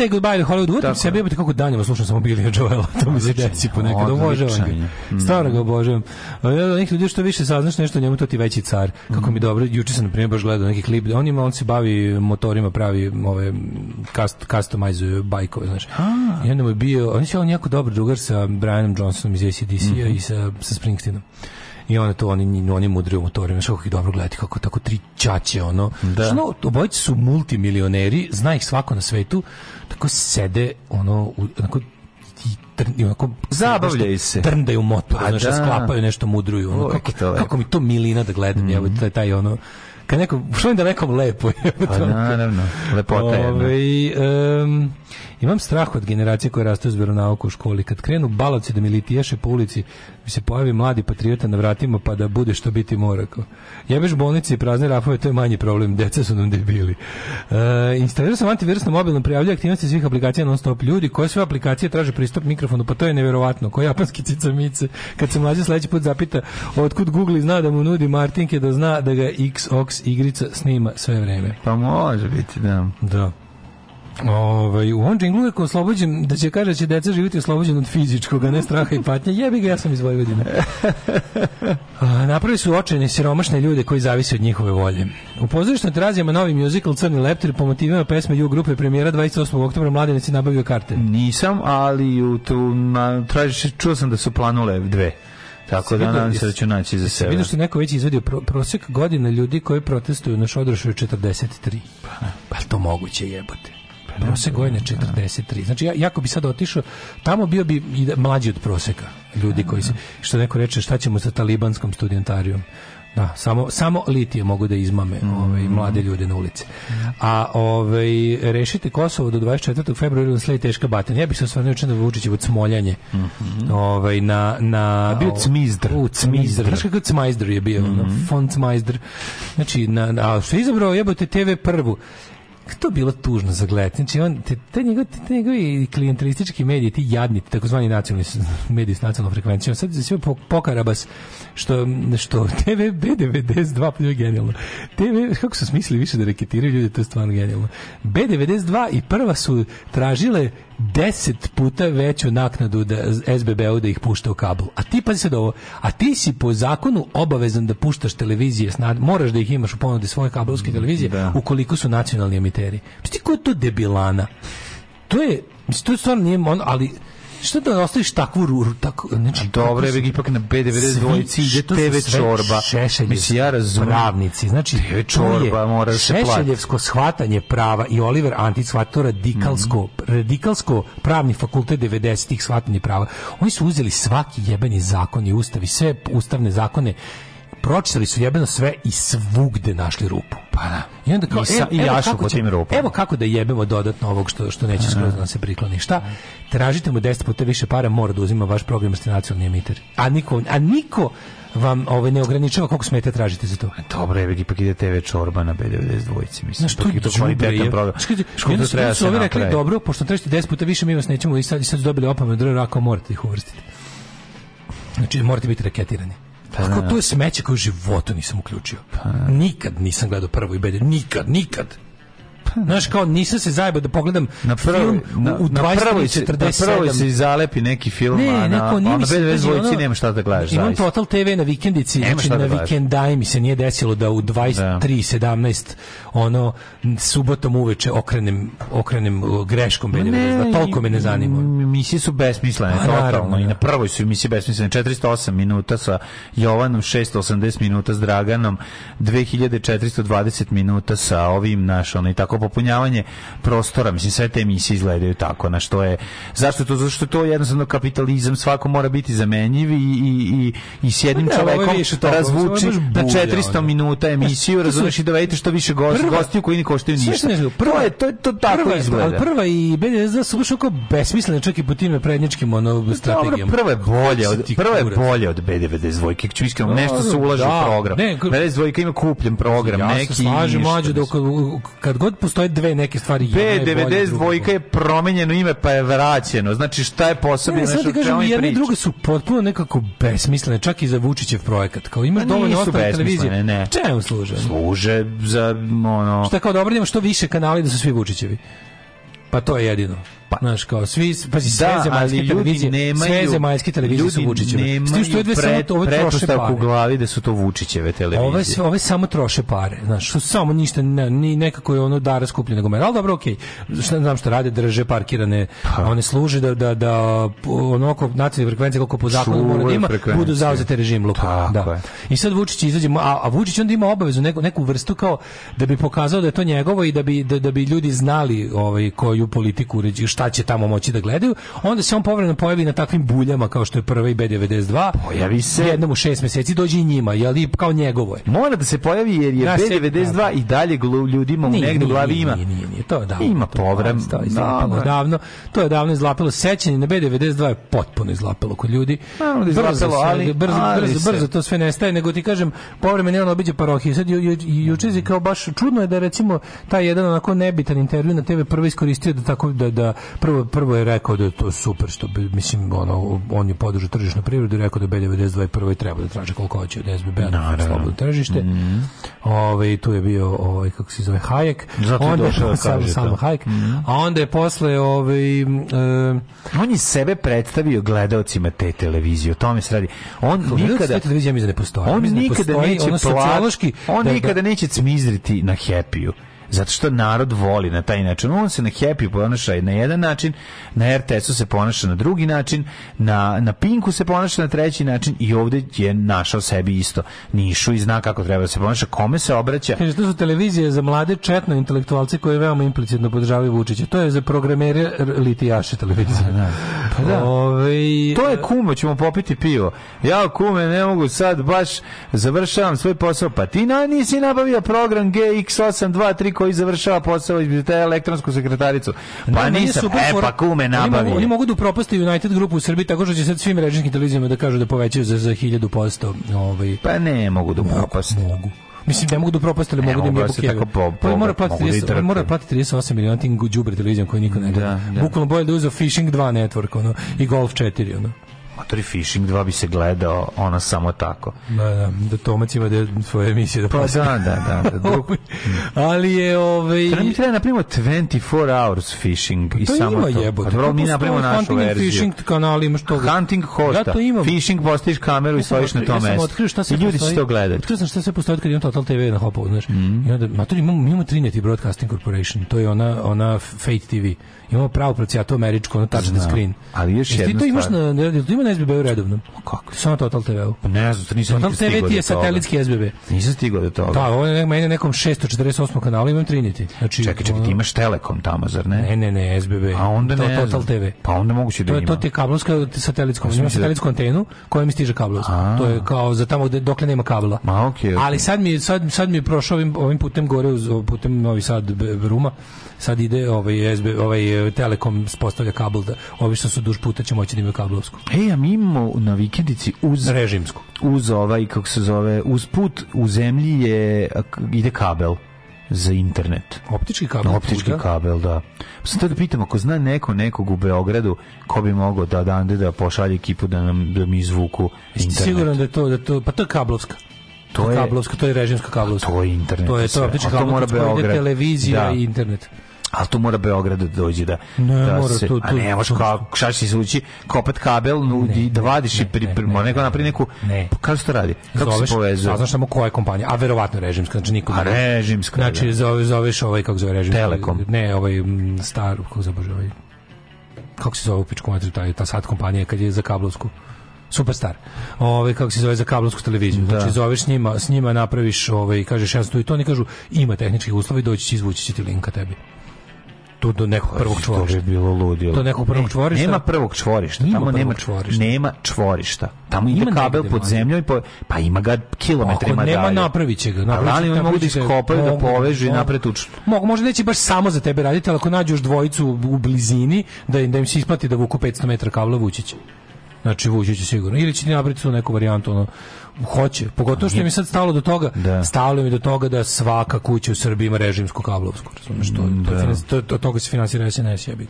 Say Goodbye to Hollywood, Tako sebe, jebote kako danima slušam samo Billy Joela, to mi se desi ponekad, obožavam ga. Mm. Stvarno ga obožavam. A ja od nekih ljudi što više saznaš nešto o njemu, to ti veći car. Kako mi dobro, juče sam na primjer baš gledao neki klip, on ima, on se bavi motorima, pravi ove cust, customizuje bajkove, znaš. I onda mu je bio, on je on jako dobar drugar sa Brianom Johnsonom iz ACDC-a i sa, sa Springsteenom. I onda to oni oni mudri u motorima, što ih dobro gledati, kako tako tri ćaće ono. Da. Što obojice su multimilioneri, zna ih svako na svetu, tako sede ono u, onako i onako Zabavljaju se. trndaju motor, Pa znaš, da. sklapaju nešto mudruju, ono, kako, to kako mi to milina da gledam, mm. evo, taj, taj ono, kad neko, što da nekom lepo je. Pa naravno, lepota je. jedna. Imam strah od generacije koje rastu uz veronauku u školi. Kad krenu balavci da mi litiješe po ulici, mi se pojavi mladi patriota na vratima pa da bude što biti mora. kao. Jebeš bolnice i prazne rafove, to je manji problem. Deca su nam debili. E, instalirao sam antivirus na mobilnom prijavlju aktivnosti svih aplikacija non stop. Ljudi, koje sve aplikacije traže pristup mikrofonu, pa to je neverovatno. Ko japanski cicamice. Kad se mlađe sledeći put zapita otkud Google zna da mu nudi Martinke da zna da ga Xox igrica snima sve vreme. Pa može biti, da. Da. Ovaj, u ovom džinglu je oslobođen, da će kaže da će deca živjeti oslobođen od fizičkog, a ne straha i patnje. Jebi ga, ja sam iz Vojvodine. A, Napravili su očajne siromašne ljude koji zavise od njihove volje. U pozorišnoj terazijama novi musical Crni leptir po motivima pesme Ju grupe premijera 28. oktobra mladenic je nabavio karte. Nisam, ali u tu, na, tražiš, čuo sam da su planule dve. Tako da nadam se da ću naći za sebe. Vidio što neko već izvadio pro, prosek godina ljudi koji protestuju na Šodrošu je 43. Pa je to moguće jebote. Prosek godine 43. Znači ja jako bi sad otišao tamo bio bi i da- mlađi od proseka ljudi koji se što neko reče šta ćemo sa talibanskom studentarijom. Da, samo samo litije mogu da izmame ovaj mlade ljude na ulici. A ovaj rešite Kosovo do 24. februara sledi teška batina. Ja bih se osvrnuo juče na Vučićevo cmoljanje. Ovaj na na Bio cmizdr. U cmizdr. Znaš kako cmizdr je bio? ono, Fon cmizdr. Znači na, na a što je izabrao jebote TV prvu. To bilo tužno za gledati. Znači, on, te, te, njegovi, te njegovi klijentelistički mediji, ti jadni, takozvani nacionalni mediji s nacionalnom frekvencijom, sad sve po, pokarabas, što, što TV B92, pa je genijalno. TV, kako su smislili više da reketiraju ljudi, to je stvarno genijalno. B92 i prva su tražile 10 puta veću naknadu da SBB-u da ih pušta u kabel. A ti pazi sad ovo, a ti si po zakonu obavezan da puštaš televizije, moraš da ih imaš u ponudi svoje kabelske televizije ukoliko su nacionalni emiteri. Pa ti ko je to debilana? To je, to je stvarno nije, on, ali što da ostaviš takvu ruru, tako, znači, Dobro, je ipak na B92 Svi- ide TV čorba. Mislim, ja razumem. Pravnici, znači TV čorba mora da se. Šešeljevsko shvatanje prava i Oliver Antić shvata to radikalsko, Mhm. radikalsko pravni fakultet 90-ih shvatanje prava. Oni su uzeli svaki jebeni zakon i ustav i sve ustavne zakone pročitali su jebeno sve i svugde našli rupu. Pa da. I onda kao, I sa- evo- i evo jašu kako će-. Evo kako da jebemo dodatno ovog što, što neće skroz da nam se prikloni. Šta? Tražite mu 10 puta više para, mora da uzima vaš program nacionalni emiter. A niko, a niko vam ovaj, ne ograničava koliko smete tražite za to. Dobro, je ipak ide TV čorba na B92, mislim. Znaš, to Dok je to kvalitetan program. Što su- treba se rekli, dobro, pošto tražite 10 puta više, mi vas nećemo i sad, i sad dobili opomenu, dobro, ako morate ih uvrstiti. Znači, morate biti reketirani. Pa Kako to je smeće koje u životu nisam uključio. Nikad nisam gledao prvo i bede, nikad, nikad. Znaš, kao nisam se zajebao da pogledam Na prvoj, film na, u, u na prvoj se, na 23.47. prvoj se i zalepi neki film, Ne, a na, neko nije a na mi se B92 ono- nema šta da gledaš, Imam zaista. Total TV na vikendici, Nema znači da na vikendaj mi se nije desilo da u 23.17 ono m, subotom uveče okrenem okrenem greškom Ma ne, da toliko me ne zanima. m- Emisije su besmislene, Pa, naravno, totalno. I da. na prvoj su emisije besmislene. 408 minuta sa Jovanom, 680 minuta s Draganom, 2420 minuta sa ovim naš, ono, i tako popunjavanje prostora. Mislim, sve te emisije izgledaju tako, na što je... Zašto to? Zato što je to jednostavno kapitalizam, svako mora biti zamenjiv i, i, i, i s jednim Pa ne, ovo je čovekom više toga, razvuči na bulja, 400 ono. minuta emisiju, To razumeš i dovedite što više gost, gostiju koji ne koštaju ništa. prva- to je, to, je- to tako prva, izgleda. prva i BDS su baš oko besmislene čak i po tim prednjačkim ono strategijama. Prva je bolje od prva je bolje od B92. Kako ću iskreno, Dobro, nešto se ulaže da. u program. Ne, k- B92 ima kupljen program, Ja neki se slažem mlađe da kad god postoje dve neke stvari jedna je bolja, druga je B92 je promenjeno ime pa je vraćeno. Znači šta je posebno Ne, sad ti čemu kažem, jedne i druge su potpuno nekako besmislene, čak i za Vučićev projekat. Kao imaš Ma dovoljno ostale televizije. ne. Čemu služe? Služe za ono... Šta kao da obradimo što više kanali da su svi Vučićevi? Pa to je jedino. Znaš, kao svi, pazi, sve Da, zemaljske televizije, nemaju- sve zemaljske televizije su Vučićeve. Tim što nemaju ove dve samo ove troše pretpostavku u pare. glavi da su to Vučićeve televizije. Ove, se- ove samo troše pare, znaš, što samo ništa, ne, ni nekako je ono dara skuplje nego mera, ali dobro, okej, šta znam što rade, drže parkirane, Pa. one služe da, da, da onako nacionalne frekvencije koliko po zakonu mora da ima, budu zauzete režim luka. Da. je. I sad Vučić izađe, a, a Vučić onda ima obavezu, neku, neku vrstu kao da bi pokazao da je to njegovo i da bi, da, da bi ljudi znali ovaj, koju politiku uređi, šta će tamo moći da gledaju, onda se on povremeno pojavi na takvim buljama kao što je prva i B92. Pojavi se. Jednom u šest meseci dođe i njima, jel i kao njegovo je. Mora da se pojavi jer je Ja se- B92 i dalje ljudima u negde glavi ima. Nije, nije, nije, to je davno. Ima je povrem. To je Dobro. davno. To je davno izlapilo. Sećanje na B92 je potpuno izlapilo kod ljudi. Naravno da je brzo, ali- brzo, brzo, brzo to sve nestaje, nego ti kažem, povremeno on obiđe parohiju. Sad ju, juče je kao baš čudno je da recimo taj jedan onako nebitan intervju na TV prvo iskoristio da tako da da prvo prvo je rekao da je to super što bi, mislim ono on je podržao tržišnu privredu i rekao da B92 prvo i treba da traže koliko hoće od SBB-a na slobodno tržište. Ovaj tu je bio ovaj kako se zove Hayek. Zato je Onda došao da samo to. Hayek. A onda je posle ovaj m, e, On je sebe predstavio gledaocima te televizije, o tome se radi. On nikada sve televizija mi ne postoji. on da nikada neće plat, on da- da- nikada neće cmizdriti na happy zato što narod voli na taj način. On se na Happy ponaša na jedan način, na RTS-u se ponaša na drugi način, na, na Pinku se ponaša na treći način i ovdje je našao sebi isto nišu i zna kako treba da se ponaša, kome se obraća. Kaže, to su televizije za mlade četno intelektualce koji veoma implicitno podržavaju Vučića. To je za programere litijaše televizije. Pa da. Ovaj, To je kumo, ćemo popiti pivo. Ja kume ne mogu sad baš završavam svoj posao. Pa ti na, nisi nabavio program GX823 koji završava posao između te elektronsku sekretaricu. Pa Da, je nisam. super E pa kume mogu, nabavio. oni mogu da upropasti United grupu u Srbiji tako što će sad svim režimskim televizijama da kažu da povećaju za, za 1000%. Ovaj, Pa ne mogu da upropasti. mogu. Mislim, ne mogu da upropasti, ali Ne mogu da im mogu da tako po- Pa mora platiti mogu da i 30 trpe. mora platiti 38 miliona tim đubre televizijom koji niko ne gleda. Da, da. Bukvalno bolje da uzeo Fishing 2 network, ono, i Golf 4, ono. Motori Fishing 2 bi se gledao ono samo tako. Da, da, da Tomac ima da svoje emisije da Pa da, da, da. da drug, Ali je, ovaj... Treba mi treba napravimo 24 hours fishing i to samo ima to. jebote. Pa dobro, To mi napravimo našu Hunting verziju. Fishing kanali imaš to. Hunting hosta. Ja to imam. Fishing postaviš kameru i stojiš na otkrio- tom ja sam otkrio šta I sve ljudi će to gledati. Otkrio sam šta sve postoji kad imam Total TV na Hopovu, znaš. I onda, ma to imamo, mi imamo Trinity Broadcasting Corporation, to je ona, ona Fate TV. Imamo pravo procijatu američku, ono touch the screen. Ali još Jesi ti jedna to imaš stvar. na, ne, to ima na SBB-u redovno? Kako? Samo Total TV-u. Pa ne znam, to nisam Total TV ti je satelitski SBB. Nisam stigao do toga. Da, ovo je meni na nekom 648. kanalu imam Trinity. Znači, Čekaj, čekaj, ti imaš Telekom tamo, zar ne? Ne, ne, ne, SBB. A onda to, ne Total znam. TV. Pa onda moguće da To je to ima. ti je kablovska satelitska, ima da- satelitsku antenu koja mi stiže kablovska. To je kao za tamo gde dokle nema kabla. Ma okej. Ali sad mi sad sad mi je prošao ovim ovim putem gore uz putem Novi Sad Ruma. Sad ide ovaj SB ovaj e, Telekom spostavlja kabel da ovi što su duž puta će moći da imaju kablovsku. Ej, a mi imamo na vikendici uz Režimsku. uz ovaj kako se zove, uz put u zemlji je ide kabel za internet. Optički kabel. Optički puta. kabel, da. Sam to da pitam, ako zna neko nekog u Beogradu, ko bi mogao da dande da pošalje ekipu da, nam, da mi izvuku internet. siguran da je to da to pa to je kablovska. To je kablovska, to je režimska kablovska. To je internet. To je to optički A to mora Beograd. televizija Da. i internet. Ali to mora Beograd da dođe da, Ne, da mora se, to- a to- ne, možeš kao, šta će se izvući, kopat kabel, nudi, da vadiš i pri, pri, ne, neko napravi neku, ne. kako se to radi? Kako zoveš, se povezuje? Saznaš samo koja je kompanija, a verovatno režimska, znači niko A režimska, Znači da. zove, zoveš ovaj kako zove režim. Telekom. Ne, ovaj star, kako se bože ovaj. Kako se zove u pičku taj ta sad kompanija kad je za kablovsku Superstar. Ovaj kako se zove za kablovsku televiziju. Da. Znači zoveš njima, s njima napraviš ovaj kažeš ja sam tu i to oni kažu ima tehničkih uslova i doći će izvući će ti linka tebi. Tu do nekog prvog To čvorišta. bi bilo ludilo. Do nekog prvog Ne, čvorišta? Nema prvog čvorišta. Ima tamo prvog nema čvorišta. Nema čvorišta. Tamo ide Ima kabel pod zemljom i po, pa ima ga kilometrima nema, dalje. napravit će ga, napravit će- Ali oni mogu da iskopaju, da povežu i naprave tuču. Mogu, možda neće baš samo za tebe raditi, ali ako nađu još dvojicu u, blizini, da im, da im se isplati da vuku 500 metara kabla, vući će. Znači, vući će sigurno. Ili će ti napraviti tu neku varijantu, ono, hoće. Pogotovo što mi sad stalo do toga, Da. stalo mi do toga da svaka kuća u Srbiji ima režimsku kablovsku. Razumeš, to, finans- to, to, toga se finansira SNS, ja bih.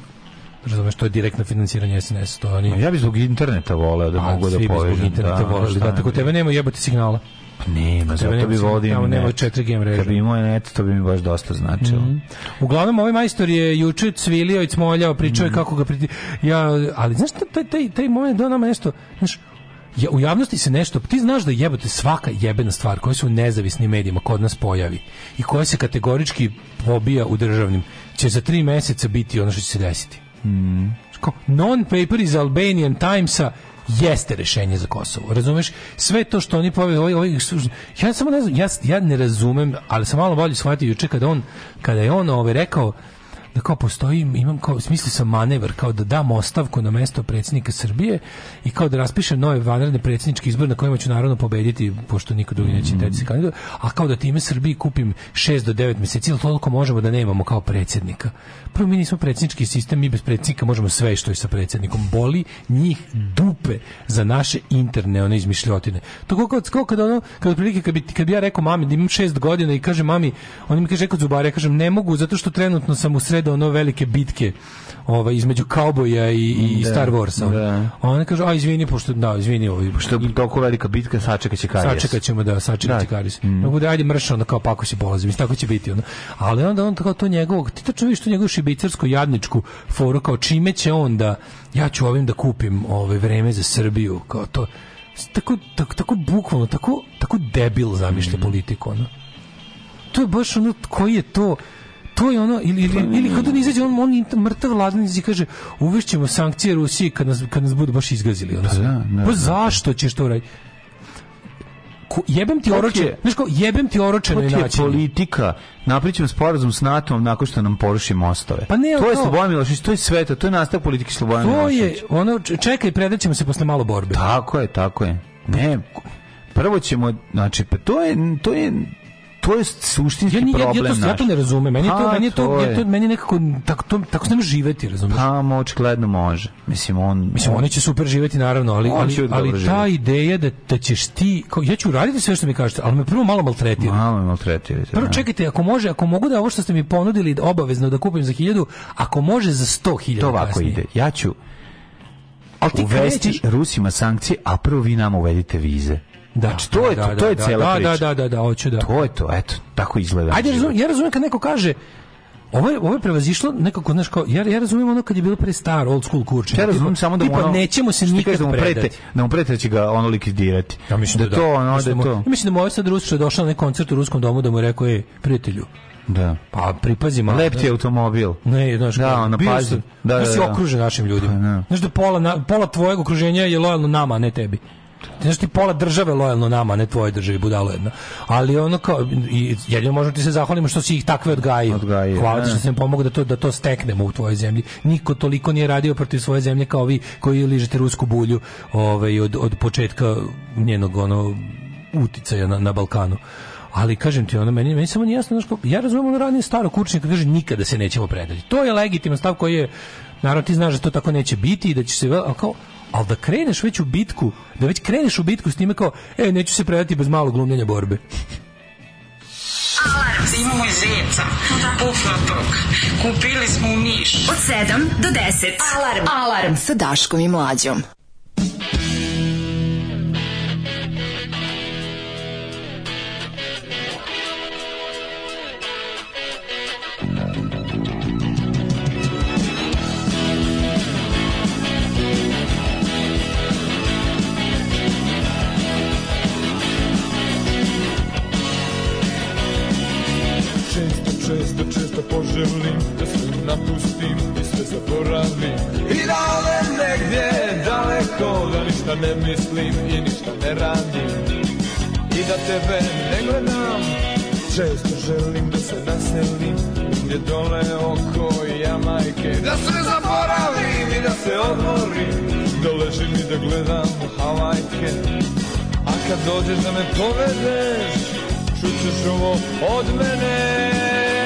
Razumeš, to je direktno finansiranje SNS, to oni... Ja bih zbog interneta voleo da A, mogu da svi bi povežem. zbog interneta voleli, šta da, tako tebe nema jebote signala. Nema, zato bi Nemci, vodio tamo nema net. 4G mreža. Kad bi imao net, to bi mi baš dosta značilo. Mhm. Uglavnom ovaj majstor je juče cvilio i cmoljao, pričao je kako ga priti... Ja, ali znaš taj taj taj moment da nama nešto, znaš, ja, u javnosti se nešto, ti znaš da jebote svaka jebena stvar koja se u nezavisnim medijima kod nas pojavi i koja se kategorički pobija u državnim, će za tri meseca biti ono što će se desiti. Mhm. Kao, non-paper iz Albanian Timesa jeste rešenje za Kosovo. Razumeš? Sve to što oni pove, ovaj, ovaj, ja samo ne znam, ja, ja ne razumem, ali sam malo bolje shvatio juče kada on, kada je on ovaj, rekao da kao postoji, imam kao, smisli sam manevar, kao da dam ostavku na mesto predsjednika Srbije i kao da raspišem nove vanredne predsjedničke izbore na kojima ću naravno pobediti, pošto niko drugi neće mm se kandidovati, a kao da time Srbiji kupim 6 do 9 mjeseci, ili toliko možemo da nemamo kao predsjednika. Prvo, mi nismo predsjednički sistem, mi bez predsjednika možemo sve što je sa predsjednikom. Boli njih dupe za naše interne one izmišljotine. To kako kad, ono, kad otprilike kad bi, kad bi ja rekao mami da imam šest godina i kaže mami, on mi kaže kod zubara, ja kažem ne mogu zato što trenutno sam u sredo ono velike bitke ovaj, između kauboja i, i Da, Star Warsa. da. Ona kaže, a izvini, pošto, da, izvini, ovaj, Što je toliko velika bitka, sačekat će karijes. Sačekat ćemo da sačekat Da. karis. Mm. bude ajde mrš onda kao pako se polazi, mislim tako će biti ono. Ali onda on tako to njegovog, ti tačno vidiš tu njegovu šibicarsku jadničku foru kao čime će on da ja ću ovim da kupim ovaj vreme za Srbiju, kao to tako tako, tako bukvalno, tako tako debil zamišlja politiku ono. To je baš ono koji je to to je ono ili ili ili kad on izađe on on mrtav ladan i kaže uvešćemo sankcije Rusiji kad nas kad nas budu baš izgazili ono. sve. da, pa zašto ćeš to raditi? Ko- jebem ti oroče, znaš kao, jebem ti oročeno To i ti je način. politika. Napričam sporazum s NATO-om nakon što nam poruši mostove. Pa ne, to je to- Slobodan Milošević, to je sve to, to je nastavak politike Slobodan To Milošević. je, ono, čekaj, predaćemo se posle malo borbe. Tako je, tako je. Ne, prvo ćemo, znači, pa to je, to je, to je suštinski Ja, ni- ja, ja, problem to, ja to ne razumem. Meni to, Pa, meni to, ja to meni nekako tako to tako se ne može živeti, razumeš? Pa, mo, očigledno može. Mislim, on... Mislim, oni će super živeti naravno, ali, On ali, ali ta živjeti. ideja da, da ćeš ti, kao, ja ću uraditi sve što mi kažete, ali me prvo malo maltretira. Malo me maltretirate. Prvo da. čekajte, ako može, ako mogu da ovo što ste mi ponudili obavezno da kupim za 1000, ako može za 100.000 To ovako kasnije. ide. Ja ću Ali ti uvesti krećeš- Rusima sankcije, a prvo vi nama uvedite vize. Da, Znači, to je da, to, da, to je da, cela da, priča. Da, da, da, da, hoću da. To je to, eto, tako izgleda. Ajde, razumem, ja razumem kad neko kaže ovo je, ovo je prevazišlo nekako, znaš, kao, ja, ja razumem ono kad je bilo pre star, old school kurčenje. Ja Tipa- samo da mu ono, nećemo se nikad da mu prete, predati. da mu prete da će ga ono likvidirati. Ja mislim da, da, to, ono, da mu- to. Ja mislim da mu ovaj sad Rus što je došao na koncert u ruskom domu da mu je rekao, ej, prijatelju, Da. pa pripazi malo. Lep ti je automobil. Ne, znaš, Da, ono, pazi. sam- Da, znaš da, si da. okružen našim ljudima. Pa, da. Znaš da pola, na, pola tvojeg okruženja je lojalno nama, a ne tebi. Znaš ti pola države lojalno nama, ne tvoje državi, budalo jedna. Ali ono kao, i jedino možemo ti se zahvalimo što si ih takve odgajio. Odgajio, Hvala ti da. što si nam pomogao da to, da to steknemo u tvojoj zemlji. Niko toliko nije radio protiv svoje zemlje kao vi koji ližete rusku bulju ovaj, od, od početka njenog ono, uticaja na, na Balkanu. Ali kažem ti, ono meni meni samo nije jasno, kao- ja razumem ono ranije staro kućnika kaže nikada se nećemo predati. To je legitiman stav koji je naravno ti znaš da to tako neće biti i da će se kao ali da kreneš već u bitku, da već kreneš u bitku s time kao, e, neću se predati bez malog glumljenja borbe. Imamo i zeca, pufnatog. Kupili smo u Niš. Od 7 do 10. Alarm. Alarm sa Daškom i Mlađom. Poželim da sve napustim i sve zaboravim. I da odem negdje daleko, da ništa ne mislim i ništa ne radim. I da tebe ne gledam, često želim da se naselim. Gdje dole oko Jamajke Da sve zaboravim i da se odmorim. Da ležim i da gledam Havajke. A kad dođeš da me povedeš Čućeš ovo od mene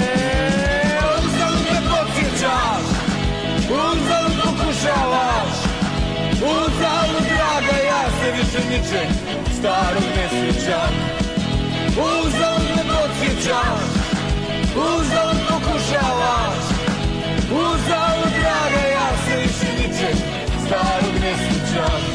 Uzalud pokušavaš. Uzalud draga ja se više ničeg Starog ne sjećam. Uzalud me podsjećaš. Uzalud pokušavaš. Uzalud draga ja se više ničeg Starog ne sjećam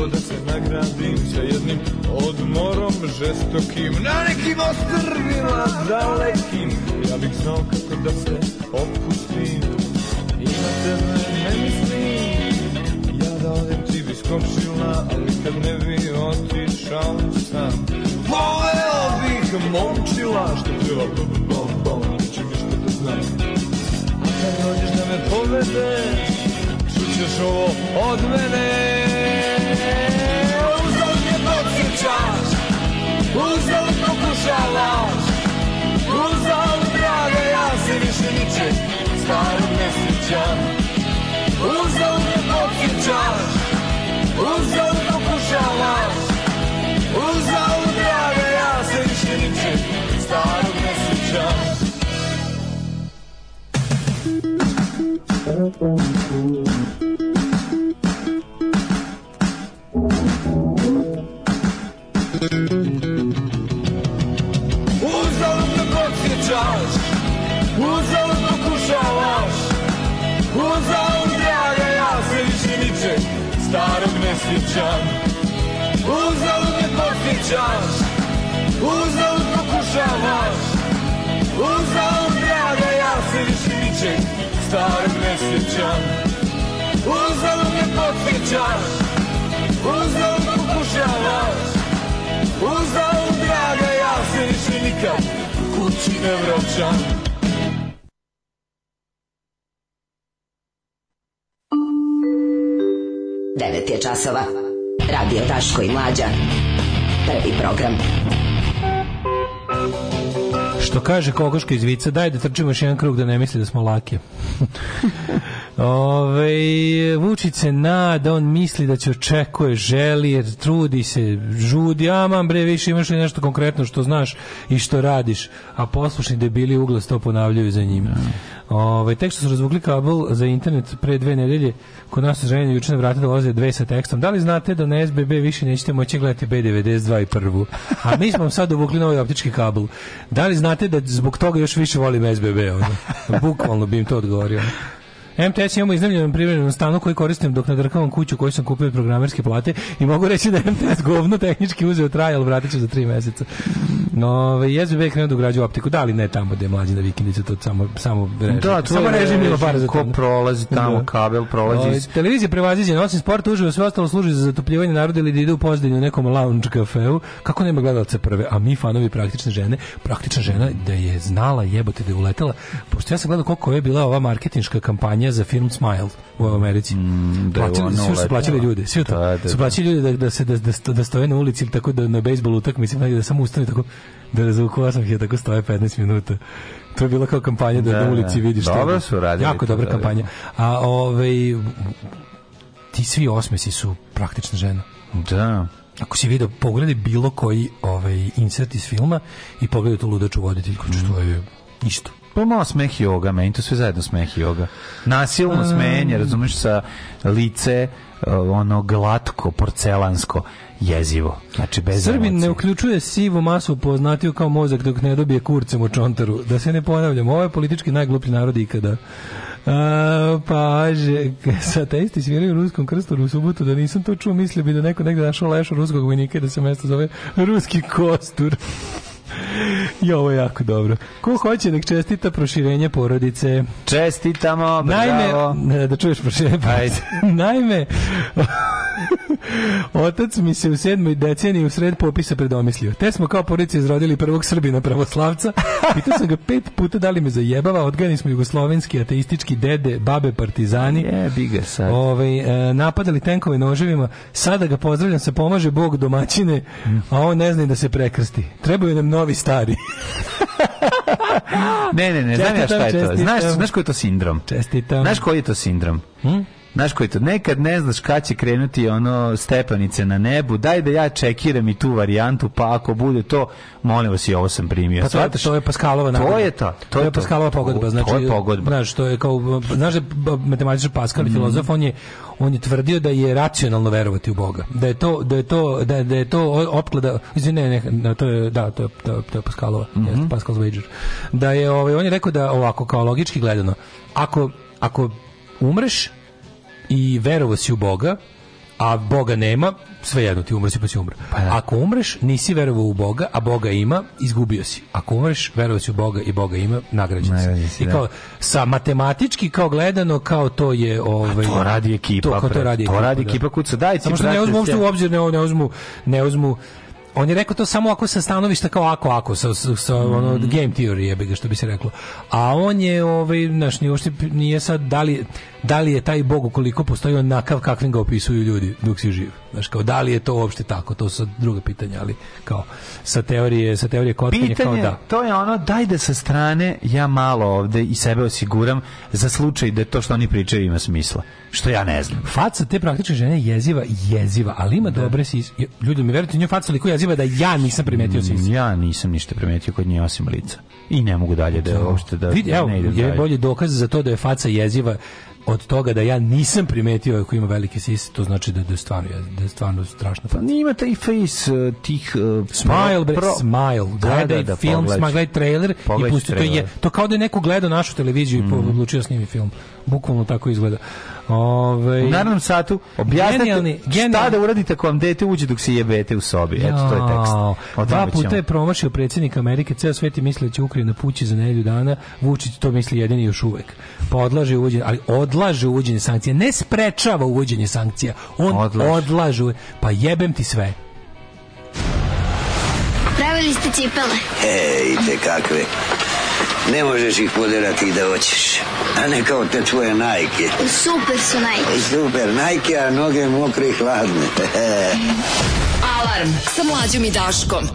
mogao da se nagradim sa jednim odmorom žestokim. Na nekim ostrvima dalekim ja bih znao kako da se opustim. I na tebe ne mislim ja da odem ti bi skočila ali kad ne bi otišao sam. Poveo bih momčila što treba bom bom bom neće ništa da znam. A kad dođeš da me povedeš čućeš ovo od mene. Starog ne sjećam Uzal me podsjećaš Uzal pokušavaš Uzal draga ja se više ničeg Starog ne sjećam Uzalud podsjećaš Uzalud pokušavaš Uzalud draga ja se više ničeg Starog ne sjećam Uzalud me podsjećaš Uzalud pokušavaš Uzalud draga ja se više nikad kući ne vraćam 9 je časova. Radio Daško i Mlađa. Prvi program. Što kaže kokoška iz vica, daj da trčimo još jedan krug da ne misli da smo lake. Ove, Vučić se nada, on misli da će očekuje, želi, jer trudi se, žudi, aman bre, više imaš li nešto konkretno što znaš i što radiš, a poslušni debili uglas to ponavljaju za njima. Ove, tek što su razvukli kabel za internet pre dve nedelje, kod nas žene juče na vrata dolaze dve sa tekstom. Da li znate da na SBB više nećete moći gledati B92 i prvu? A mi smo sad uvukli novi optički kabel. Da li znate da zbog toga još više volim SBB? Ono? Bukvalno bi im to odgovorio. MTS imamo iznajmljenom privremenom stanu koji koristim dok nadrkavam kuću koju sam kupio od programerske plate i mogu reći da je MTS govno tehnički uzeo trajal, vratit ću za tri meseca. No, SBB je krenuo da ugrađuje optiku, da li ne tamo gde je mlađi na vikendicu, to samo, samo režim. Da, to samo režim ima para za ko prolazi tamo, Da. kabel prolazi Ovaj, iz- Televizija prevaziđena, osim sporta uživo, sve ostalo služi za zatopljivanje naroda ili da ide u pozadnju u nekom lounge kafeu. Kako nema gledalca prve, a mi fanovi praktične žene, praktična žena da je znala jebote da je uletela, pošto ja sam gledao koliko je bila ova marketinška kampanja za film Smile u Americi. da je Plaćali- svi su plaćali ljude, svi to. Da, da, su plaćali ljude da, da se da, da, da stoje na ulici ili tako da na bejsbol utakmici, da samo ustane tako da razvuku 8 tako stoje 15 minuta. To je bila kao kampanja da, Da, na ulici da. vidiš što. Dobro su radili Jako dobra da, da. kampanja. A ovaj ti svi osmesi su praktična žena. Da. Ako si video, pogledaj bilo koji ovaj insert iz filma i pogledaj tu ludaču voditeljku, mm. to je isto. Pa malo smeh joga, meni to sve zajedno smeh joga. Nasilno smenje, razumeš, sa lice uh, ono glatko, porcelansko, jezivo. Znači, bez Srbin emocije. ne uključuje sivu masu poznatiju kao mozak dok ne dobije kurcem u čontaru. Da se ne ponavljam, ovo je politički najgluplji narod ikada. A, paže, sa testi sviraju u ruskom krstu u subotu, da nisam to čuo, mislio bi da neko negde našao lešu ruskog vojnika i da se mesto zove ruski kostur. I ovo je jako dobro. Ko hoće nek čestita proširenje porodice? Čestitamo, Naime, bravo. ne, da čuješ proširenje porodice. Naime, otac mi se u sedmoj deceniji u sred popisa predomislio. Te smo kao porodica izrodili prvog Srbina pravoslavca. Pitao sam ga pet puta da li me zajebava. Odgajani smo jugoslovenski, ateistički dede, babe, partizani. Jebi ga sad. Ovaj, e, napadali tenkove noževima. Sada ga pozdravljam se pomaže Bog domaćine, a on ne zna da se prekrsti. Trebaju nam novi stari. Ne, ne, ne, znam ja šta je to. Znaš, znaš koji je to sindrom? Čestitam. Znaš koji je to sindrom? Hm? Znaš koji to? Nekad ne znaš kad će krenuti ono stepanice na nebu, daj da ja čekiram i tu varijantu, pa ako bude to, molim vas i ovo sam primio. Pa to, Shvataš? to je Pascalova To nagodba. je to. To, je Pascalova pogodba. To- Znači, to je pogodba. Znaš, to je kao, znaš da matematičar Pascal Mhm. i filozof, on je, on je tvrdio da je racionalno verovati u Boga. Da je to, da je to, da, da je to opklada, izvini, ne, ne, to je, da, to je, to je, to je Pascalova, Mhm. jeste, Pascal's wager. Da je, ovaj, on je rekao da ovako, kao logički gledano, ako, ako umreš i verovo si u Boga, a Boga nema, svejedno ti umreš pa si umre. Ako umreš, nisi verovao u Boga, a Boga ima, izgubio si. Ako umreš, verovao si u Boga i Boga ima, nagrađen si. si, I da. kao, sa matematički kao gledano, kao to je... Ovaj, to radi ekipa, To, to radi To ekipa, radi da. ekipa kuca. Daj ti, Samo što ne uzmu uopšte u obzir, ne, ne uzmu, ne uzmu on je rekao to samo ako sa stanovišta kao ako ako sa, sa, sa ono Mm. game theory je ga što bi se reklo. A on je ovaj naš ni uopšte nije sad da li da li je taj bog ukoliko postoji onakav kakvim ga opisuju ljudi dok si živ. Znaš, kao da li je to uopšte tako, to su druga pitanja, ali kao sa teorije, sa teorije kotkanja kao Pitanje, da. to je ono, daj da sa strane ja malo ovde i sebe osiguram za slučaj da to što oni pričaju ima smisla. Što ja ne znam. Faca te praktične žene je jeziva, jeziva, ali ima dobre sis. Ljudi mi verujete, nju faca liko jeziva da ja nisam primetio sis. Ja nisam ništa primetio kod nje osim lica. I ne mogu dalje da uopšte da Vidi, evo, ne idem je dalje. bolji dokaz za to da je faca jeziva od toga da ja nisam primetio ako ima velike sise, to znači da, da je stvarno, da je stvarno strašno. Pa ima taj face uh, tih uh, Smile, bre, pro- smile. Da, Gledaj da, da, film, gledaj trailer i Pogledaj pusti. To, je, to kao da je neko gledao našu televiziju i po- odlučio snimi film. Bukvalno tako izgleda. Ove, U narednom satu objasnite Genijalni- šta da uradite ako vam dete uđe dok se jebete u sobi. Eto, to je tekst. Dva puta je promašio predsjednik Amerike, ceo svet je mislio da će Ukrajina pući za nedelju dana, Vučić to misli jedini još uvek. Pa odlaže uvođenje, ali odlaže uvođenje sankcija, ne sprečava uvođenje sankcija, on Odlaže. odlaže. Pa jebem ti sve. Pravili ste cipele. Ej, te kakve. Ne možeš ih poderati da hoćeš. A ne kao te tvoje najke. Super su najbolji. Super, najke, a noge mokre i hladne. Alarm sa mlađom i Daškom.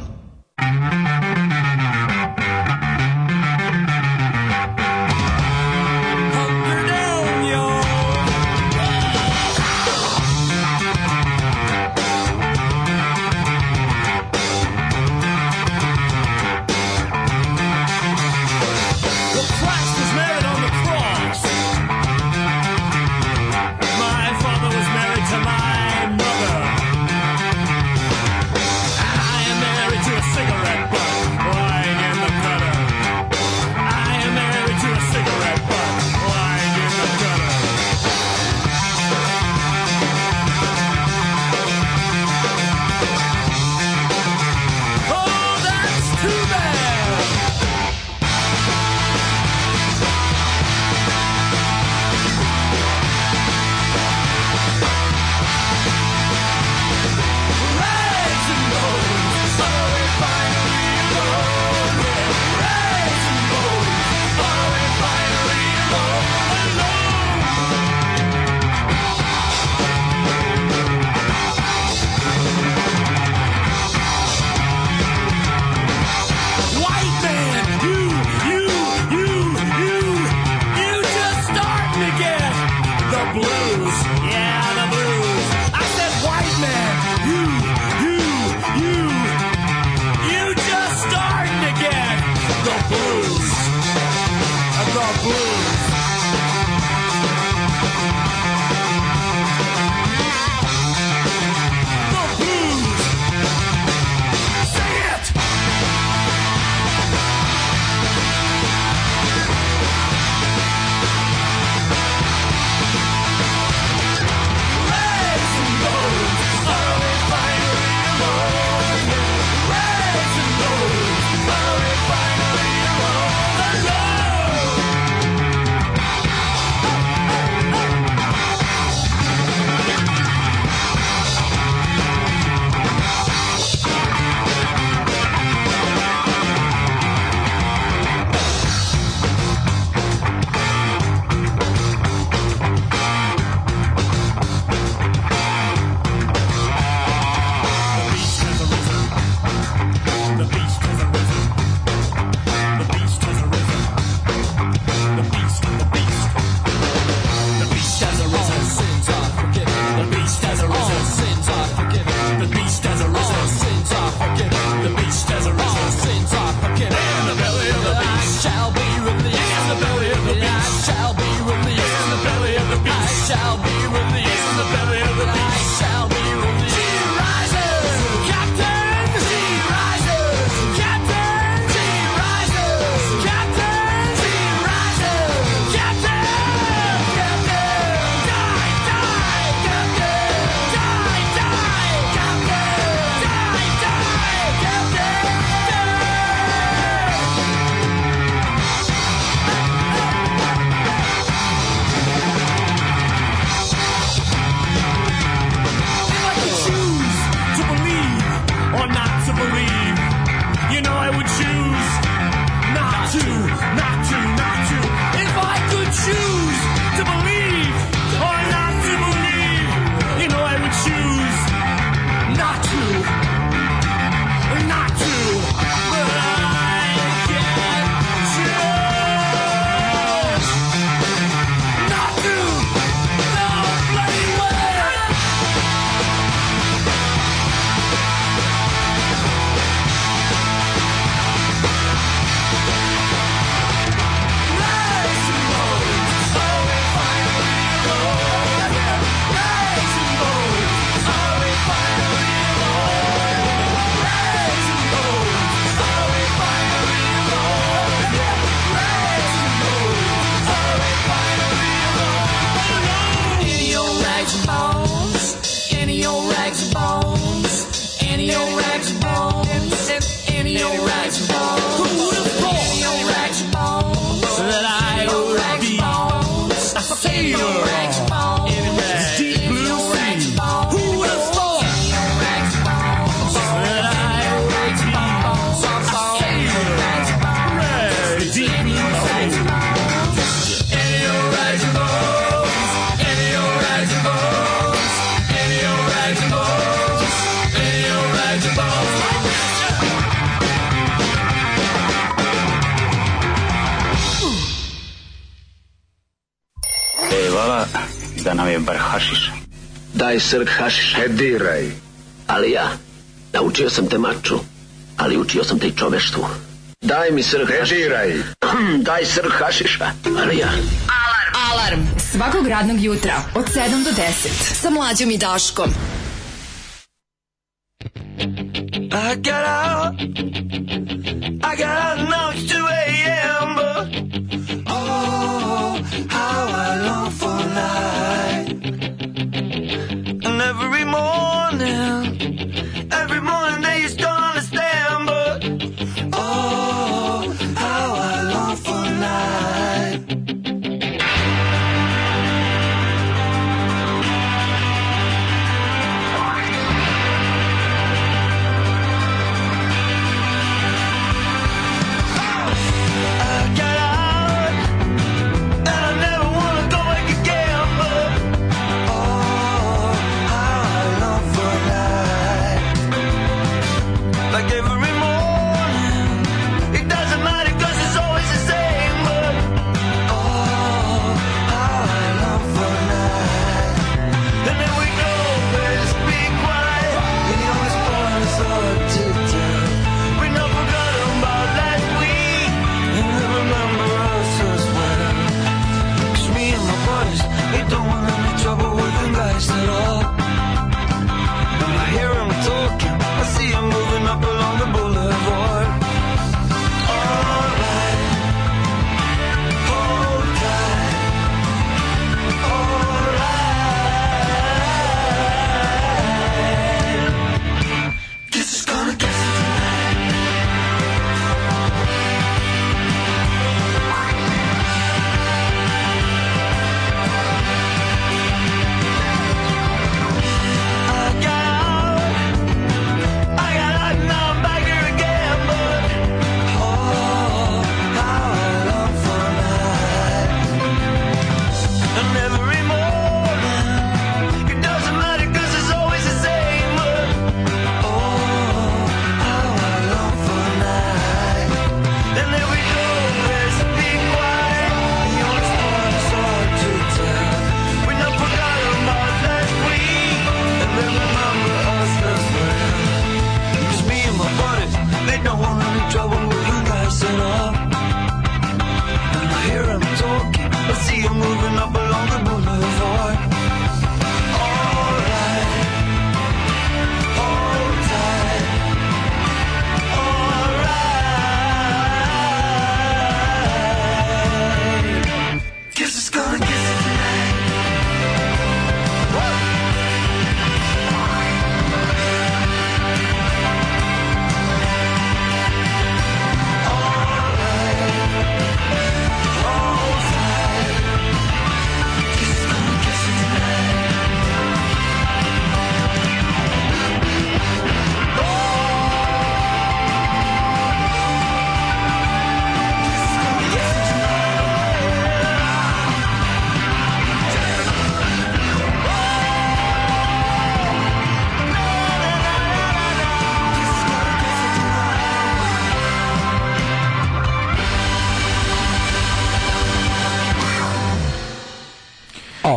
Bar hašiša. Daj srk hašiša. E diraj. Ali ja, naučio sam te maču, ali učio sam te i čoveštvu. Daj mi srk E hašiša. diraj. Daj srk hašiša. Ali ja, Alarm svakog radnog jutra od 7 do 10 sa mlađom i Daškom. I got out. I got out every morning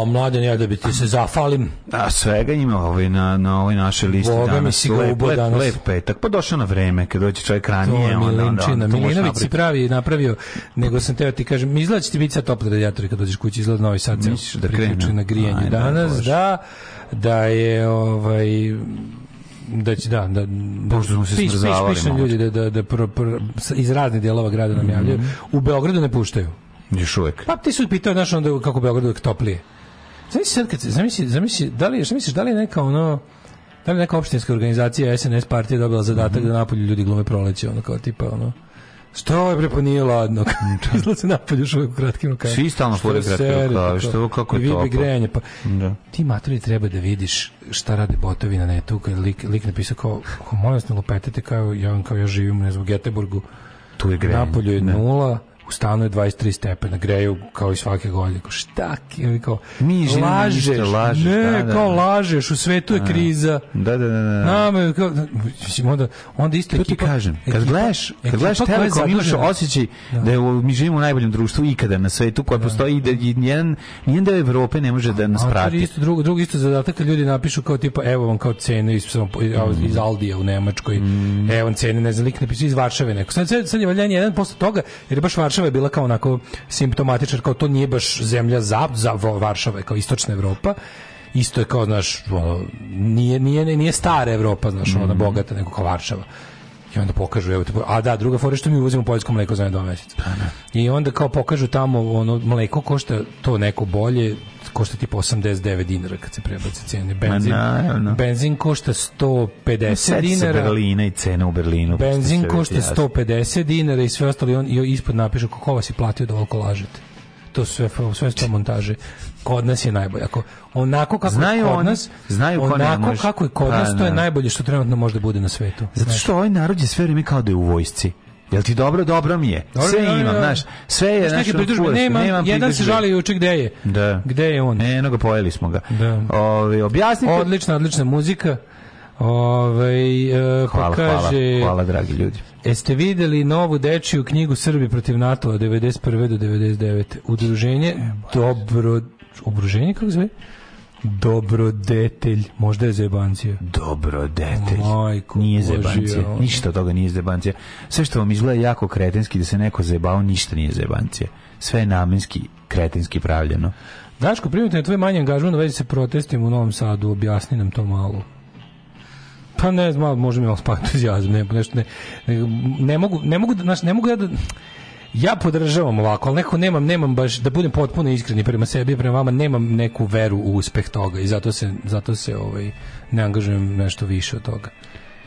mladen, ja da bi ti se zafalim. Da, svega ima ovaj na, na ovoj našoj listi Boga mi danas. si ga lep, danas. lep petak, pa došao na vreme, kad dođe čovjek To ranije, je onda, onda, Milinčina. onda to Milinović si pravi napravio, nego sam teo ti kažem, izgleda će ti biti sad topli radijatori kad dođeš kući, izgleda Novi Sad Misliš da krene? na grijanje Aj, danas, Bože. da, da je ovaj da će da da Pošto smo se piš- piš- smrzavali pišu malo. ljudi da da da pro- s- iz raznih dijelova grada nam javljaju. U Beogradu ne puštaju. Još uvek. Pa ti su pitao znaš onda kako u Beogradu uvek toplije. Zamisli sad kad se, zamisli, zamisli, da li, šta misliš, da li je neka ono, da li neka opštinska organizacija SNS partija dobila zadatak da napolju ljudi glume proleće, ono kao tipa, ono, Što je bre pa nije ladno. Izlaze napolje još u kratkim rukavima. Svi stalno kratkim serite, rukavima, to? što- kako je I bi toplo. grejanje, pa Da. ti matori treba da vidiš šta rade botovi na netu kad lik, lik napisao kao, molim vas ne kao ja, vam kao ja živim ne znam, u Geteborgu Tu je grejanje, napolju je nula u stanu je 23 stepena, greju kao i svake godine. Kao, šta? Kao, Mi lažeš, lažeš, ne, da, da, kao da. lažeš, u svetu je kriza. Da, da, da, da. Nama je kao, mislim, onda, onda isto To ti ekipa- kažem, kad ekipa- gledaš, kad ekipa gledaš koja je Telekom imaš osjećaj da je, u- mi živimo u najboljem društvu ikada na svetu koje postoji i da i nijedan nijedan deo Evrope ne može da nas A je prati. isto drugo, drugo isto zadatak kad ljudi napišu kao tipa evo vam kao cene iz, samo, iz Aldija u Nemačkoj, evo vam cene, ne znam, lik napisao iz Varšave neko. Sad, sad, sad je valjanje jedan posle toga, jer je baš Varšava je bila kao onako simptomatičar, kao to nije baš zemlja za, za Varšava kao istočna Evropa, isto je kao, znaš, ono, nije, nije, nije stara Evropa, znaš, ona bogata, nego kao Varšava. I onda pokažu, evo a da, druga fora što mi uvozimo poljsko mleko za dva meseca. I onda kao pokažu tamo ono mleko košta to neko bolje, košta tipa 89 dinara kad se prebaci cene. Benzin, naravno. benzin košta 150 Seti se dinara. Berlina i cene u Berlinu. Benzin Sve košta jasno. 150 dinara i sve ostalo i ispod napišu kako vas je platio da ovoliko lažete. To sve sve to montaže. Kod nas je najbolje. Ako onako kako Znaju kod oni, nas, znaju onako može. kako je kod Pa, nas, to je da. najbolje što trenutno može da bude na svetu. Zato što ovaj narod je sve vrijeme kao da je u vojsci. Jel ti dobro? Dobro mi je. Dobro, Sve dobro, imam, znaš. Sve je, Znaš, neke nema, nemam jedan se žali juče gde je. Da. Gde je on? Eno ga pojeli smo ga. Da. Ove, objasnite. Odlična, odlična muzika. Ovaj e, pa Hvala, kaže, hvala, hvala, dragi ljudi. Jeste videli novu dečiju knjigu Srbi protiv NATO od 91. do 99. Udruženje Dobro... Udruženje kako zove? Dobrodetelj. Možda je zebancija. Dobro, detelj. Majko nije zebancija. Ništa od toga nije zebancija. Sve što vam izgleda jako kretenski da se neko zebao, ništa nije zebancija. Sve je namenski, kretenski pravljeno. Daško, primetno je tvoj manji angažman u vezi sa protestima u Novom Sadu. Objasni nam to malo. Pa ne znam, možda mi malo spavati entuzijazam, ne, nešto ne, ne, ne mogu, ne mogu, da, znaš, ne mogu ja da, ja podržavam ovako, ali neko nemam, nemam baš, da budem potpuno iskreni prema sebi prema vama, nemam neku veru u uspeh toga i zato se, zato se ovaj, ne angažujem nešto više od toga.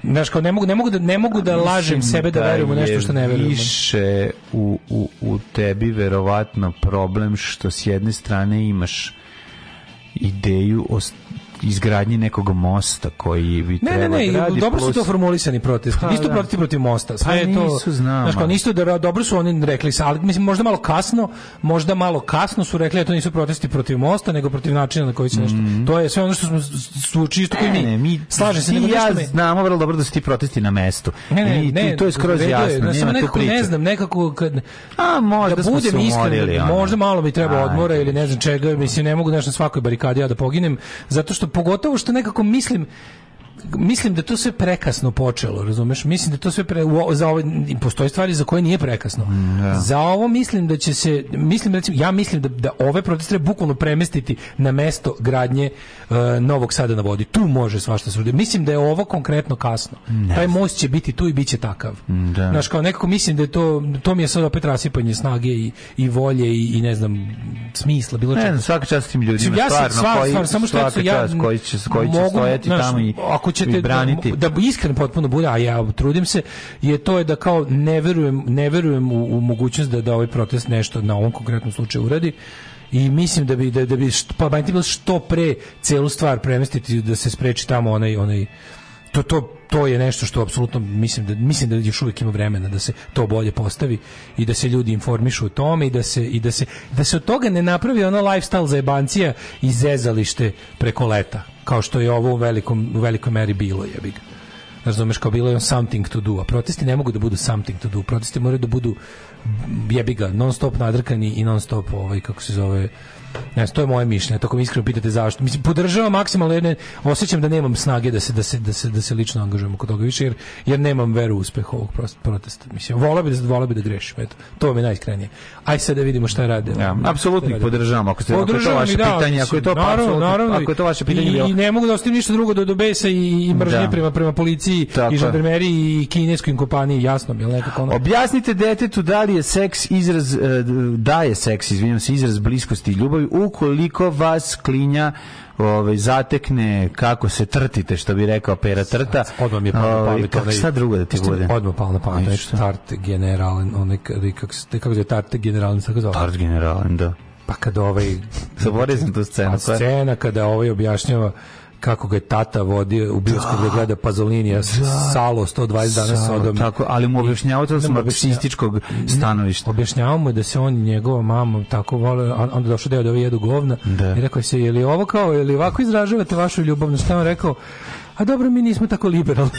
Znaš, kao ne mogu, ne mogu da, ne mogu da lažem sebe da, verujem u nešto što ne je verujem. više u, u, u tebi verovatno problem što s jedne strane imaš ideju o izgradnji nekog mosta koji bi Ne, ne, treba ne, i gradi dobro su plus- to formulisani protesti. Pa, nisu to da. protesti protiv mosta. Sve Pa je to, nisu, znam, Znaš, nisu da, dobro su oni rekli, ali mislim možda malo kasno, možda malo kasno su rekli da to nisu protesti protiv mosta, nego protiv načina na koji se nešto. To je sve ono što smo su čisto koji mi. Ne, ne, mi slažem se, nego ja me- znamo vrlo dobro da su ti protesti na mestu. Ne, ne, I ne, to je skroz jasno, samo nema tu priče. ne znam, nekako kad A možda da budem iskren, možda malo mi treba odmora ili ne znam čega, mislim ne mogu nešto na svakoj barikadi ja da poginem, zato što pogotovo što nekako mislim mislim da to sve prekasno počelo, razumeš? Mislim da to sve pre, u- za ove postoje stvari za koje nije prekasno. Za ovo mislim da će se mislim recimo ja mislim da da ove proteste bukvalno premestiti na mesto gradnje e, Novog Sada na vodi. Tu može svašta se uradi. Mislim da je ovo konkretno kasno. Taj most će biti tu i biće takav. Da. Znaš, kao nekako mislim da je to, to mi je sad opet rasipanje snage i, i volje i, i ne znam, smisla, bilo Ne čega. znam, svaka čast tim ljudima, Ja sam stvarno, stvar, koji, stvar, samo što svaka eto, ja čast koji ako ćete braniti. da, da iskren potpuno bude, a ja trudim se, je to je da kao ne verujem, ne verujem u, u mogućnost da da ovaj protest nešto na ovom konkretnom slučaju uradi. I mislim da bi da, da bi što, pa bilo što pre celu stvar premestiti da se spreči tamo onaj onaj to, to, to je nešto što apsolutno mislim da mislim da još uvijek ima vremena da se to bolje postavi i da se ljudi informišu o tome i da se i da se da se od toga ne napravi ono lifestyle za jebancija i zezalište preko leta kao što je ovo u velikom u velikoj meri bilo jebi ga. Razumeš kao bilo je something to do a protesti ne mogu da budu something to do protesti moraju da budu jebi ga non stop nadrkani i non stop ovaj kako se zove Ne, to je moje mišljenje. Tako me iskreno pitate zašto. Mislim podržavam maksimalno jedne, osjećam da nemam snage da se da se da se da se lično angažujem oko toga više jer jer nemam veru u uspeh ovog protesta. Mislim voleo bih da voleo bih da grešim. Eto, to mi je najiskreniije. Aj sad da vidimo šta rade. Ja, apsolutno podržavam, ako ste- ako je to vaše da, pitanje, ako je to mislim, naravno, apsolutno- naravno, ako je to vaše pitanje I, bilo- i ne mogu da ostavim ništa drugo do do besa i, i mržnje Da. prema prema policiji Tako i je. žandarmeriji i kineskoj kompaniji, jasno mi je, nekako ono. Objasnite detetu da li je seks izraz, e, daje seks, izvinjam se, izraz bliskosti i ljubavi, ukoliko vas klinja ovaj, zatekne kako se trtite, što bi rekao pera trta. Odmah mi je palo na Ovaj, pamet. Šta drugo da ti bude? Odmah palo na pamet. Aj, onaj šta? Tart generalen, onaj, kako se, kako se zove, tart generalen, tako zove. Tart generalen, da. Pa kada ovaj... Zaboravio sam tu scenu. A scena kada ovaj objašnjava kako ga je tata vodio u bioskop da gleda Pazolinija Salo 120 dana Salo, Sodom. tako, ali mu objašnjavao to s Ne mu objašnja- marksističkog stanovišta. Objašnjavao mu da se on i njegova mama tako vole, onda došao deo da ovi jedu govna Da. i rekao je se, je li ovo kao, je li ovako izražavate vašu ljubavnost? Šta je on rekao? A dobro, mi nismo tako liberalni.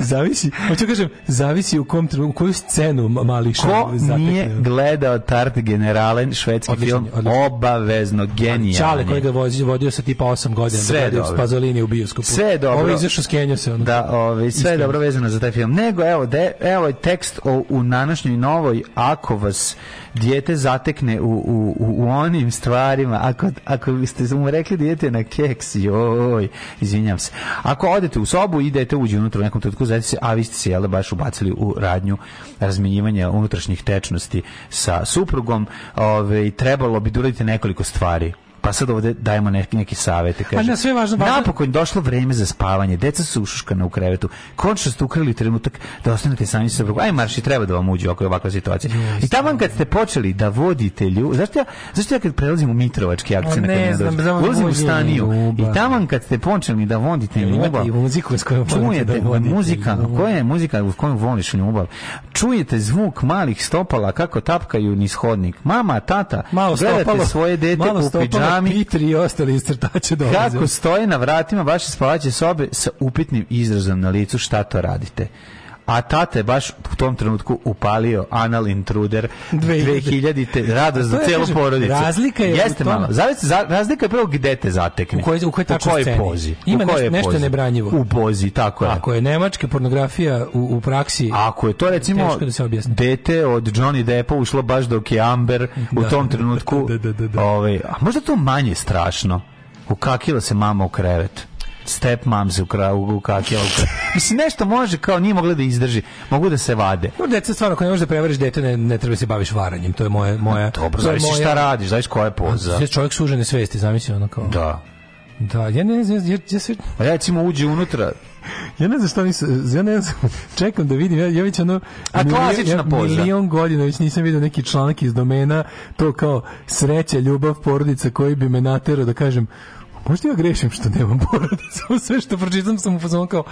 Zavisi, hoću kažem, zavisi u kom u koju scenu ma- mali Ko nije gledao Tart Generalen, švedski Odličan film, je, odličan. obavezno, genijalni. Čale koji ga vozi, vodio sa tipa 8 godina Sve da s Pazolini u bioskopu. Sve dobro. Ovo izašao skenjao se. Ono. Da, ovaj, sve je dobro vezano za taj film. Nego, evo, de, evo je tekst o, u današnjoj novoj, ako vas dijete zatekne u, u, u, u onim stvarima, ako, ako ste mu rekli dijete na keks, joj, izvinjam se. Ako odete u sobu idete uđe unutra u nekom trenutku, zajedite se, a vi ste se, jel, da, baš ubacili u radnju razminjivanja unutrašnjih tečnosti sa suprugom, ovaj, trebalo bi da uradite nekoliko stvari. Pa sad ovde dajemo neki, neki savete. Kaže, ne, sve je važno- važno- Napokon došlo vreme za spavanje. Deca su ušuškana u krevetu. Končno ste ukrali trenutak da ostanete sami sa. Aj marš i treba da vam uđe ako je ovakva situacija. I tamo kad ste počeli da vodite ljubav, zašto ja, zašto ja kad prelazim u Mitrovački akcije A na ne znam, znam, ulazim u staniju ljubav. i tamo kad ste počeli da vodite ljubav, i muziku s kojom čujete da muzika, ljubav? koja je muzika u kojoj voliš ljubav? Čujete zvuk malih stopala kako tapkaju niz hodnik. Mama, tata, Malo gledate stopalo, svoje dete u pidžami. Peter i ostali iz crtače dolaze. Kako stoje na vratima vaše spavaće sobe sa upitnim izrazom na licu šta to radite? A tata je baš u tom trenutku upalio Anal Intruder 2000-te, radost za celu porodicu. razlika je u Jeste tome- malo. Zavisi, za, razlika je prvo gde te zatekne. U kojoj- u kojoj tačno kojoj sceni. pozi. Ima u kojoj nešto- nešto nebranjivo. U pozi, tako je. Ako je nemačka pornografija u, u praksi, Ako je to recimo da se objasni. dete od Johnny Deppa ušlo baš dok je Amber u Da, tom da, trenutku da, da, da, da. Ovaj, a možda to manje strašno ukakila se mama u krevet step mam se ukra, ukakila u krevet mislim nešto može kao nije mogla da izdrži mogu da se vade No, deca stvarno, ako ne možeš da prevariš dete, ne, ne treba se baviš varanjem. To je moje... moje dobro zavisi moja- šta radiš zavisi koja je poza Ja čovjek sužene svesti, zamisli ono kao... da Da, ja ne znam, ja, ja, sve, a recimo uđe unutra ja ne znam što nisam, ja ne znam, čekam da vidim, ja, ja već ono... A klasična ja, poza. Milion godina već nisam vidio neki članak iz domena, to kao sreća, ljubav, porodica koji bi me naterao da kažem, Možda ja grešim što nemam porodicu, sve što pročitam sam u fazonu kao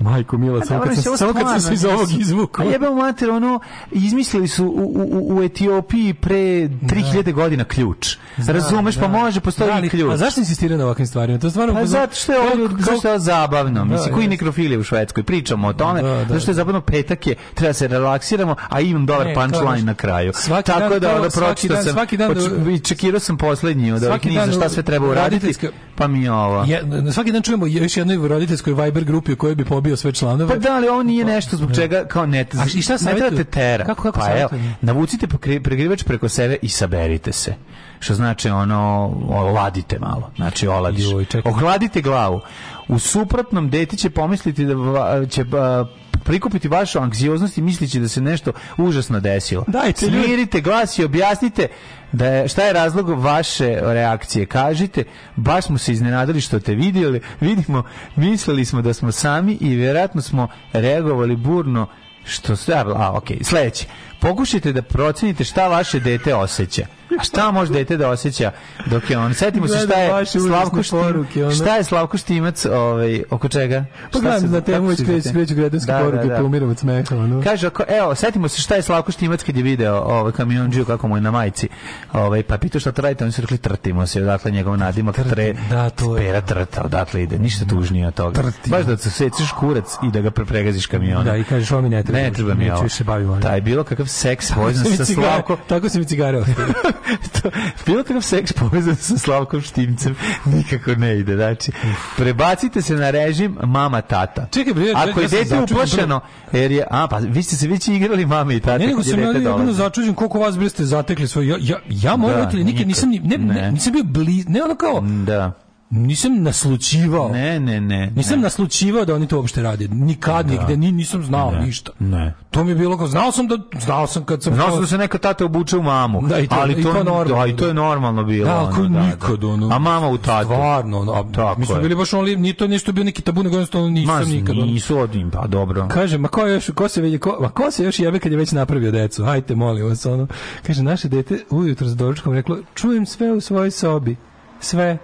majko mila, samo kad sam, samo kad sam se iz ovog izvukao. A jebem mater, ono, izmislili su u, u, u Etiopiji pre 3000 godina ključ. Razumeš, pa može, postoji Da, ali- ključ. A zašto insistiraju na ovakvim stvarima? To stvarno Pa zato što je ovo kao- zabavno. Mislim, koji nekrofilije u Švedskoj. Pričamo o tome. Da, da, zato što je da. zabavno petak je, treba se relaksiramo, a imam dobar punchline na kraju. Svaki Tako dan da, to- onda svaki pročitao dan- sam, svaki dan da- čekirao sam poslednji od ovih niza šta sve treba uraditi, pa mi je ovo. Ja, na svaki dan čujemo još jednoj roditeljskoj Viber grupi u kojoj bi pobio sve članove. Pa da, ali ovo nije nešto zbog čega kao ne, A i šta ne savjetuju? treba te tera. Kako- kako pa evo, navucite pregrivač preko sebe i saberite se. Što znači ono, oladite malo. Znači oladiš. Joj. Ohladite glavu. U suprotnom, deti će pomisliti da va- će a, prikupiti vašu anksioznost i mislići da se nešto užasno desilo. Dajte. Smirite glas i objasnite da je, šta je razlog vaše reakcije. Kažite, baš smo se iznenadili što te vidjeli, vidimo, mislili smo da smo sami i vjerojatno smo reagovali burno što sve, a ok, sledeće. Pokušajte da procenite šta vaše dete osjeća. A šta može dete da osjeća dok je on? Setimo se šta je Slavko poruke, ono. šta je Slavko Štimac, ovaj, oko čega? Pa gledam se- na temu već se kreću, kreću Da, da, poruke, da. umiram od smeha. Ono. Kaže, ako, evo, setimo se šta je Slavko Štimac kad je video ovaj kamionđiju kako mu je na majici. Ovaj pa pitao šta to radite, oni su rekli trtimo se, odakle njegov nadimak tre. da, to je. Pera trta, odatle ide, ništa tužnije od toga. Trtimo. Baš da se seciš kurac i da ga prepregaziš kamionom. Da, i kažeš, ovo mi ne treba. Ne treba mi Neću ovo. više bavim ovim. Taj bilo kakav seks Tako povezan sa Slavkom. Tako se mi cigare bilo kakav seks povezan sa Slavkom Štimcem nikako ne ide. Znači, prebacite se na režim mama tata. Čekaj, bre, Ako je dete uplašeno, jer je, a pa vi ste se već igrali mama i tata Ne, nego sam ja dolazilo. začuđen koliko vas bre ste zatekli svoj. Ja, ja, ja moram Da, rekli, nikad nisam, ni- ne, ne, Ne. nisam bio bliz, ne ono kao, Da. Nisam naslućivao. Ne, ne, ne. Nisam ne. naslućivao da oni to uopšte rade. Nikad, nigde, ni, nisam znao Ne. ništa. Ne. To mi je bilo kao, znao sam da, znao sam kad sam... Znao sam da se neka tata obuče u mamu. Da, i to- ali i to normalno, Da, i to je normalno bilo. Da, ako ono, da, nikad, da. ono. A mama u tatu. Stvarno, ono, a Tako mi smo je. bili baš ono, nije to nešto bio neki tabu, nego jednostavno nisam Ma, nikad. ono. nisu odim, pa dobro. Kaže, ma ko, je još, ko se vidi, ko, ma ko se još jebe kad je već napravio decu? Hajte, molim vas, ono. Kaže, naše dete ujutro s doručkom reklo, čujem sve u svojoj sobi. Sve.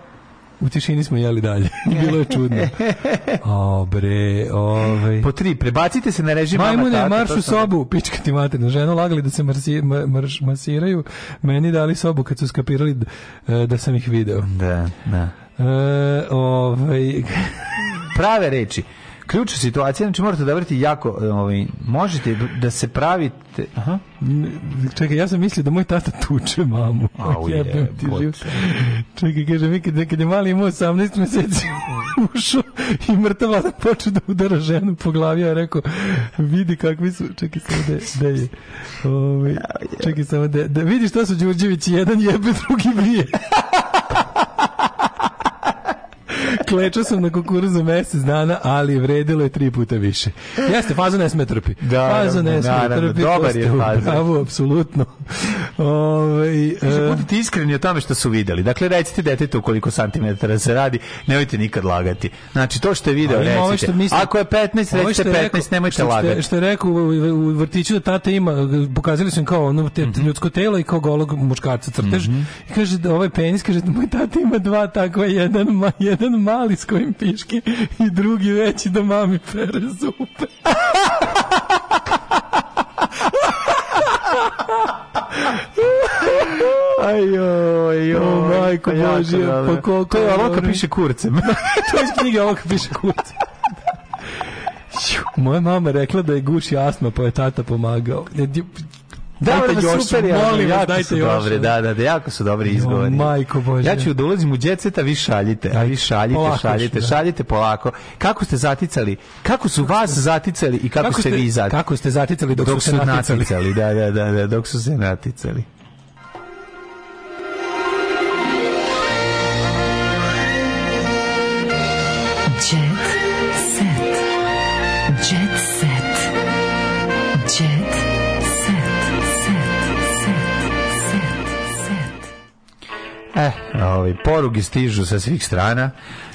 U tišini smo jeli dalje. Bilo je čudno. O, bre, ovaj... Po tri, prebacite se na režim Majmune, tata, marš u sam- sobu, pička ti materna. Ženu lagali da se marsi, ma- marš, masiraju, meni dali sobu kad su skapirali d- e, da sam ih video. Da, da. E, ovaj, Prave reči. Ključna situacija, znači morate odabrati jako, e, ovaj, možete da se pravite, aha, čekaj, ja sam mislio da moj tata tuče mamu. Au, Jebem ti jebote. živ. Čekaj, kaže mi kad, kad je mali imao 18 meseci ušao i mrtav vlada počeo da udara ženu po glavi, ja rekao, vidi kakvi su, čekaj samo da, da je, ovaj, čekaj samo da, da vidi što su Đurđevići, jedan jebe, drugi bije. Klečao sam na kukuruzu mesec dana, ali vredilo je tri puta više. Jeste, faza ne sme trpi. Da, faza ne sme trpi. dobar je faza. pravu, apsolutno. Ovaj, Kaže, e, budite iskreni o tome što su videli. Dakle, recite detetu koliko santimetara se radi, nemojte nikad lagati. Znači, to što je video, ovo recite. što misli- Ako je 15, ovo recite što je 15, rekao- nemojte što, lagati. Što, je- što je rekao u, u, vrtiću da tata ima, pokazali su im kao ono te, Mhm. ljudsko telo i kao golog muškarca crtež. I kaže da ovaj penis, kaže da moj tata ima dva takva, jedan, ma, jedan mali s kojim piški i drugi veći da mami pere zube. Ajoj, joj, O, majko pa Božja, dobro. pa koliko je dobro. piše kurcem. to je iz knjige olovka piše kurcem. Moja mama rekla da je guši astma, pa je tata pomagao. Da, Dajte da, još, super je, molim vas, dajte još. dobre, da, da, da, jako su dobri izgovori. majko Božja. Ja ću da ulazim u jet set, a vi šaljite, a vi šaljite, Polako šaljite, ću, da. šaljite polako. Kako ste zaticali? Kako su vas zaticali i kako, ste, vi zaticali? Kako ste zaticali dok, dok su se naticali? da, da, da, da, dok su se naticali. Eh, ovaj, poruge stižu sa svih strana.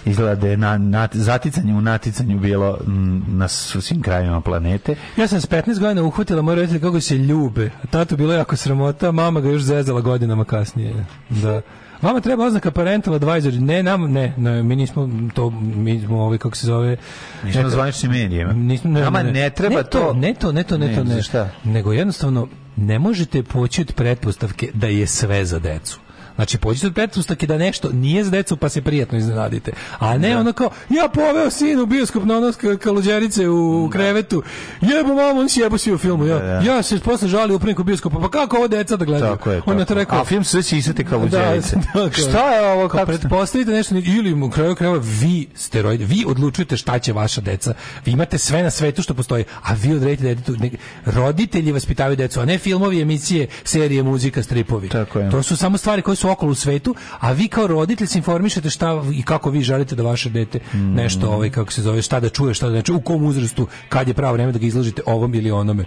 Izgleda da je na, na, zaticanje u naticanju bilo mm, na svim krajevima planete. Ja sam s 15 godina uhvatila moje roditelje kako se ljube. A tatu bilo jako sramota, mama ga još zezala godinama kasnije. Da. Vama treba oznaka parental advisor. Ne, nam, ne, ne, mi nismo to, mi smo ovaj, kako se zove... Nismo na neka- zvaničnim medijima. Nismo, ne, Nama ne treba ne to. Ne to, ne to, ne to, Ne, ne. za šta? Nego jednostavno, ne možete poći od pretpostavke da je sve za decu. Znači, pođite od pretpostavke da nešto nije za decu, pa se prijatno iznenadite. A ne ono kao, ja poveo sin u bioskop na ono ska- kaluđerice u krevetu, jebo mamo, on si jebo si u filmu. Ja, Da, da. ja se posle žali u prinku bioskopa, pa kako ovo deca da gledaju? Tako je. On je tako. to rekao, A film sve sisate kao u djelice. Da, da, Šta je ovo? Kako pretpostavite nešto ili u kraju krajeva vi ste roditelji, vi odlučujete šta će vaša deca. Vi imate sve na svetu što postoji, a vi odredite detetu. ne- Roditelji vaspitavaju decu, a ne filmovi, emisije, serije, muzika, stripovi. Tako je. To su samo stvari koje su okolo u svetu, a vi kao roditelj se informišete šta i kako vi želite da vaše dete Mm. nešto ovaj kako se zove, šta da čuje, šta da ne čuje, u kom uzrastu, kad je pravo vreme da ga izložite ovom ili onome.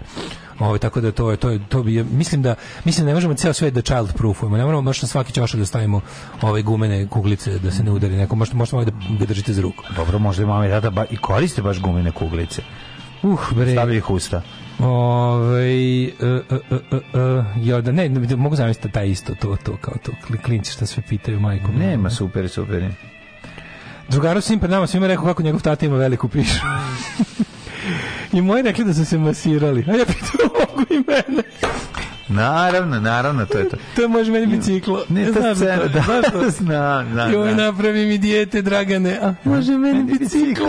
Ovaj tako da to je to je to bi mislim da mislim da ne možemo ceo svet da child proofujemo. Ne moramo baš na svaki ćošak da stavimo ove gumene kuglice da se ne udari neko. Možete možete malo da ga držite za ruku. Dobro, možda i mama i tata ba, i koriste baš gumene kuglice. Uh, bre. Stavili ih usta. Ovaj e, ja da ne, ne mogu zamisliti taj isto to to kao to kli- klinci šta sve pitaju majku. Nema, super, super. Drugaru sin pred nama svima rekao kako njegov tata ima veliku pišu. I moji rekli da su se masirali. A ja pitam, mogu i mene. Naravno, naravno, to je to. To može meni biciklo. Ne, ta scena, da, Znaš to? znam, znam, Joj, znam. napravi mi dijete, Dragane. A, može meni biciklo.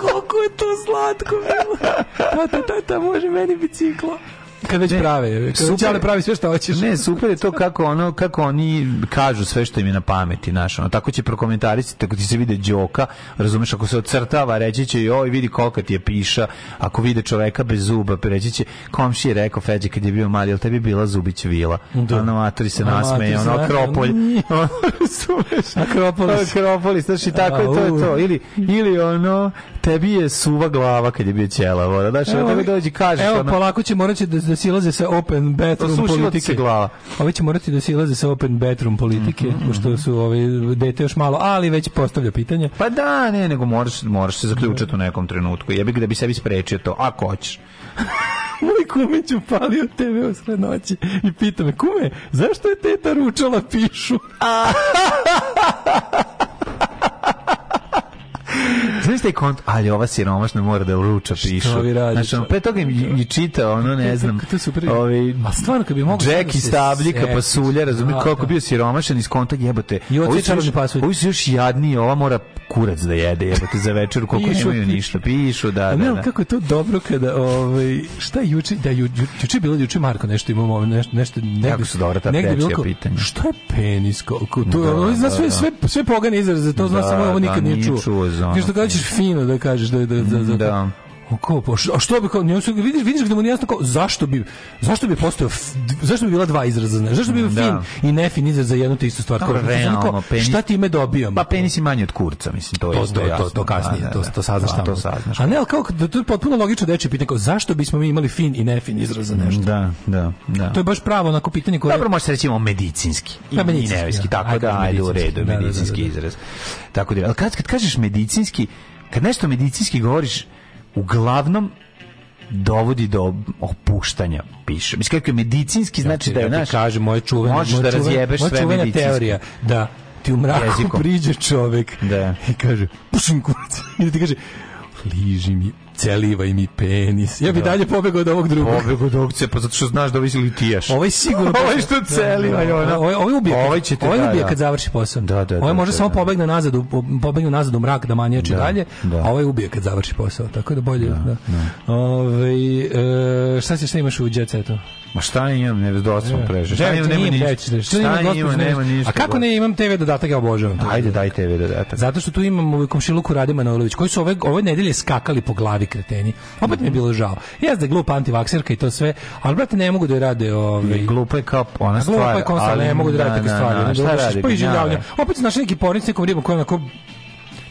Koliko je to slatko bilo. Tata, tata, može meni biciklo. Kad već prave, kad super. pravi sve što hoćeš. Ne, super je to kako ono kako oni kažu sve što im je na pameti, znaš, ono tako će prokomentarisati ako ti se vide đoka, razumeš, ako se ocrtava, reći će joj vidi kolika ti je piša, ako vide čoveka bez zuba, reći će komši je rekao Feđe kad je bio mali, jel tebi bila zubić vila? Da. Ono matori se A, nasmeje, ono akropolj. Akropolis. Akropolis, znaš, i tako je to, je to. Ili, ili ono, tebi je suva glava kad je bio ćelavo, znaš, ono tebi dođi kažeš, Evo, ono, polako će morati da, da silaze sa open bathroom ti politike. glava. Ovi će morati da silaze sa open bathroom politike, Mhm, pošto su ovi dete još malo, ali već postavlja pitanje. Pa da, ne, nego moraš, moraš se zaključiti u nekom trenutku. Jebi ga da bi sebi sprečio to, ako hoćeš. Moj kumić upalio TV u sred noći i pita me, kume, zašto je teta ručala pišu? Znaš taj kont, ali ova siromašna mora da ruča pišu. vi radite? Znači, pre toga im i čita, ono, ne znam, To super. ovaj, A stvarno, kad bi mogo sad Jack da iz stabljika, setiš. pasulja, razumije, Da, koliko da. bio siromašan iz konta, jebote. I Ovi su. Ovi su još jadniji, ova mora kurac da jede, jebote, za večer, koliko nemaju ništa. Pišu, da, da, ne, da. kako je to dobro kada ovaj šta je juče da ju, ju, juče je bilo juče Marko nešto imamo ovaj, nešto nešto negde, su dobra ta pitanja. Šta je penis? Ko, to, Da, da, sve, sve, sve pogane izraze, to zna samo ovo nikad nije čuo. Ono. Ti što kažeš fino da kažeš da da da da. Da. O, Kao, pa što, a što bi kao, vidiš, vidiš gde mu nije jasno kao, zašto bi, zašto bi postojao, f- zašto bi bila dva izraza, znaš, zašto bi bio Da. fin i nefin izraz za jednu te istu stvar, kao, Dobro, kao, realno, penis- šta time dobijamo? Pa penis je manji od kurca, mislim, to je to, isto to, jasno. to, to kasnije, Da, da, to, da. to saznaš Da, tamo. To saznaš. A ne, ali kao da to je potpuno logično dečje pitanje, kao zašto bismo mi imali fin i nefin izraz za nešto? Da, da, da. To je baš pravo onako pitanje koje... Dobro, može se reći medicinski. I, Pa, i medicinski, neveski, da. tako Ajde, da, ajde u medicinski. redu, Da, da, da, medicinski da. izraz. Tako da, ali kad, kad kažeš medicinski, kad nešto medicinski govoriš, uglavnom dovodi do opuštanja piše. Mislim kako je medicinski znači da je ja naš ti kažem moje čuvene, možeš da razjebeš sve čuvena medicinski. teorija da ti u mraku Jezikom. priđe čovek Da. i kaže pušim kurac i da ti kaže liži mi, celivaj mi penis. Ja bi Da. dalje pobegao od ovog drugog. Pobegu od ovog cepa, zato što znaš da ovaj litijaš. Ovaj sigurno Ovaj što celi, Da, da. ovaj. Ovaj ovaj ubije. Ovaj će te, ovaj da, ubije da. kad završi posao. Da, da, Ovaj da, može da, samo da. pobegne nazad, u, pobegne nazad u mrak da manjači Da, dalje, da. a ovaj ubije kad završi posao. Tako da bolje, da. Ovaj, e, šta se šta imaš u jet setu? Ma šta imam, ne dosta preže. Šta imam, nema ništa. Šta imam, nema ništa. A kako ne imam TV dodatak, ja obožavam. Ajde, daj TV dodatak. Zato što tu imam ovaj komšiluku Rade Manojlović, koji su ove, ove nedelje skakali po glavi kreteni. Opet mi je bilo žao. Ja da glupa antivakserka i to sve, ali brate ne mogu da je rade ovaj, Glupa je kao ona Glupa stvar. je konsola, ne mogu da rade takve stvari. ono, Šta dođeš, radi? Opet znaš neki pornic nekom ribom koja onako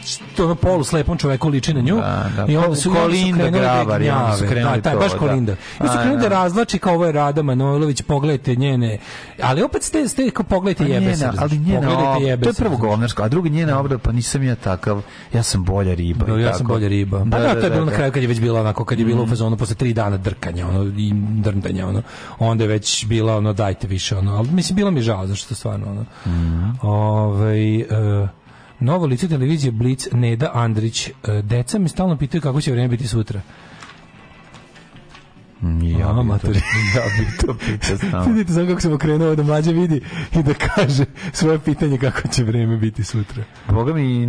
što ono polu slepom čoveku liči na nju Da, da. i onda su, Kolinda da Grabar, onda su krenuli da, taj, to, baš da. Kolinda. I su krenuli da da. razlači kao ovo je Rada Manojlović, pogledajte njene, ali opet ste, ste kao pogledajte Pa jebe se. ali njena, pogledajte jebe to je prvo govnarsko, a druga njena obrada, pa nisam ja takav, ja sam bolja riba. Da, ja sam bolje riba. Pa da, to je bilo na kraju kad je već bilo onako, kad je bilo u fazonu posle tri dana drkanja, ono, i drndanja, ono, onda je već bila, ono, dajte više, ono, ali mislim, bilo mi žao, zašto stvarno, ono. Ovaj, e, novo lice televizije Blic, Neda Andrić, e, deca me stalno pitaju kako će vreme biti sutra. Mm, Ja, bi to, ja bi to pitao stalno. Vidite samo kako sam okrenuo da mlađe vidi i da kaže svoje pitanje kako će vreme biti sutra. Boga mi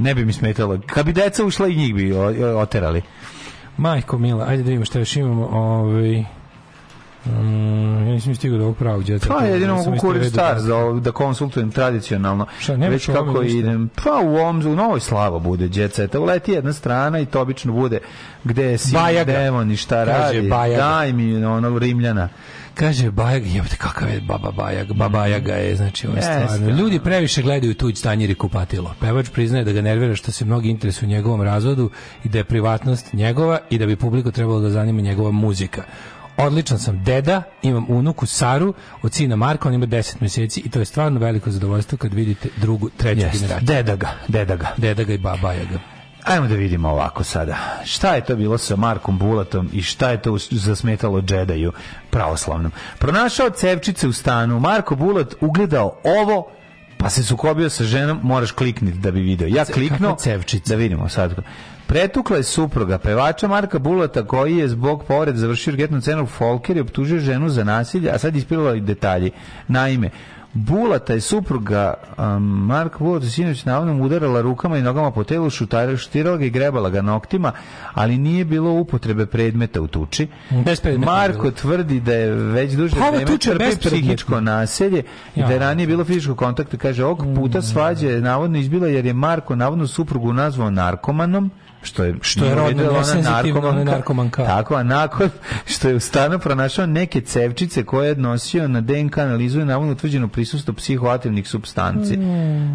ne bi mi smetalo. Kad bi deca ušla i njih bi oterali. Majko Mila, ajde da vidimo šta još imamo. Ovaj, mm, ja nisam stigao do ovog pravog djeta. Pa jedino mogu kurir star da, da konsultujem tradicionalno. Šta, Već kako idem. Pa u ovom, u novoj slava bude djeceta. Uleti jedna strana i to obično bude gde je sin demon i šta Kaže radi. Bajaga. Daj mi ono Rimljana. Kaže Bajag, jebote kakav je baba Bajag, baba Bajaga je, znači ovo je stvarno. Ljudi previše gledaju tuđ tanjir i kupatilo. Pevač priznaje da ga nervira što se mnogi interesuju u njegovom razvodu i da je privatnost njegova i da bi publiku trebalo da zanima njegova muzika. Odličan sam deda, imam unuku Saru, od sina Marka, on ima 10 mjeseci i to je stvarno veliko zadovoljstvo kad vidite drugu, treću Jeste. generaciju. Deda ga, deda ga. Deda ga i baba Bajaga. Ajmo da vidimo ovako sada. Šta je to bilo sa Markom Bulatom i šta je to zasmetalo džedaju pravoslavnom? Pronašao cevčice u stanu, Marko Bulat ugledao ovo, pa se sukobio sa ženom, moraš klikniti da bi video. Ja kliknuo, da vidimo sad. Pretukla je supruga pevača Marka Bulata koji je zbog povrede završio urgentnu cenu Folker i optužio ženu za nasilje, a sad ispirala i detalji. Naime, Bulata je supruga um, Marka Bulata sinoć navodno udarala rukama i nogama po telu, šutara- šutirala ga i grebala ga noktima, ali nije bilo upotrebe predmeta u tuči. Marko tvrdi da je već duže Pa vreme trpi psihičko naselje i da je Ja. ranije bilo fizičkog kontakta. Kaže, ovog puta svađa je navodno izbila jer je Marko navodno suprugu nazvao narkomanom, što je Što je rodno ona narkomanka. Tako, a nakon što je u stanu pronašao neke cevčice koje je odnosio na DNK analizu je navodno utvrđeno prisustvo psihoaktivnih supstanci.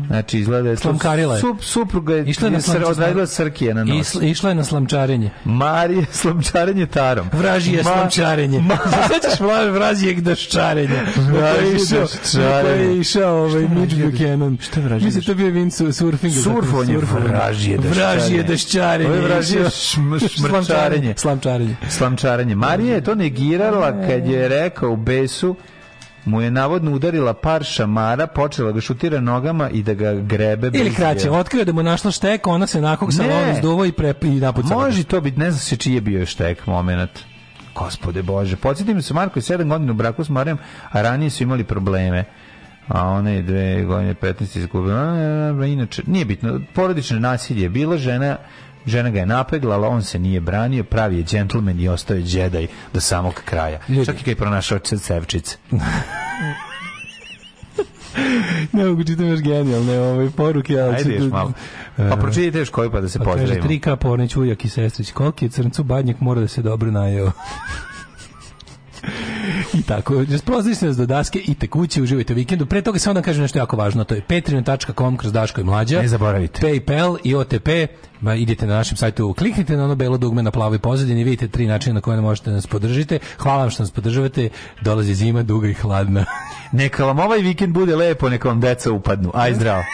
Znači, izgleda da je Slamkarila je. sup, supruga je, Išla je na slamčarenje. odradila srkije na nos. Isla, išla je na slamčarenje. Marije slamčarenje tarom. Vražije Ma- slamčarenje. Sećaš vla- vražijeg daščarenja? Vražije Vražije daščarenje. daščarenje. je išao ovaj Mitch Buchanan. Šta je vražije Mislim, to bio Vin su- surfing. Surfovanje, vražije daščarenje. Vražije daščarenje. Ovo je šm- šmrčarenje. Slamčarenje. Slamčarenje. Marija je to negirala kad je rekao u besu mu je navodno udarila par šamara, počela ga šutira nogama i da ga grebe. Ili kraće, otkrio da mu našla štek, ona se nakog sa Ne. zduvo i prep i napucala. Može to biti, ne znam se čiji je bio štek moment. Gospode Bože, podsjetim se, Marko je 7 godina u braku s Marijom, a ranije su imali probleme. A ona je dve godine, 15 izgubila. Inače, nije bitno, porodično nasilje je bilo, žena Žena ga je napeglala, on se nije branio, pravi je džentlmen i ostao je džedaj do samog kraja. Ljudi. Čak i kad je pronašao cevčice. Ne mogu čitam još genijalne ove poruke. ali Ajde još malo. Pa pročitajte još koju pa da se Pa kaže pozdravimo. 3K Pornić, ujak i sestrić. Koliki je crncu badnjak, mora da se dobro najeo. I tako, raspoznajte nas do daske i tekuće, uživajte u vikendu. Pre toga samo da kažem nešto jako važno, to je patreon.com kroz Daško i Mlađa. Ne zaboravite. Paypal i OTP, ma idete na našem sajtu, kliknite na ono belo dugme na plavoj pozadini, vidite tri načina na koje možete nas podržite. Hvala vam što nas podržavate, dolazi zima, duga i hladna. Neka vam ovaj vikend bude lepo, neka vam deca upadnu. Aj zdravo.